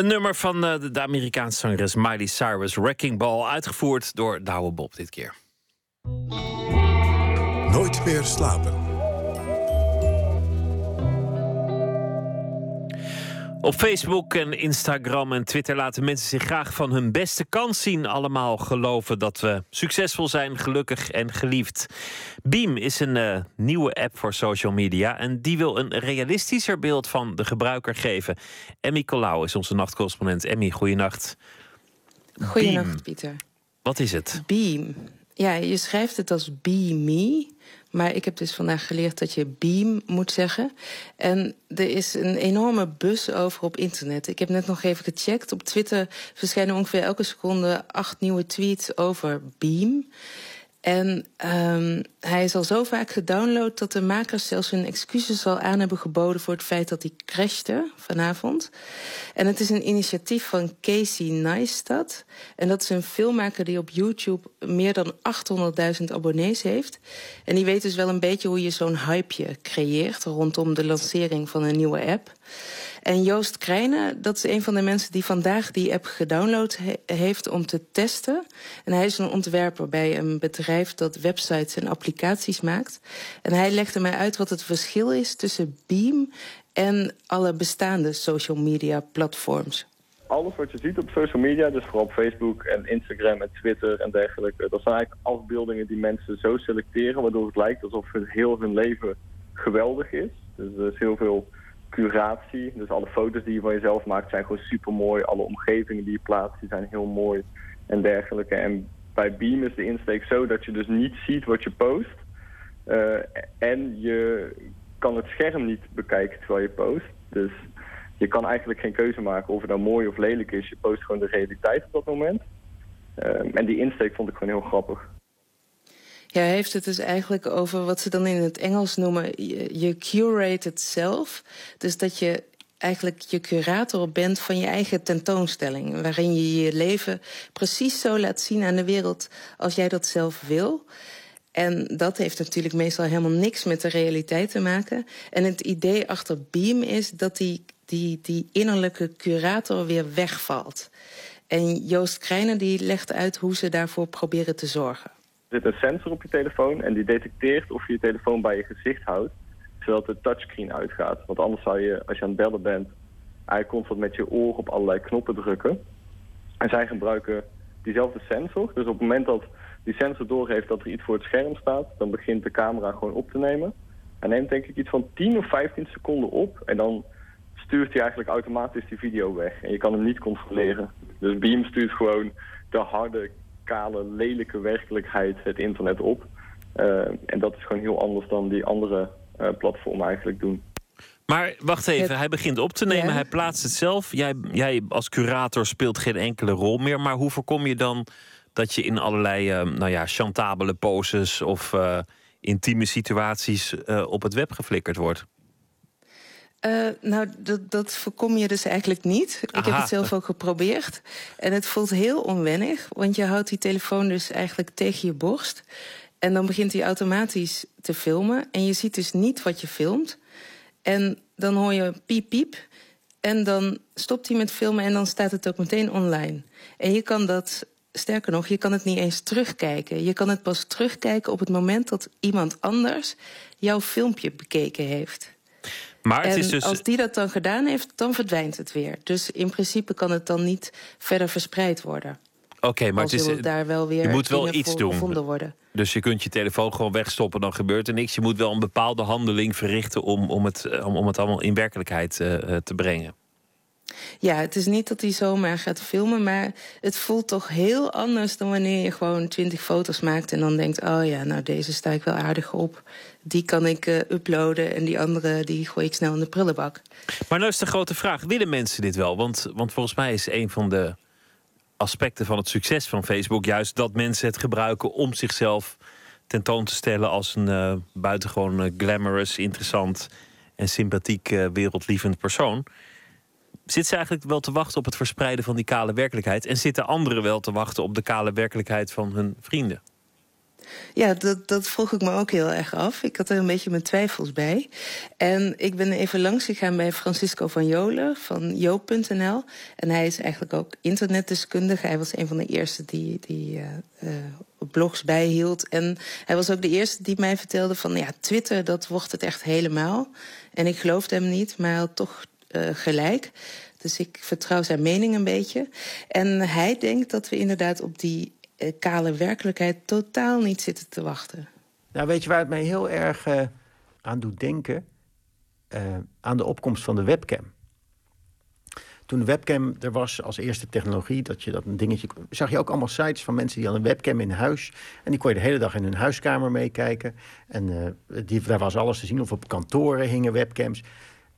Nummer van eh, de Amerikaanse zangeres Miley Cyrus, Wrecking Ball, uitgevoerd door Douwe Bob dit keer. Nooit meer slapen. Op Facebook en Instagram en Twitter laten mensen zich graag van hun beste kant zien. Allemaal geloven dat we succesvol zijn, gelukkig en geliefd. Beam is een eh, nieuwe app voor social media. En die wil een realistischer beeld van de gebruiker geven. Emmy Colau is onze nachtcorrespondent. Emmy, goeienacht. Goedenacht, Beam. Pieter. Wat is het? Beam. Ja, je schrijft het als be me. Maar ik heb dus vandaag geleerd dat je beam moet zeggen. En er is een enorme bus over op internet. Ik heb net nog even gecheckt. Op Twitter verschijnen ongeveer elke seconde acht nieuwe tweets over beam. En ehm, hij is al zo vaak gedownload dat de makers zelfs hun excuses al aan hebben geboden voor het feit dat hij crashte vanavond. En het is een initiatief van Casey Neistat. En dat is een filmmaker die op YouTube meer dan 800.000 abonnees heeft. En die weet dus wel een beetje hoe je zo'n hypeje creëert rondom de lancering van een nieuwe app. En Joost Krijnen, dat is een van de mensen die vandaag die app gedownload he- heeft om te testen. En hij is een ontwerper bij een bedrijf dat websites en applicaties maakt. En hij legde mij uit wat het verschil is tussen Beam en alle bestaande social media platforms. alles wat je ziet op social media, dus vooral op Facebook en Instagram en Twitter en dergelijke, dat zijn eigenlijk afbeeldingen die mensen zo selecteren, waardoor het lijkt alsof heel hun leven geweldig is. Dus er is heel veel curatie. Dus alle foto's die je van jezelf maakt zijn gewoon super mooi. Alle omgevingen die je plaatst, die zijn heel mooi en dergelijke. En bij Beam is de insteek zo dat je dus niet ziet wat je post. Eh, en je kan het scherm niet bekijken terwijl je post. Dus je kan eigenlijk geen keuze maken of het nou mooi of lelijk is. Je post gewoon de realiteit op dat moment. Ehm, en die insteek vond ik gewoon heel grappig. Ja, heeft het dus eigenlijk over wat ze dan in het Engels noemen je, je curate het zelf. Dus dat je eigenlijk je curator bent van je eigen tentoonstelling. Waarin je je leven precies zo laat zien aan de wereld als jij dat zelf wil. En dat heeft natuurlijk meestal helemaal niks met de realiteit te maken. En het idee achter Beam is dat die, die, die innerlijke curator weer wegvalt. En Joost Krijnen die legt uit hoe ze daarvoor proberen te zorgen. Er zit een sensor op je telefoon en die detecteert of je je telefoon bij je gezicht houdt, zodat de touchscreen uitgaat. Want anders zou je, als je aan het bellen bent, eigenlijk constant met je oor op allerlei knoppen drukken. En zij gebruiken diezelfde sensor. Dus op het moment dat die sensor doorgeeft dat er iets voor het scherm staat, dan begint de camera gewoon op te nemen. Hij neemt denk ik iets van 10 of 15 seconden op en dan stuurt hij eigenlijk automatisch die video weg. En je kan hem niet controleren. Dus Beam stuurt gewoon de harde, kale, lelijke werkelijkheid het internet op. Eh, en dat is gewoon heel anders dan die andere eh, platformen eigenlijk doen. Maar wacht even, hij begint op te nemen, Ja. hij plaatst het zelf. Jij, jij als curator speelt geen enkele rol meer. Maar hoe voorkom je dan dat je in allerlei eh, nou ja, chantabele poses of eh, intieme situaties eh, op het web geflikkerd wordt? Eh, nou, dat, dat voorkom je dus eigenlijk niet. Ik heb het zelf ook geprobeerd. En het voelt heel onwennig, want je houdt die telefoon dus eigenlijk tegen je borst. En dan begint hij automatisch te filmen. En je ziet dus niet wat je filmt. En dan hoor je piep piep. En dan stopt hij met filmen en dan staat het ook meteen online. En je kan dat, sterker nog, je kan het niet eens terugkijken. Je kan het pas terugkijken op het moment dat iemand anders jouw filmpje bekeken heeft. Maar het en is dus. als die dat dan gedaan heeft, dan verdwijnt het weer. Dus in principe kan het dan niet verder verspreid worden. Oké, maar het is. zullen daar wel weer je moet wel iets doen. worden. Dus je kunt je telefoon gewoon wegstoppen, dan gebeurt er niks. Je moet wel een bepaalde handeling verrichten om, om, het, eh, om, om het allemaal in werkelijkheid eh, eh, te brengen. Ja, het is niet dat hij zomaar gaat filmen, maar het voelt toch heel anders dan wanneer je gewoon twintig foto's maakt en dan denkt: oh ja, nou deze sta ik wel aardig op. Die kan ik eh, uploaden en die andere die gooi ik snel in de prullenbak. Maar nou is de grote vraag: willen mensen dit wel? Want, want volgens mij is een van de aspecten van het succes van Facebook juist dat mensen het gebruiken om zichzelf tentoon te stellen als een eh, buitengewoon eh, glamorous, interessant en sympathiek wereldlievend persoon. Zit ze eigenlijk wel te wachten op het verspreiden van die kale werkelijkheid? En zitten anderen wel te wachten op de kale werkelijkheid van hun vrienden? Ja, dat, dat vroeg ik me ook heel erg af. Ik had er een beetje mijn twijfels bij. En ik ben even langs gegaan bij Francisco van Jolen van joop.nl. En hij is eigenlijk ook internetdeskundige. Hij was een van de eerste die, die eh, eh, blogs bijhield. En hij was ook de eerste die mij vertelde van... ja, Twitter, dat wordt het echt helemaal. En ik geloofde hem niet, maar hij had toch eh, gelijk. Dus ik vertrouw zijn mening een beetje. En hij denkt dat we inderdaad op die kale werkelijkheid totaal niet zitten te wachten. Nou, weet je waar het mij heel erg eh, aan doet denken? Eh, aan de opkomst van de webcam. Toen de webcam er was als eerste technologie, dat je dat dingetje. zag je ook allemaal sites van mensen die hadden een webcam in huis. En die kon je de hele dag in hun huiskamer meekijken. En eh, die, daar was alles te zien. Of op kantoren hingen webcams.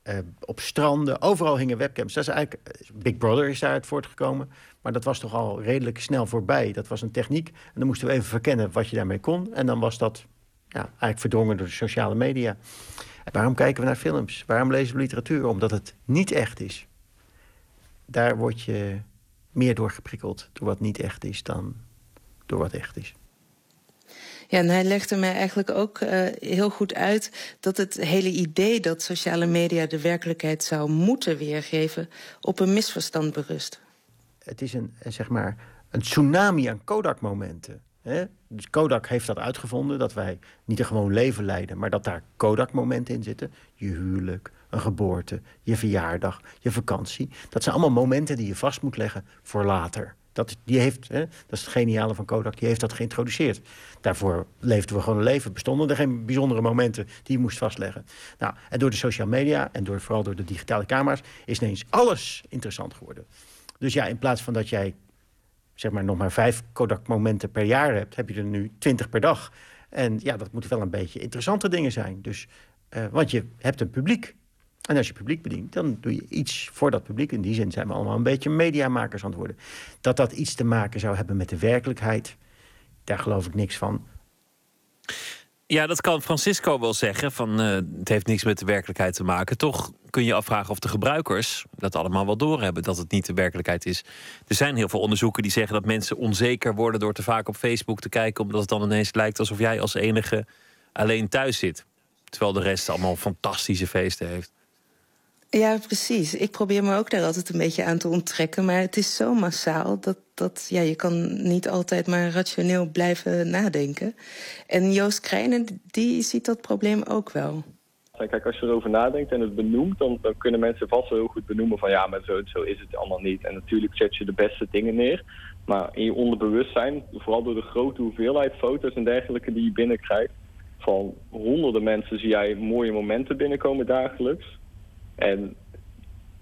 eh, op stranden. Overal hingen webcams. Dat is eigenlijk, eh, Big Brother is daaruit voortgekomen. Maar dat was toch al redelijk snel voorbij. Dat was een techniek. En dan moesten we even verkennen wat je daarmee kon. En dan was dat ja, eigenlijk verdrongen door de sociale media. En waarom kijken we naar films? Waarom lezen we literatuur? Omdat het niet echt is. Daar word je meer door geprikkeld door wat niet echt is dan door wat echt is. Ja, en hij legde mij eigenlijk ook eh, heel goed uit dat het hele idee dat sociale media de werkelijkheid zou moeten weergeven op een misverstand berust. Het is een, eh, zeg maar, een tsunami aan Kodak-momenten. Dus Kodak heeft dat uitgevonden, dat wij niet een gewoon leven leiden... maar dat daar Kodak-momenten in zitten. Je huwelijk, een geboorte, je verjaardag, je vakantie. Dat zijn allemaal momenten die je vast moet leggen voor later. Dat, die heeft, hè, dat is het geniale van Kodak, die heeft dat geïntroduceerd. Daarvoor leefden we gewoon een leven. Bestonden er geen bijzondere momenten die je moest vastleggen. Nou, en door de social media en door, vooral door de digitale camera's... is ineens alles interessant geworden. Dus ja, in plaats van dat jij zeg maar nog maar vijf Kodak-momenten per jaar hebt... heb je er nu twintig per dag. En ja, dat moeten wel een beetje interessante dingen zijn. Dus, eh, want je hebt een publiek. En als je publiek bedient, dan doe je iets voor dat publiek. In die zin zijn we allemaal een beetje mediamakers aan het worden. Dat dat iets te maken zou hebben met de werkelijkheid... daar geloof ik niks van. Ja, dat kan Francisco wel zeggen. Van, eh, het heeft niks met de werkelijkheid te maken. Toch kun je afvragen of de gebruikers dat allemaal wel doorhebben. Dat het niet de werkelijkheid is. Er zijn heel veel onderzoeken die zeggen dat mensen onzeker worden door te vaak op Facebook te kijken. Omdat het dan ineens lijkt alsof jij als enige alleen thuis zit. Terwijl de rest allemaal fantastische feesten heeft. Ja, precies. Ik probeer me ook daar altijd een beetje aan te onttrekken. Maar het is zo massaal dat, dat ja, je kan niet altijd maar rationeel blijven nadenken. En Joost Krijnen, die ziet dat probleem ook wel. Kijk, als je erover nadenkt en het benoemt, dan, dan kunnen mensen vast wel heel goed benoemen van ja, maar zo, zo is het allemaal niet. En natuurlijk zet je de beste dingen neer. Maar in je onderbewustzijn, vooral door de grote hoeveelheid foto's en dergelijke die je binnenkrijgt, van honderden mensen zie jij mooie momenten binnenkomen dagelijks. En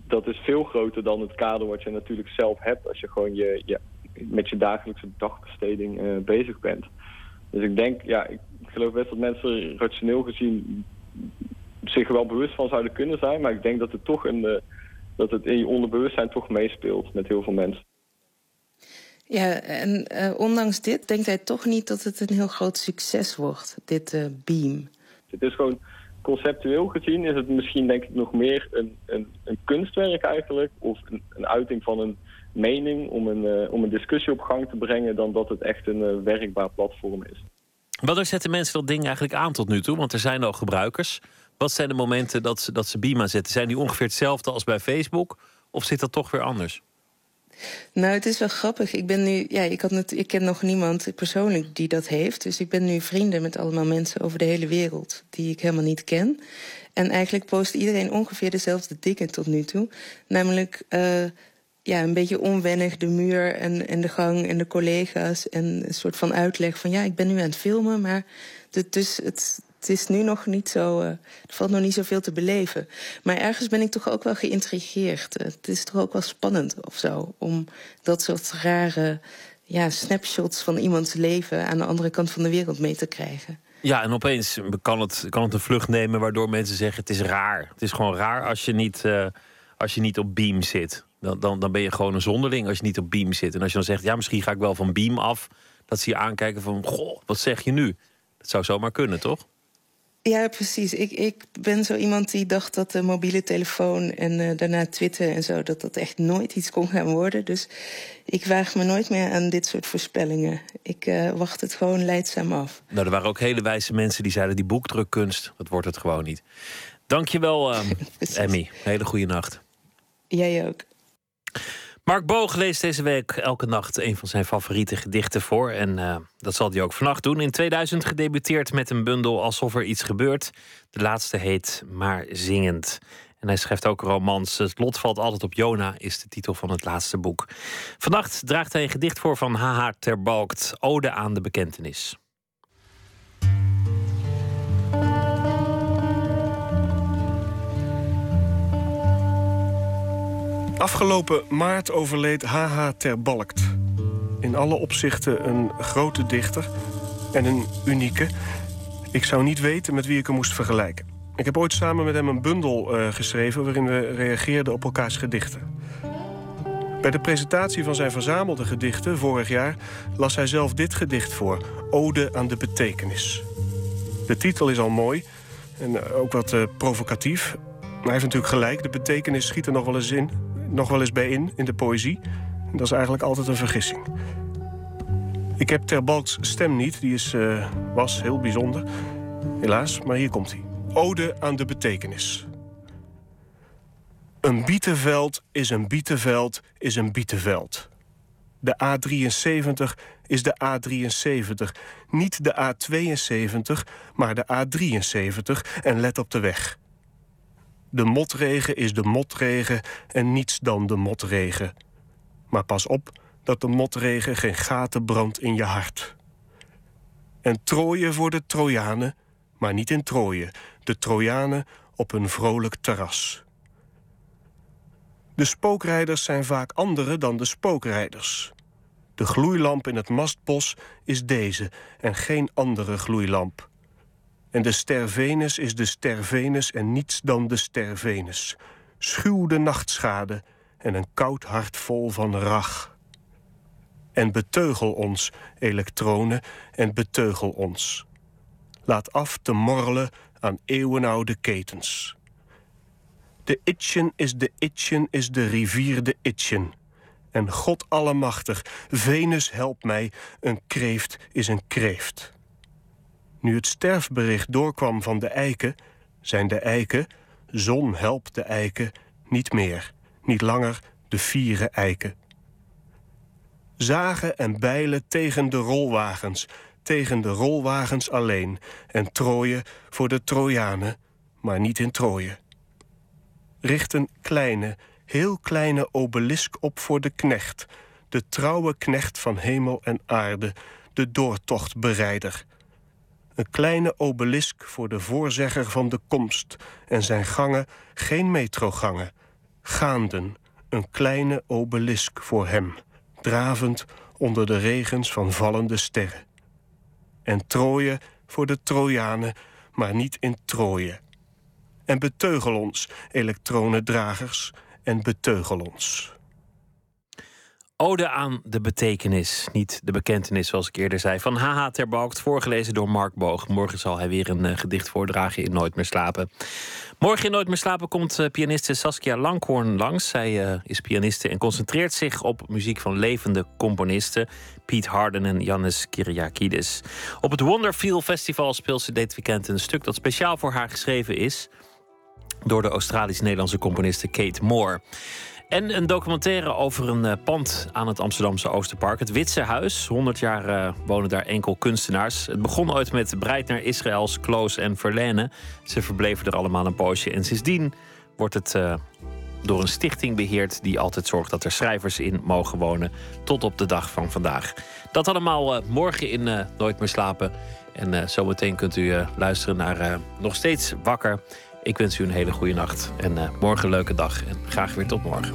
dat is veel groter dan het kader wat je natuurlijk zelf hebt als je gewoon je, je, met je dagelijkse dagbesteding eh, bezig bent. Dus ik denk, ja, ik geloof best dat mensen rationeel gezien zich wel bewust van zouden kunnen zijn. Maar ik denk dat het toch een, dat het in je onderbewustzijn toch meespeelt met heel veel mensen. Ja, en eh, ondanks dit denkt hij toch niet dat het een heel groot succes wordt, dit eh, beam. Het is gewoon conceptueel gezien is het misschien denk ik nog meer een, een, een kunstwerk eigenlijk. Of een, een uiting van een mening om een, eh, om een discussie op gang te brengen dan dat het echt een eh, werkbaar platform is. Wanneer zetten mensen dat ding eigenlijk aan tot nu toe? Want er zijn al gebruikers. Wat zijn de momenten dat ze, dat ze Beam aanzetten? Zijn die ongeveer hetzelfde als bij Facebook? Of zit dat toch weer anders? Nou, het is wel grappig. Ik ben nu, ja, ik, had ik ken nog niemand persoonlijk die dat heeft. Dus ik ben nu vrienden met allemaal mensen over de hele wereld die ik helemaal niet ken. En eigenlijk post iedereen ongeveer dezelfde dingen tot nu toe. Namelijk eh, ja, een beetje onwennig de muur en, en de gang en de collega's. En een soort van uitleg van ja, ik ben nu aan het filmen, maar het, dus het, het is nu nog niet zo. er valt nog niet zoveel te beleven. Maar ergens ben ik toch ook wel geïntrigeerd. Eh, Het is toch ook wel spannend of zo. Om dat soort rare ja, snapshots van iemands leven aan de andere kant van de wereld mee te krijgen. Ja, en opeens kan het, kan het een vlucht nemen waardoor mensen zeggen: het is raar. Het is gewoon raar als je niet, eh, als je niet op Beam zit. Dan, dan, dan ben je gewoon een zonderling als je niet op Beam zit. En als je dan zegt: ja, misschien ga ik wel van Beam af. Dat ze je aankijken van: goh, wat zeg je nu? Dat zou zomaar kunnen, toch? Ja, precies. Ik, ik ben zo iemand die dacht dat de mobiele telefoon en eh, daarna Twitter en zo, dat dat echt nooit iets kon gaan worden. Dus ik waag me nooit meer aan dit soort voorspellingen. Ik eh, wacht het gewoon leidzaam af. Nou, er waren ook hele wijze mensen die zeiden: die boekdrukkunst, dat wordt het gewoon niet. Dankjewel, um, Emmy. Hele goede nacht. Jij ook. Mark Boog leest deze week elke nacht een van zijn favoriete gedichten voor. En eh, dat zal hij ook vannacht doen. In 2000 gedebuteerd met een bundel Alsof er iets gebeurt. De laatste heet Maar Zingend. En hij schrijft ook romans. Het lot valt altijd op Jona, is de titel van het laatste boek. Vannacht draagt hij een gedicht voor van H.H. Terbalkt. Ode aan de bekentenis. Afgelopen maart overleed H.H. Terbalkt. In alle opzichten een grote dichter en een unieke. Ik zou niet weten met wie ik hem moest vergelijken. Ik heb ooit samen met hem een bundel eh, geschreven... waarin we reageerden op elkaars gedichten. Bij de presentatie van zijn verzamelde gedichten vorig jaar... las hij zelf dit gedicht voor, Ode aan de betekenis. De titel is al mooi en eh, ook wat eh, provocatief. Maar hij heeft natuurlijk gelijk, de betekenis schiet er nog wel eens, in, nog wel eens bij in, in de poëzie. Dat is eigenlijk altijd een vergissing. Ik heb Ter Balks stem niet, die is, eh, was heel bijzonder. Helaas, maar hier komt hij. Ode aan de betekenis. Een bietenveld is een bietenveld is een bietenveld. De A73 is de A73. Niet de A72, maar de A73 en let op de weg. De motregen is de motregen en niets dan de motregen. Maar pas op dat de motregen geen gaten brandt in je hart. En Troje voor de Trojanen, maar niet in Troje. De Trojanen op een vrolijk terras. De spookrijders zijn vaak andere dan de spookrijders. De gloeilamp in het mastbos is deze en geen andere gloeilamp. En de ster Venus is de ster Venus en niets dan de ster Venus. Schuw de nachtschade en een koud hart vol van rach. En beteugel ons, elektronen, en beteugel ons. Laat af te morrelen aan eeuwenoude ketens. De Itchen is de Itchen is de rivier de Itchen. En God allemachtig, Venus helpt mij, een kreeft is een kreeft. Nu het sterfbericht doorkwam van de eiken, zijn de eiken, zon helpt de eiken, niet meer, niet langer de vieren eiken. Zagen en bijlen tegen de rolwagens, tegen de rolwagens alleen, en Troje voor de Trojanen, maar niet in Troje. Richt een kleine, heel kleine obelisk op voor de knecht, de trouwe knecht van hemel en aarde, de doortochtbereider. Een kleine obelisk voor de voorzegger van de komst en zijn gangen geen metrogangen. Gaanden, een kleine obelisk voor hem, dravend onder de regens van vallende sterren. En Troje voor de Trojanen, maar niet in Troje. En beteugel ons, elektronendragers, en beteugel ons. Ode aan de betekenis, niet de bekentenis, zoals ik eerder zei. Van H.H. Terbalkt, voorgelezen door Mark Boog. Morgen zal hij weer een eh, gedicht voordragen in Nooit meer slapen. Morgen in Nooit meer slapen komt eh, pianiste Saskia Langhoorn langs. Zij eh, is pianiste en concentreert zich op muziek van levende componisten. Piet Harden en Yannis Kyriakides. Op het Wonderfeel Festival speelt ze dit weekend een stuk dat speciaal voor haar geschreven is. Door de Australisch-Nederlandse componiste Kate Moore. En een documentaire over een eh, pand aan het Amsterdamse Oosterpark. Het Witse Huis. 100 jaar eh, wonen daar enkel kunstenaars. Het begon ooit met Breitner, Israëls, Kloos en Verlaine. Ze verbleven er allemaal een poosje. En sindsdien wordt het eh, door een stichting beheerd... die altijd zorgt dat er schrijvers in mogen wonen. Tot op de dag van vandaag. Dat allemaal morgen in Nooit meer slapen. En zometeen kunt u luisteren naar Nog Steeds Wakker... Ik wens u een hele goede nacht en eh, morgen een leuke dag. En graag weer tot morgen.